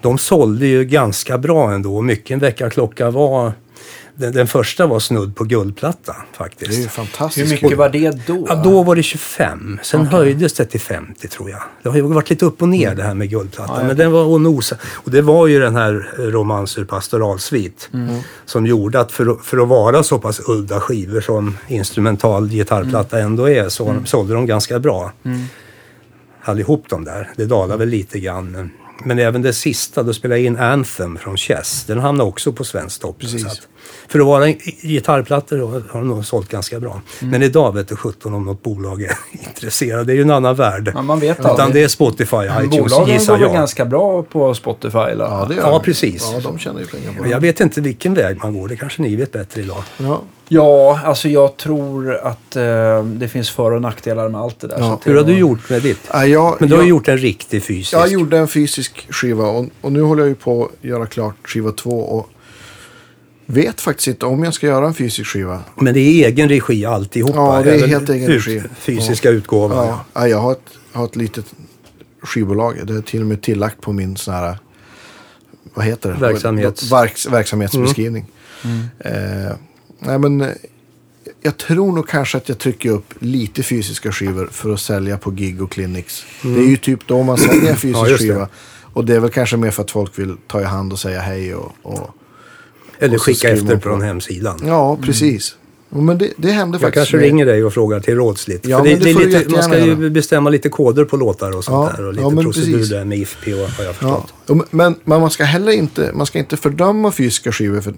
De sålde ju ganska bra ändå. Mycket en väckarklocka var, den, den första var snudd på guldplatta faktiskt.
Det är ju
Hur
fantastiskt.
mycket var det då?
Ja, då var det 25. Sen höjdes det till 50 tror jag. Det har ju varit lite upp och ner det här med guldplattan. Men den var och nosa. Och det var ju den här eh, Romans ur pastoralsvit. Som gjorde att för, att- för att vara så pass udda skivor som instrumental gitarrplatta ändå är så sålde de ganska bra. Allihop de där. Det dalar väl lite grann. Men Men även det sista, då spelade jag in Anthem från Chess. Den hamnade också på svensk topp.
Precis.
Så att, för att vara gitarrplattor då har den nog sålt ganska bra.
Mm.
Men idag vet du sjutton om något bolag är intresserad. Det är ju en annan värld.
Ja, man vet
Utan
aldrig.
det är Spotify,
Men
iTunes
Bolagen
gissar
går väl
jag.
ganska bra på Spotify? Eller?
Ja, det gör
Ja,
de.
precis.
Ja, de tjänar ju pengar på det.
Jag vet inte vilken väg man går. Det kanske ni vet bättre idag.
Ja.
Ja, alltså jag tror att eh, det finns för och nackdelar med allt det där.
Ja.
så att det
Hur har
var-
du gjort med ditt?
Ja, jag,
Men du har
jag,
gjort en riktig fysisk.
jag gjorde en fysisk skiva och, och nu håller jag ju på att göra klart skiva två. Och vet faktiskt inte om jag ska göra en fysisk skiva.
Men det är egen regi alltihopa?
Ja, det är helt egen regi.
Fysiska utgåvor?
Ja, ja, jag har ett, har ett litet skivbolag. Det är till och med tillagt på min sån här, vad heter det?
Verksamhets-
Verks, verksamhetsbeskrivning. Eh, nej, men jag tror nog kanske att jag trycker upp lite fysiska skivor för att sälja på gig och clinics. Det är ju typ då man säljer en fysisk
Ja,
skiva. Och det är väl kanske mer för att folk vill ta i hand och säga hej och... och
Eller skicka efter på
på.
någon hemsidan?
ja, precis. Men det, det hände
Jag
faktiskt.
kanske
med-
ringer dig och frågar till råds lite.
Ja,
det,
men det
det lite, man ska ju bestämma lite koder på låtar och sånt
Ja,
där. Och lite
ja, men
procedur
precis.
där med IFP och har jag
Ja,
förstått.
och- men, men man ska heller inte, man ska inte fördöma fysiska skivor. För,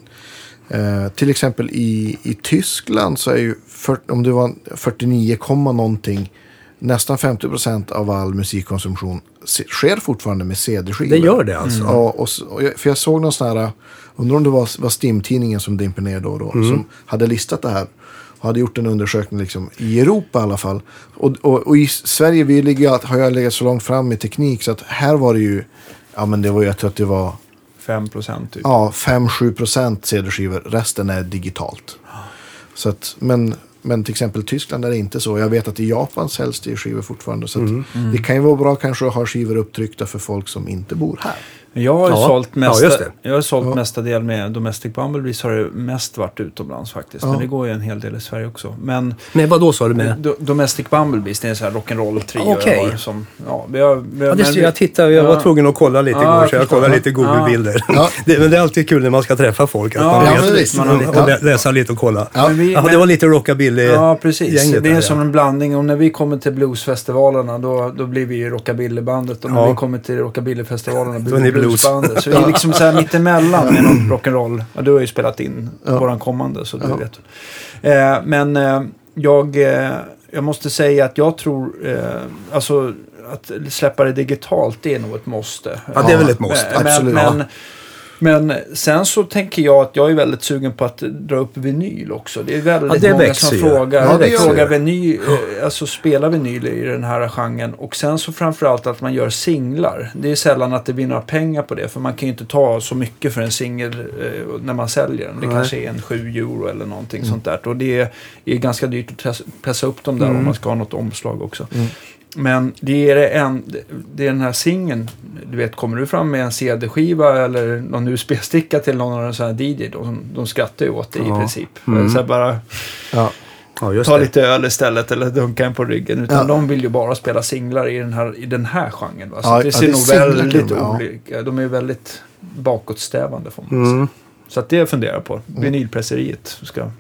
eh, till exempel i, i Tyskland så är ju, för, om det var 49, komma någonting, nästan 50 procent av all musikkonsumtion sker fortfarande med CD-skivor.
Det gör det alltså?
Ja, och, och jag, för jag såg någon sån här, undrar om det var, var Stim-tidningen som dimper ner då och då,
Mm.
som hade listat det här. Och hade gjort en undersökning liksom, i Europa i alla fall. Och, och, och i Sverige vi ligger, har jag legat så långt fram i teknik så att här var det ju, ja men det var ju, jag tror att det var
5 procent typ.
ja, 5-7 procent CD-skivor. Resten är digitalt. Så att, men, men till exempel Tyskland är det inte så. Jag vet att i Japan säljs det skivor fortfarande. Så att det kan ju vara bra kanske att ha skivor upptryckta för folk som inte bor här.
Jag har ju
Ja.
sålt,
Ja,
mesta,
det.
jag har sålt
Ja.
mestadel med Domestic Bumblebees har det mest varit utomlands faktiskt.
Ja.
Men det går ju en hel del i Sverige också. Men
Men vad då sa du med?
Do- Domestic Bumblebees, det är en sån här rock'n'roll-trio
Okej.
har. Som, ja, vi har, vi har,
Ja, det,
vi-
jag tittade, jag var
Ja.
tvungen att kolla lite
Ja,
igår
jag
så jag kollade lite Google-bilder.
Ja.
Det, men det är alltid kul när man ska träffa folk. Att
Ja,
man
ja,
vet lite, man,
Ja.
och lä- läsa lite och kolla.
Ja.
Men vi-
Ja,
men-
det var lite rockabilly
Ja, precis.
gänget
Det är
där,
som
ja.
en blandning. Och när vi kommer till bluesfestivalerna då, då blir vi ju rockabillybandet. Och när
Ja.
vi kommer till rockabillyfestivalerna blir vi. Bluesbandet. Så vi är liksom så här mittemellan med någon rock'n'roll. Ja, du har ju spelat in
Ja.
våran kommande så du vet. Eh, men eh, jag, eh, jag måste säga att jag tror, eh, alltså att släppa det digitalt det är nog ett måste.
Ja, det är väl ett måste.
Absolut.
men, men sen så tänker jag att jag är väldigt sugen på att dra upp vinyl också. Det är väldigt
Ja, det
många
växer
som
ju.
frågar,
Ja, det
frågar vinyl, eh, alltså spela vinyl i den här genren. Och sen så framförallt att man gör singlar. Det är sällan att det blir några pengar på det. För man kan ju inte ta så mycket för en singel eh, när man säljer den. Det
Nej.
kanske är en 7 euro eller någonting sånt där. Och det är, ganska dyrt att pressa- upp dem där
Mm.
om man ska ha något omslag också. Men det är, det en, det är den här singeln. Du vet, kommer du fram med en CD-skiva eller någon USB-sticka till någon av de så här DJ, de, de skrattar ju åt det i
Ja.
princip.
Mm.
Så bara
Ja.
Ja,
ta
det.
lite öl istället eller dunka en på ryggen. Utan de vill ju bara spela singlar i den här, i den här genren. Va? Så det ser
det
nog
singlar
väldigt olika. De är ju väldigt bakåtsträvande får man.
Mm.
Så att det funderar jag på. Vinylpresseriet ska,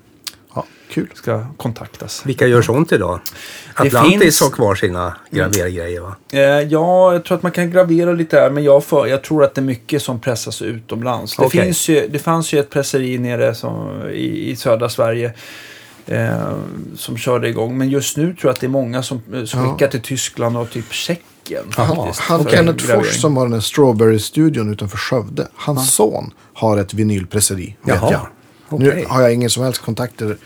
kul.
ska kontaktas.
Vilka gör sånt idag?
Det
Atlantis
finns-
har kvar sina gravergrejer va?
Eh, ja, jag tror att man kan gravera lite där, men jag, för, jag tror att det är mycket som pressas utomlands. Det,
Okej.
finns ju, det fanns ju ett presseri nere som, i, i södra Sverige eh, som körde igång. Men just nu tror jag att det är många som eh, som
Ja.
skickar till Tyskland och typ Tjeckien.
Han
för
Kenneth
gravering.
Fors som har den här Strawberry-studion utanför Skövde. Hans son har ett vinylpresseri, vet
Jaha,
jag.
okej.
Nu har jag ingen som helst kontakter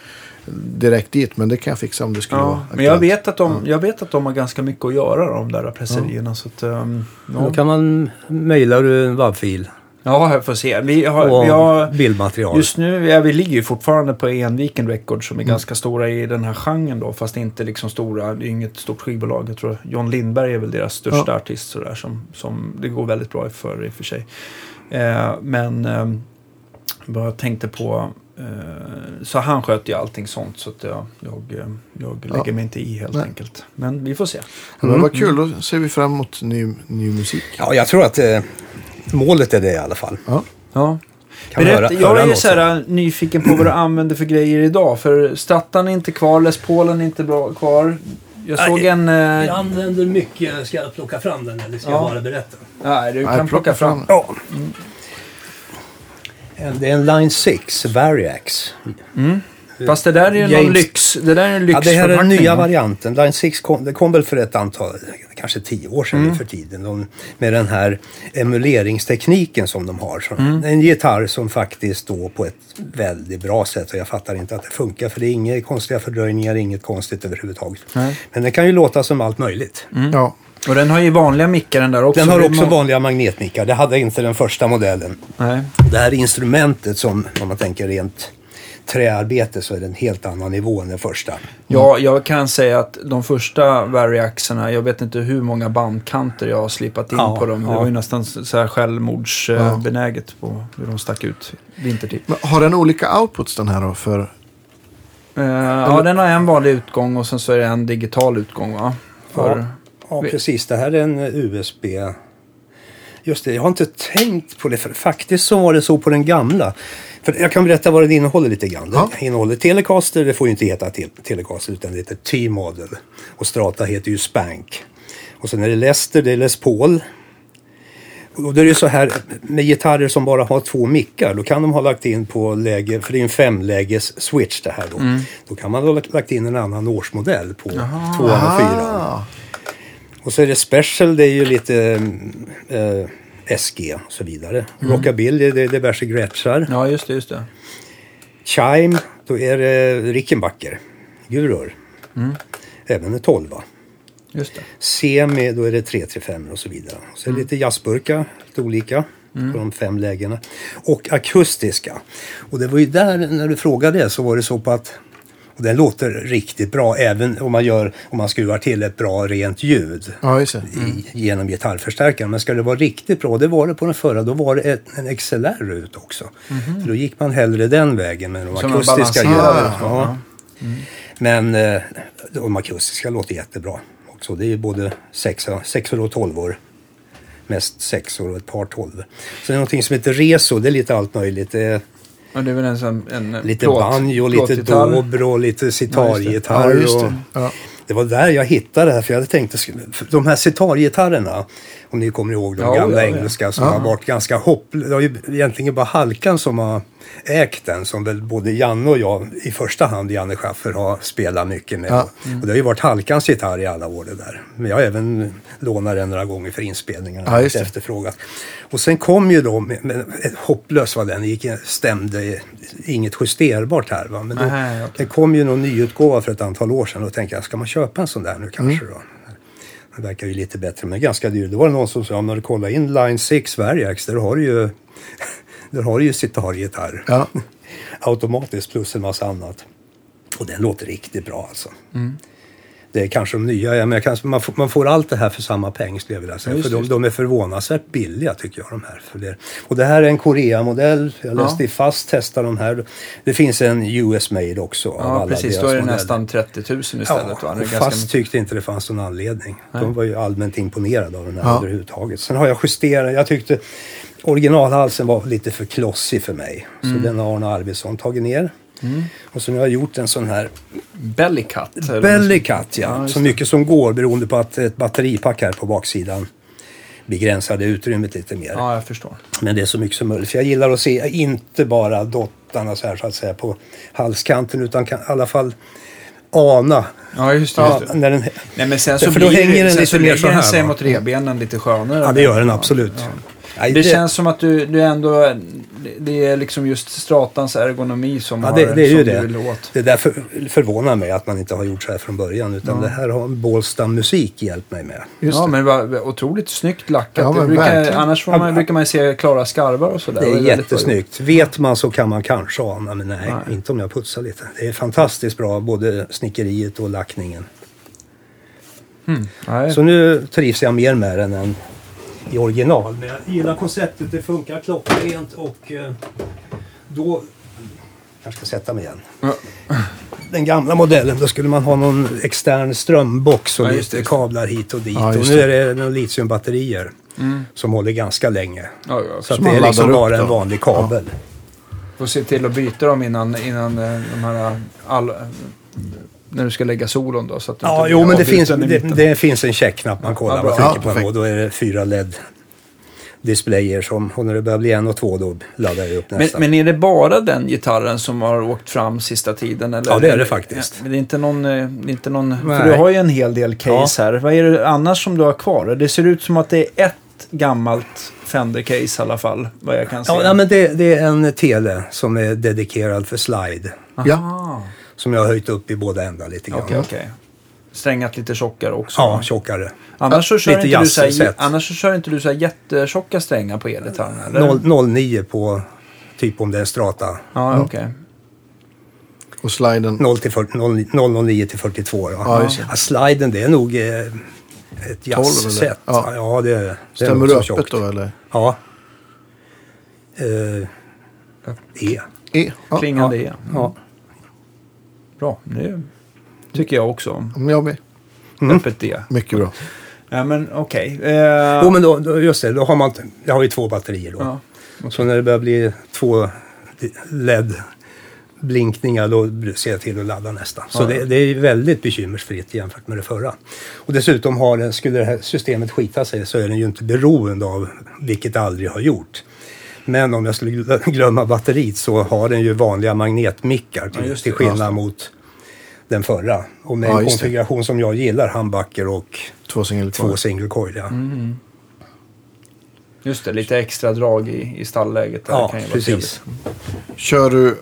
direkt dit, men det kan jag fixa om det skulle vara
Ja,
aktuellt.
men jag vet, att de, jag vet att de har ganska mycket att göra de där presserierna. Så att,
Då
ja.
kan man mejla du en WAV-fil
ja, jag får se. Vi har,
och
vi har,
bildmaterial.
Just nu, ja, vi ligger ju fortfarande på Enviken Records som är ganska stora i den här genren då. Fast inte liksom stora, det är inget stort skivbolag. Jag tror John Lindberg är väl deras största
Ja.
artist sådär som, som det går väldigt bra för i och för sig. Eh, men eh, jag tänkte på, så han sköter ju allting sånt så att jag, jag, eh, jag
Ja.
lägger mig inte i helt
Nej.
enkelt. Men vi får se.
Men vad kul, då ser vi fram emot ny, ny musik.
Ja, jag tror att eh, målet är det i alla fall.
Ja.
Ja.
Kan
Berätta,
höra-
jag
höra
är så här nyfiken på vad du använder för grejer idag. För Strattan är inte kvar, Les Paulen är inte bra kvar. Jag såg
Nej,
en... eh,
Jag använder mycket. Ska jag plocka fram den eller ska
Ja.
jag bara berätta?
Nej, du
Nej,
kan plocka fram.
Ja. En- Det är en Line 6 Variax.
Fast det där är ju någon
James-
lyx... Det där är en
Ja, det här är den nya
va?
varianten. Line 6 kom, det kom väl för ett antal, kanske tio år sedan
Mm.
för tiden. De, med den här emuleringstekniken som de har. Så
Mm.
En gitarr som faktiskt står på ett väldigt bra sätt. Och jag fattar inte att det funkar för det är inga konstiga fördröjningar, inget konstigt överhuvudtaget.
Nej.
Men den kan ju låta som allt möjligt.
Ja.
Och den har ju vanliga mickar den där också.
Den har
Det
också vanliga magnetmickar. Det hade inte den första modellen.
Nej.
Det här instrumentet som, om man tänker rent träarbete, så är det en helt annan nivå än den första.
Ja, jag kan säga att de första Variaxerna, jag vet inte hur många bandkanter jag har slipat in
Ja,
på dem. Det
ja.
var ju nästan så här självmordsbenäget på hur de stack ut vintertid.
Men har den olika outputs den här då? För,
Eh, ja, den har en vanlig utgång och sen så är det en digital utgång va? För,
Ja, ja, precis. Det här är en USB. Just det, jag har inte tänkt på det. För faktiskt så var det så på den gamla. För jag kan berätta vad den innehåller lite grann. Den
Ja.
innehåller Telecaster, det får ju inte heta te- Telecaster utan det heter T-model. Och Strata heter ju Spank. Och sen är det Lester, det är Les Paul. Och då är det så här med gitarrer som bara har två mickar. Då kan de ha lagt in på läge, för det är en femläges switch det här då. Då kan man ha lagt in en annan årsmodell på tvåan och fyran. Och så är det special, det är ju lite eh, SG och så vidare. Rockabilly, det är diverse gretschar.
ja, just det, just det.
Chime, då är det Rickenbacker, guror. Även en 12
Just det.
Semi, då är det 335 och så vidare. Så det lite jazzburkar, lite olika på de fem lägena. Och akustiska. Och det var ju där, när du frågade så var det så på att och den låter riktigt bra även om man, gör, om man skruvar till ett bra rent ljud.
ja,
i, genom gitarrförstärkaren. Men ska det vara riktigt bra, det var det på den förra, då var det ett, en XLR ut också. Så då gick man hellre den vägen med de
Som
akustiska ljuden.
utgång,
Ja. Men eh, de akustiska låter jättebra också. Det är både sexor, sexor och tolvor. Mest sexor och ett par det är någonting som heter reso, det är lite allt möjligt. Det är
Och det är väl en sån en
lite
plåt,
banjo, lite dobro, lite sitargitarr.
Ja, det. Ja.
det var där jag hittade det här, för jag hade tänkt att de här sitargitarrerna, om ni kommer ihåg de
Ja,
gamla
ja, ja.
engelska som har varit ganska hopplösa. Det var ju egentligen bara Halkan som har ägt den, som väl både Janne och jag, i första hand Janne Schaffer, har spelat mycket med.
Ja.
Och det har ju varit Halkans gitarr i alla år det där. Men jag har även lånat den några gånger för inspelningarna.
Ja,
efterfrågat. Och sen kom ju då, med, med, hopplös var den, gick, stämde inget justerbart här. Va? Men då,
Nej, okej.
det kom ju någon nyutgåva för ett antal år sedan och tänkte jag, ska man köpa en sån där nu kanske då? Det verkar ju lite bättre men ganska dyr. Då var det någon som sa, om du kollar in Line 6 Variax, där har du ju, där har du ju sitargitarr.
Ja.
Automatiskt plus en massa annat. Och den låter riktigt bra alltså. Det är kanske de nya, ja, men kanske, man, får, man får allt det här för samma peng skulle jag vilja säga.
Ja,
för de, de är förvånansvärt billiga tycker jag de här. Det. Och det här är en Korea-modell. Jag
Ja.
läste i Fast testa de här. Det finns en US-made också. av
Ja,
alla
precis. Då är det
modeller.
nästan 30 000 istället.
Ja, och fast
mycket.
tyckte inte det fanns någon anledning.
Nej.
De var ju allmänt imponerade av den här
Ja.
överhuvudtaget. Sen har jag justerat. Jag tyckte originalhalsen var lite för klossig för mig. Så
Mm.
den har Arne Arvidsson tagit ner. Och så nu har jag gjort en sån här
Belly cut. eller
Belly
något
cut, ja.
Ja,
så mycket som går beroende på att ett batteripack här på baksidan begränsade utrymmet lite mer.
Ja, jag förstår.
Men det är så mycket som möjligt. För jag gillar att se inte bara dottarna så här så att säga på halskanten utan kan i alla fall ana.
Ja, just det.
Ja,
Just det.
när den,
Nej, men sen
För
så
då
blir
hänger den lite
så
mer så
den
här,
sig
va?
mot revbenen lite skönare.
ja, det gör den absolut.
Ja.
Nej,
Det känns som att du, du ändå... det- Det är liksom just Stratans ergonomi som,
Ja,
har,
det, det är ju
som
det.
du vill åt.
Det därför förvånar mig att man inte har gjort så här från början. Utan
Ja.
det här har Bålstam Musik hjälpt mig med.
Just
ja,
det.
men det var otroligt snyggt lackat.
Ja,
det
men
brukar, annars får man, brukar man se klara skarvar och sådär.
Det är
väldigt
jättesnyggt. Vet man så kan man kanske ana, men nej,
Nej.
inte om jag putsar lite. Det är fantastiskt bra, både snickeriet och lackningen.
Mm.
Så nu trivs jag mer med den än i original. Men jag gillar konceptet, det funkar klockrent och eh, då... Jag ska sätta mig igen.
Ja.
Den gamla modellen, då skulle man ha någon extern strömbox och
Ja, just
lite kablar hit och dit.
Ja,
och nu är det några litiumbatterier
Mm.
som håller ganska länge.
Ja, ja.
Så det är liksom bara en vanlig kabel.
Får se till att byta dem innan, innan eh, de här all, när du ska lägga solon då? Så att
Ja, jo, men det finns, det, det finns en checkknapp man kollar
Ja, bra.
trycker
Ja,
på.
perfekt.
Och då är det fyra LED-displayer som, och när det börjar bli en och två då laddar jag upp
Men,
nästa.
men är det bara den gitarren som har åkt fram sista tiden? Eller?
Ja, det är det faktiskt.
Men det är inte någon... eh, Det är inte någon för du har ju en hel del case här. Vad är det annars som du har kvar? Det ser ut som att det är ett gammalt Fender-case i alla fall, vad jag kan se.
Ja, men det, det är en tele som är dedikerad för slide.
Aha.
Som jag har höjt upp i båda ändar lite grann.
Okej, okej. Strängat lite tjockare också.
Ja, tjockare.
Annars så kör inte du så här, annars så kör inte du så här jättetjocka strängar på elgitarren? eller?
Noll- 09 på typ om det är en strata.
Ja, okej.
Och sliden.
0 till 40, 0, 009 till 42. Ja.
Ja, just det.
Ja, sliden det är nog eh, ett
eller?
Ja.
Ja.
det, det är
Stämmer du öppet
tjockt.
då eller?
Ja. Eh, e.
E? Ja.
Klingande E.
Ja.
Bra, det tycker jag också om.
Jag med.
Mm.
Öppet D.
Mycket bra.
Ja, men okej. Eh,
Jo, men då, då, just det, då har man, jag har ju två batterier då.
ja.
Så när det börjar bli två LED-blinkningar då ser jag till att ladda nästa. Så
Ja,
det, det är väldigt bekymmersfritt jämfört med det förra. Och dessutom har den, skulle det här systemet skita sig så är den ju inte beroende av vilket det aldrig har gjort. Men om jag skulle gl- glömma batteriet så har den ju vanliga magnetmickar
Ja,
till,
just det.
till skillnad mot den förra. Och med
Ja,
en
just det.
konfiguration som jag gillar, humbucker och
Två
single coil. Ja.
Mm. Just det, lite extra drag i, i stallläget. Där
Ja,
kan ju vara
precis.
Kör du...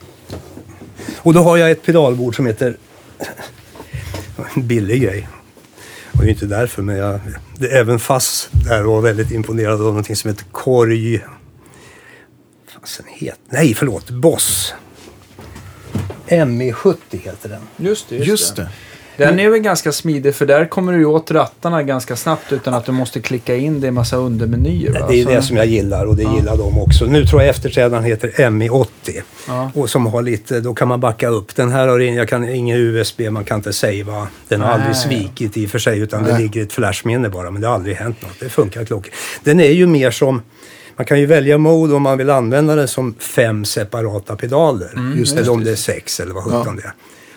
Och då har jag ett pedalbord som heter... En billig grej. Och det är inte därför, men jag... Det, även fast där var väldigt imponerad av någonting som heter Korg... Fasen het... Nej, förlåt. Boss. ME70 heter den.
Just det. Just,
Just
det.
det.
Den är väl ganska smidig för där kommer du åt rattarna ganska snabbt utan att du måste klicka in det i massa undermenyer. va?
Det är det som jag gillar och det gillar de också. Nu tror jag efterträdaren heter ME80.
Ja.
Och som har lite, då kan man backa upp. Den här har jag kan, ingen USB, man kan inte savea. Den har
Nej.
aldrig svikit i och för sig utan det
Nej.
ligger i ett flashminne bara. Men det har aldrig hänt något. Det funkar klockrent. Den är ju mer som, man kan ju välja mode om man vill använda den som fem separata pedaler.
Mm,
just
eller
det.
om det är sex eller vad sjutton det är.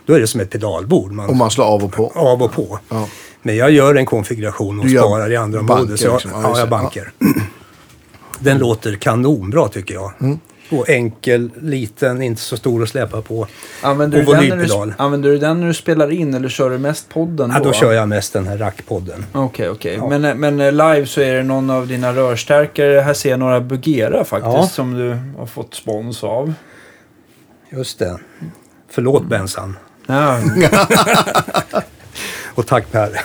Då är det som ett pedalbord. Man,
Om man slår av och på.
av och på.
Ja.
Men jag gör en konfiguration och sparar i andra
banker
moder. Så jag,
liksom. Ja,
ja,
just
jag
det.
banker. Den låter kanonbra tycker jag.
Mm.
Och enkel, liten, inte så stor att släpa på.
Använder,
Och
du den när du, använder du den när du spelar in eller kör du mest podden
Ja,
då?
då kör jag mest den här rackpodden.
Okej, okej.
Ja.
Men, men eh, live så är det någon av dina rörstärkare. Här ser jag några Bugera faktiskt
Ja.
som du har fått spons av.
Just det. Förlåt Bensan.
Ja,
Och tack Per.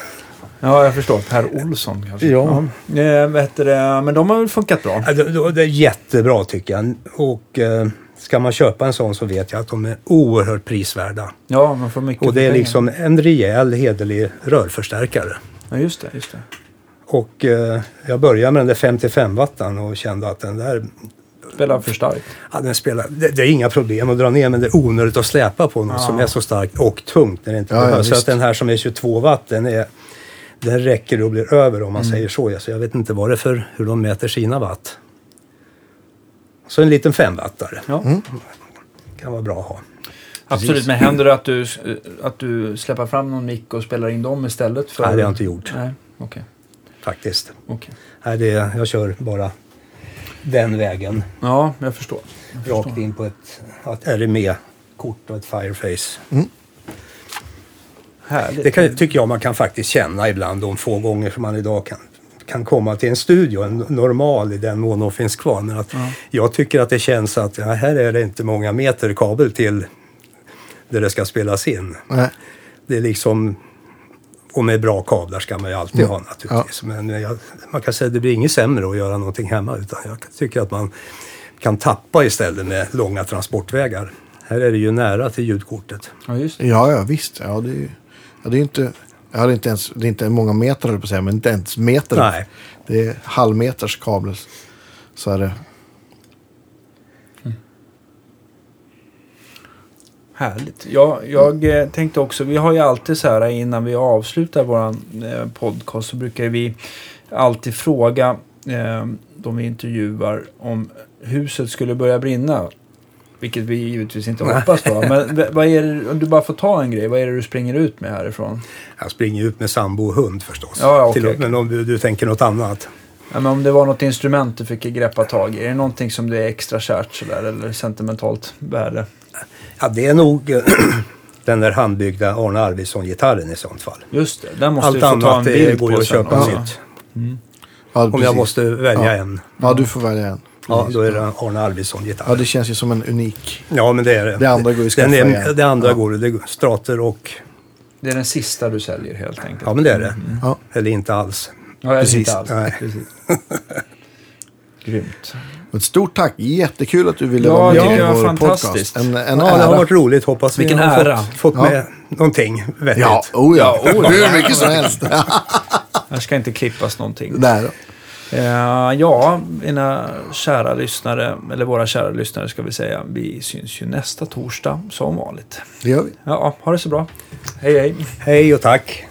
Ja jag förstår. Per Olsson kanske.
Ja.
ja. Eh, heter det? Men de har väl funkat bra?
Ja, det, det är jättebra tycker jag. Och eh, ska man köpa en sån så vet jag att de är oerhört prisvärda.
Ja, man får mycket
Och det är liksom en rejäl hederlig rörförstärkare.
Ja, just det. Just det.
Och eh, jag började med den där 55 wattan och kände att den där
Spelar för starkt.
Ja, den spelar, det, det är inga problem att dra ner men det är onödigt att släpa på något
Ja.
som är så starkt och tungt när det inte
Ja, ja,
behövs. så
visst.
att den här som är 22 watt den, är, den räcker och blir över om man
Mm.
säger så. Så jag vet inte vad det är för hur de mäter sina watt. Så en liten 5 wattare
Ja.
kan vara bra att ha.
Absolut, men händer det att du, att du släpper fram någon mick och spelar in dem istället? För...
Nej, det har jag inte gjort
Nej, okej.
faktiskt.
okej.
Nej, det, jag kör bara den vägen.
Ja, jag förstår. Jag förstår.
Rakt in på ett, ett RME-kort och ett Fireface.
Härligt.
Det kan, tycker jag man kan faktiskt känna ibland de få gånger som man idag kan, kan komma till en studio, en normal i den mån de finns kvar. Men att
Ja.
Jag tycker att det känns att ja, här är det inte många meter kabel till där det ska spelas in.
Nej.
Det är liksom, och med bra kablar ska man ju alltid ha naturligtvis. Men jag, man kan säga att det blir inget sämre att göra någonting hemma. Utan jag tycker att man kan tappa istället med långa transportvägar. Här är det ju nära till ljudkortet.
Ja, just det.
Ja, ja visst. Ja, det, är, ju- ja, det är inte... Jag hade inte ens, det är inte många meter jag på att säga, men inte ens meter.
Nej.
Det är halvmeters kabel. Så är det.
Härligt. Ja, jag eh, tänkte också, vi har ju alltid så här innan vi avslutar vår eh, podcast så brukar vi alltid fråga eh, de vi intervjuar om huset skulle börja brinna. Vilket vi givetvis inte hoppas på. Men vad är det, om du bara får ta en grej, vad är det du springer ut med härifrån?
Jag springer ut med sambo och hund förstås.
Ja, ja, okej,
Till-. Men om du, du tänker något annat?
Ja, men om det var något instrument du fick greppa tag i, är det någonting som det är extra kärt sådär eller sentimentalt värde?
Ja, det är nog eh, den där handbyggda Arne Arvidsson-gitarren i sånt fall.
Just det, den måste
Allt
vi få ta en
annat det
bild
går
på
ju att
sen.
köpa
Ja.
nytt.
Ja,
Om jag måste välja
Ja.
en.
Ja, du får välja en.
Ja, då är det Arne Arvidsson-gitarr.
Ja, det känns ju som en unik.
Ja, men det är det.
Det andra går ju att skaffa
Den är,
igen.
Det andra
Ja.
går det. går Strater och...
Det är den sista du säljer helt enkelt.
Ja, men det är det.
Ja.
Eller inte alls.
Ja, jag
Precis.
Inte alls.
Nej.
Precis. Grymt.
Ett stort tack. Jättekul att du ville
Ja,
vara
det
med
tycker
i
jag
vår
fantastiskt.
podcast. En, en
ja, det
ära.
har varit roligt. Hoppas
Vilken
vi har
ära.
fått, fått
Ja.
med någonting vettigt.
Ja, oh ja.
Ja, oh ja.
Hur mycket som helst.
Här ska inte klippas någonting.
Där.
Eh, ja, mina kära lyssnare, eller våra kära lyssnare ska vi säga, vi syns ju nästa torsdag som vanligt.
Det gör vi.
Ja, ha det så bra. Hej, hej.
Hej och tack.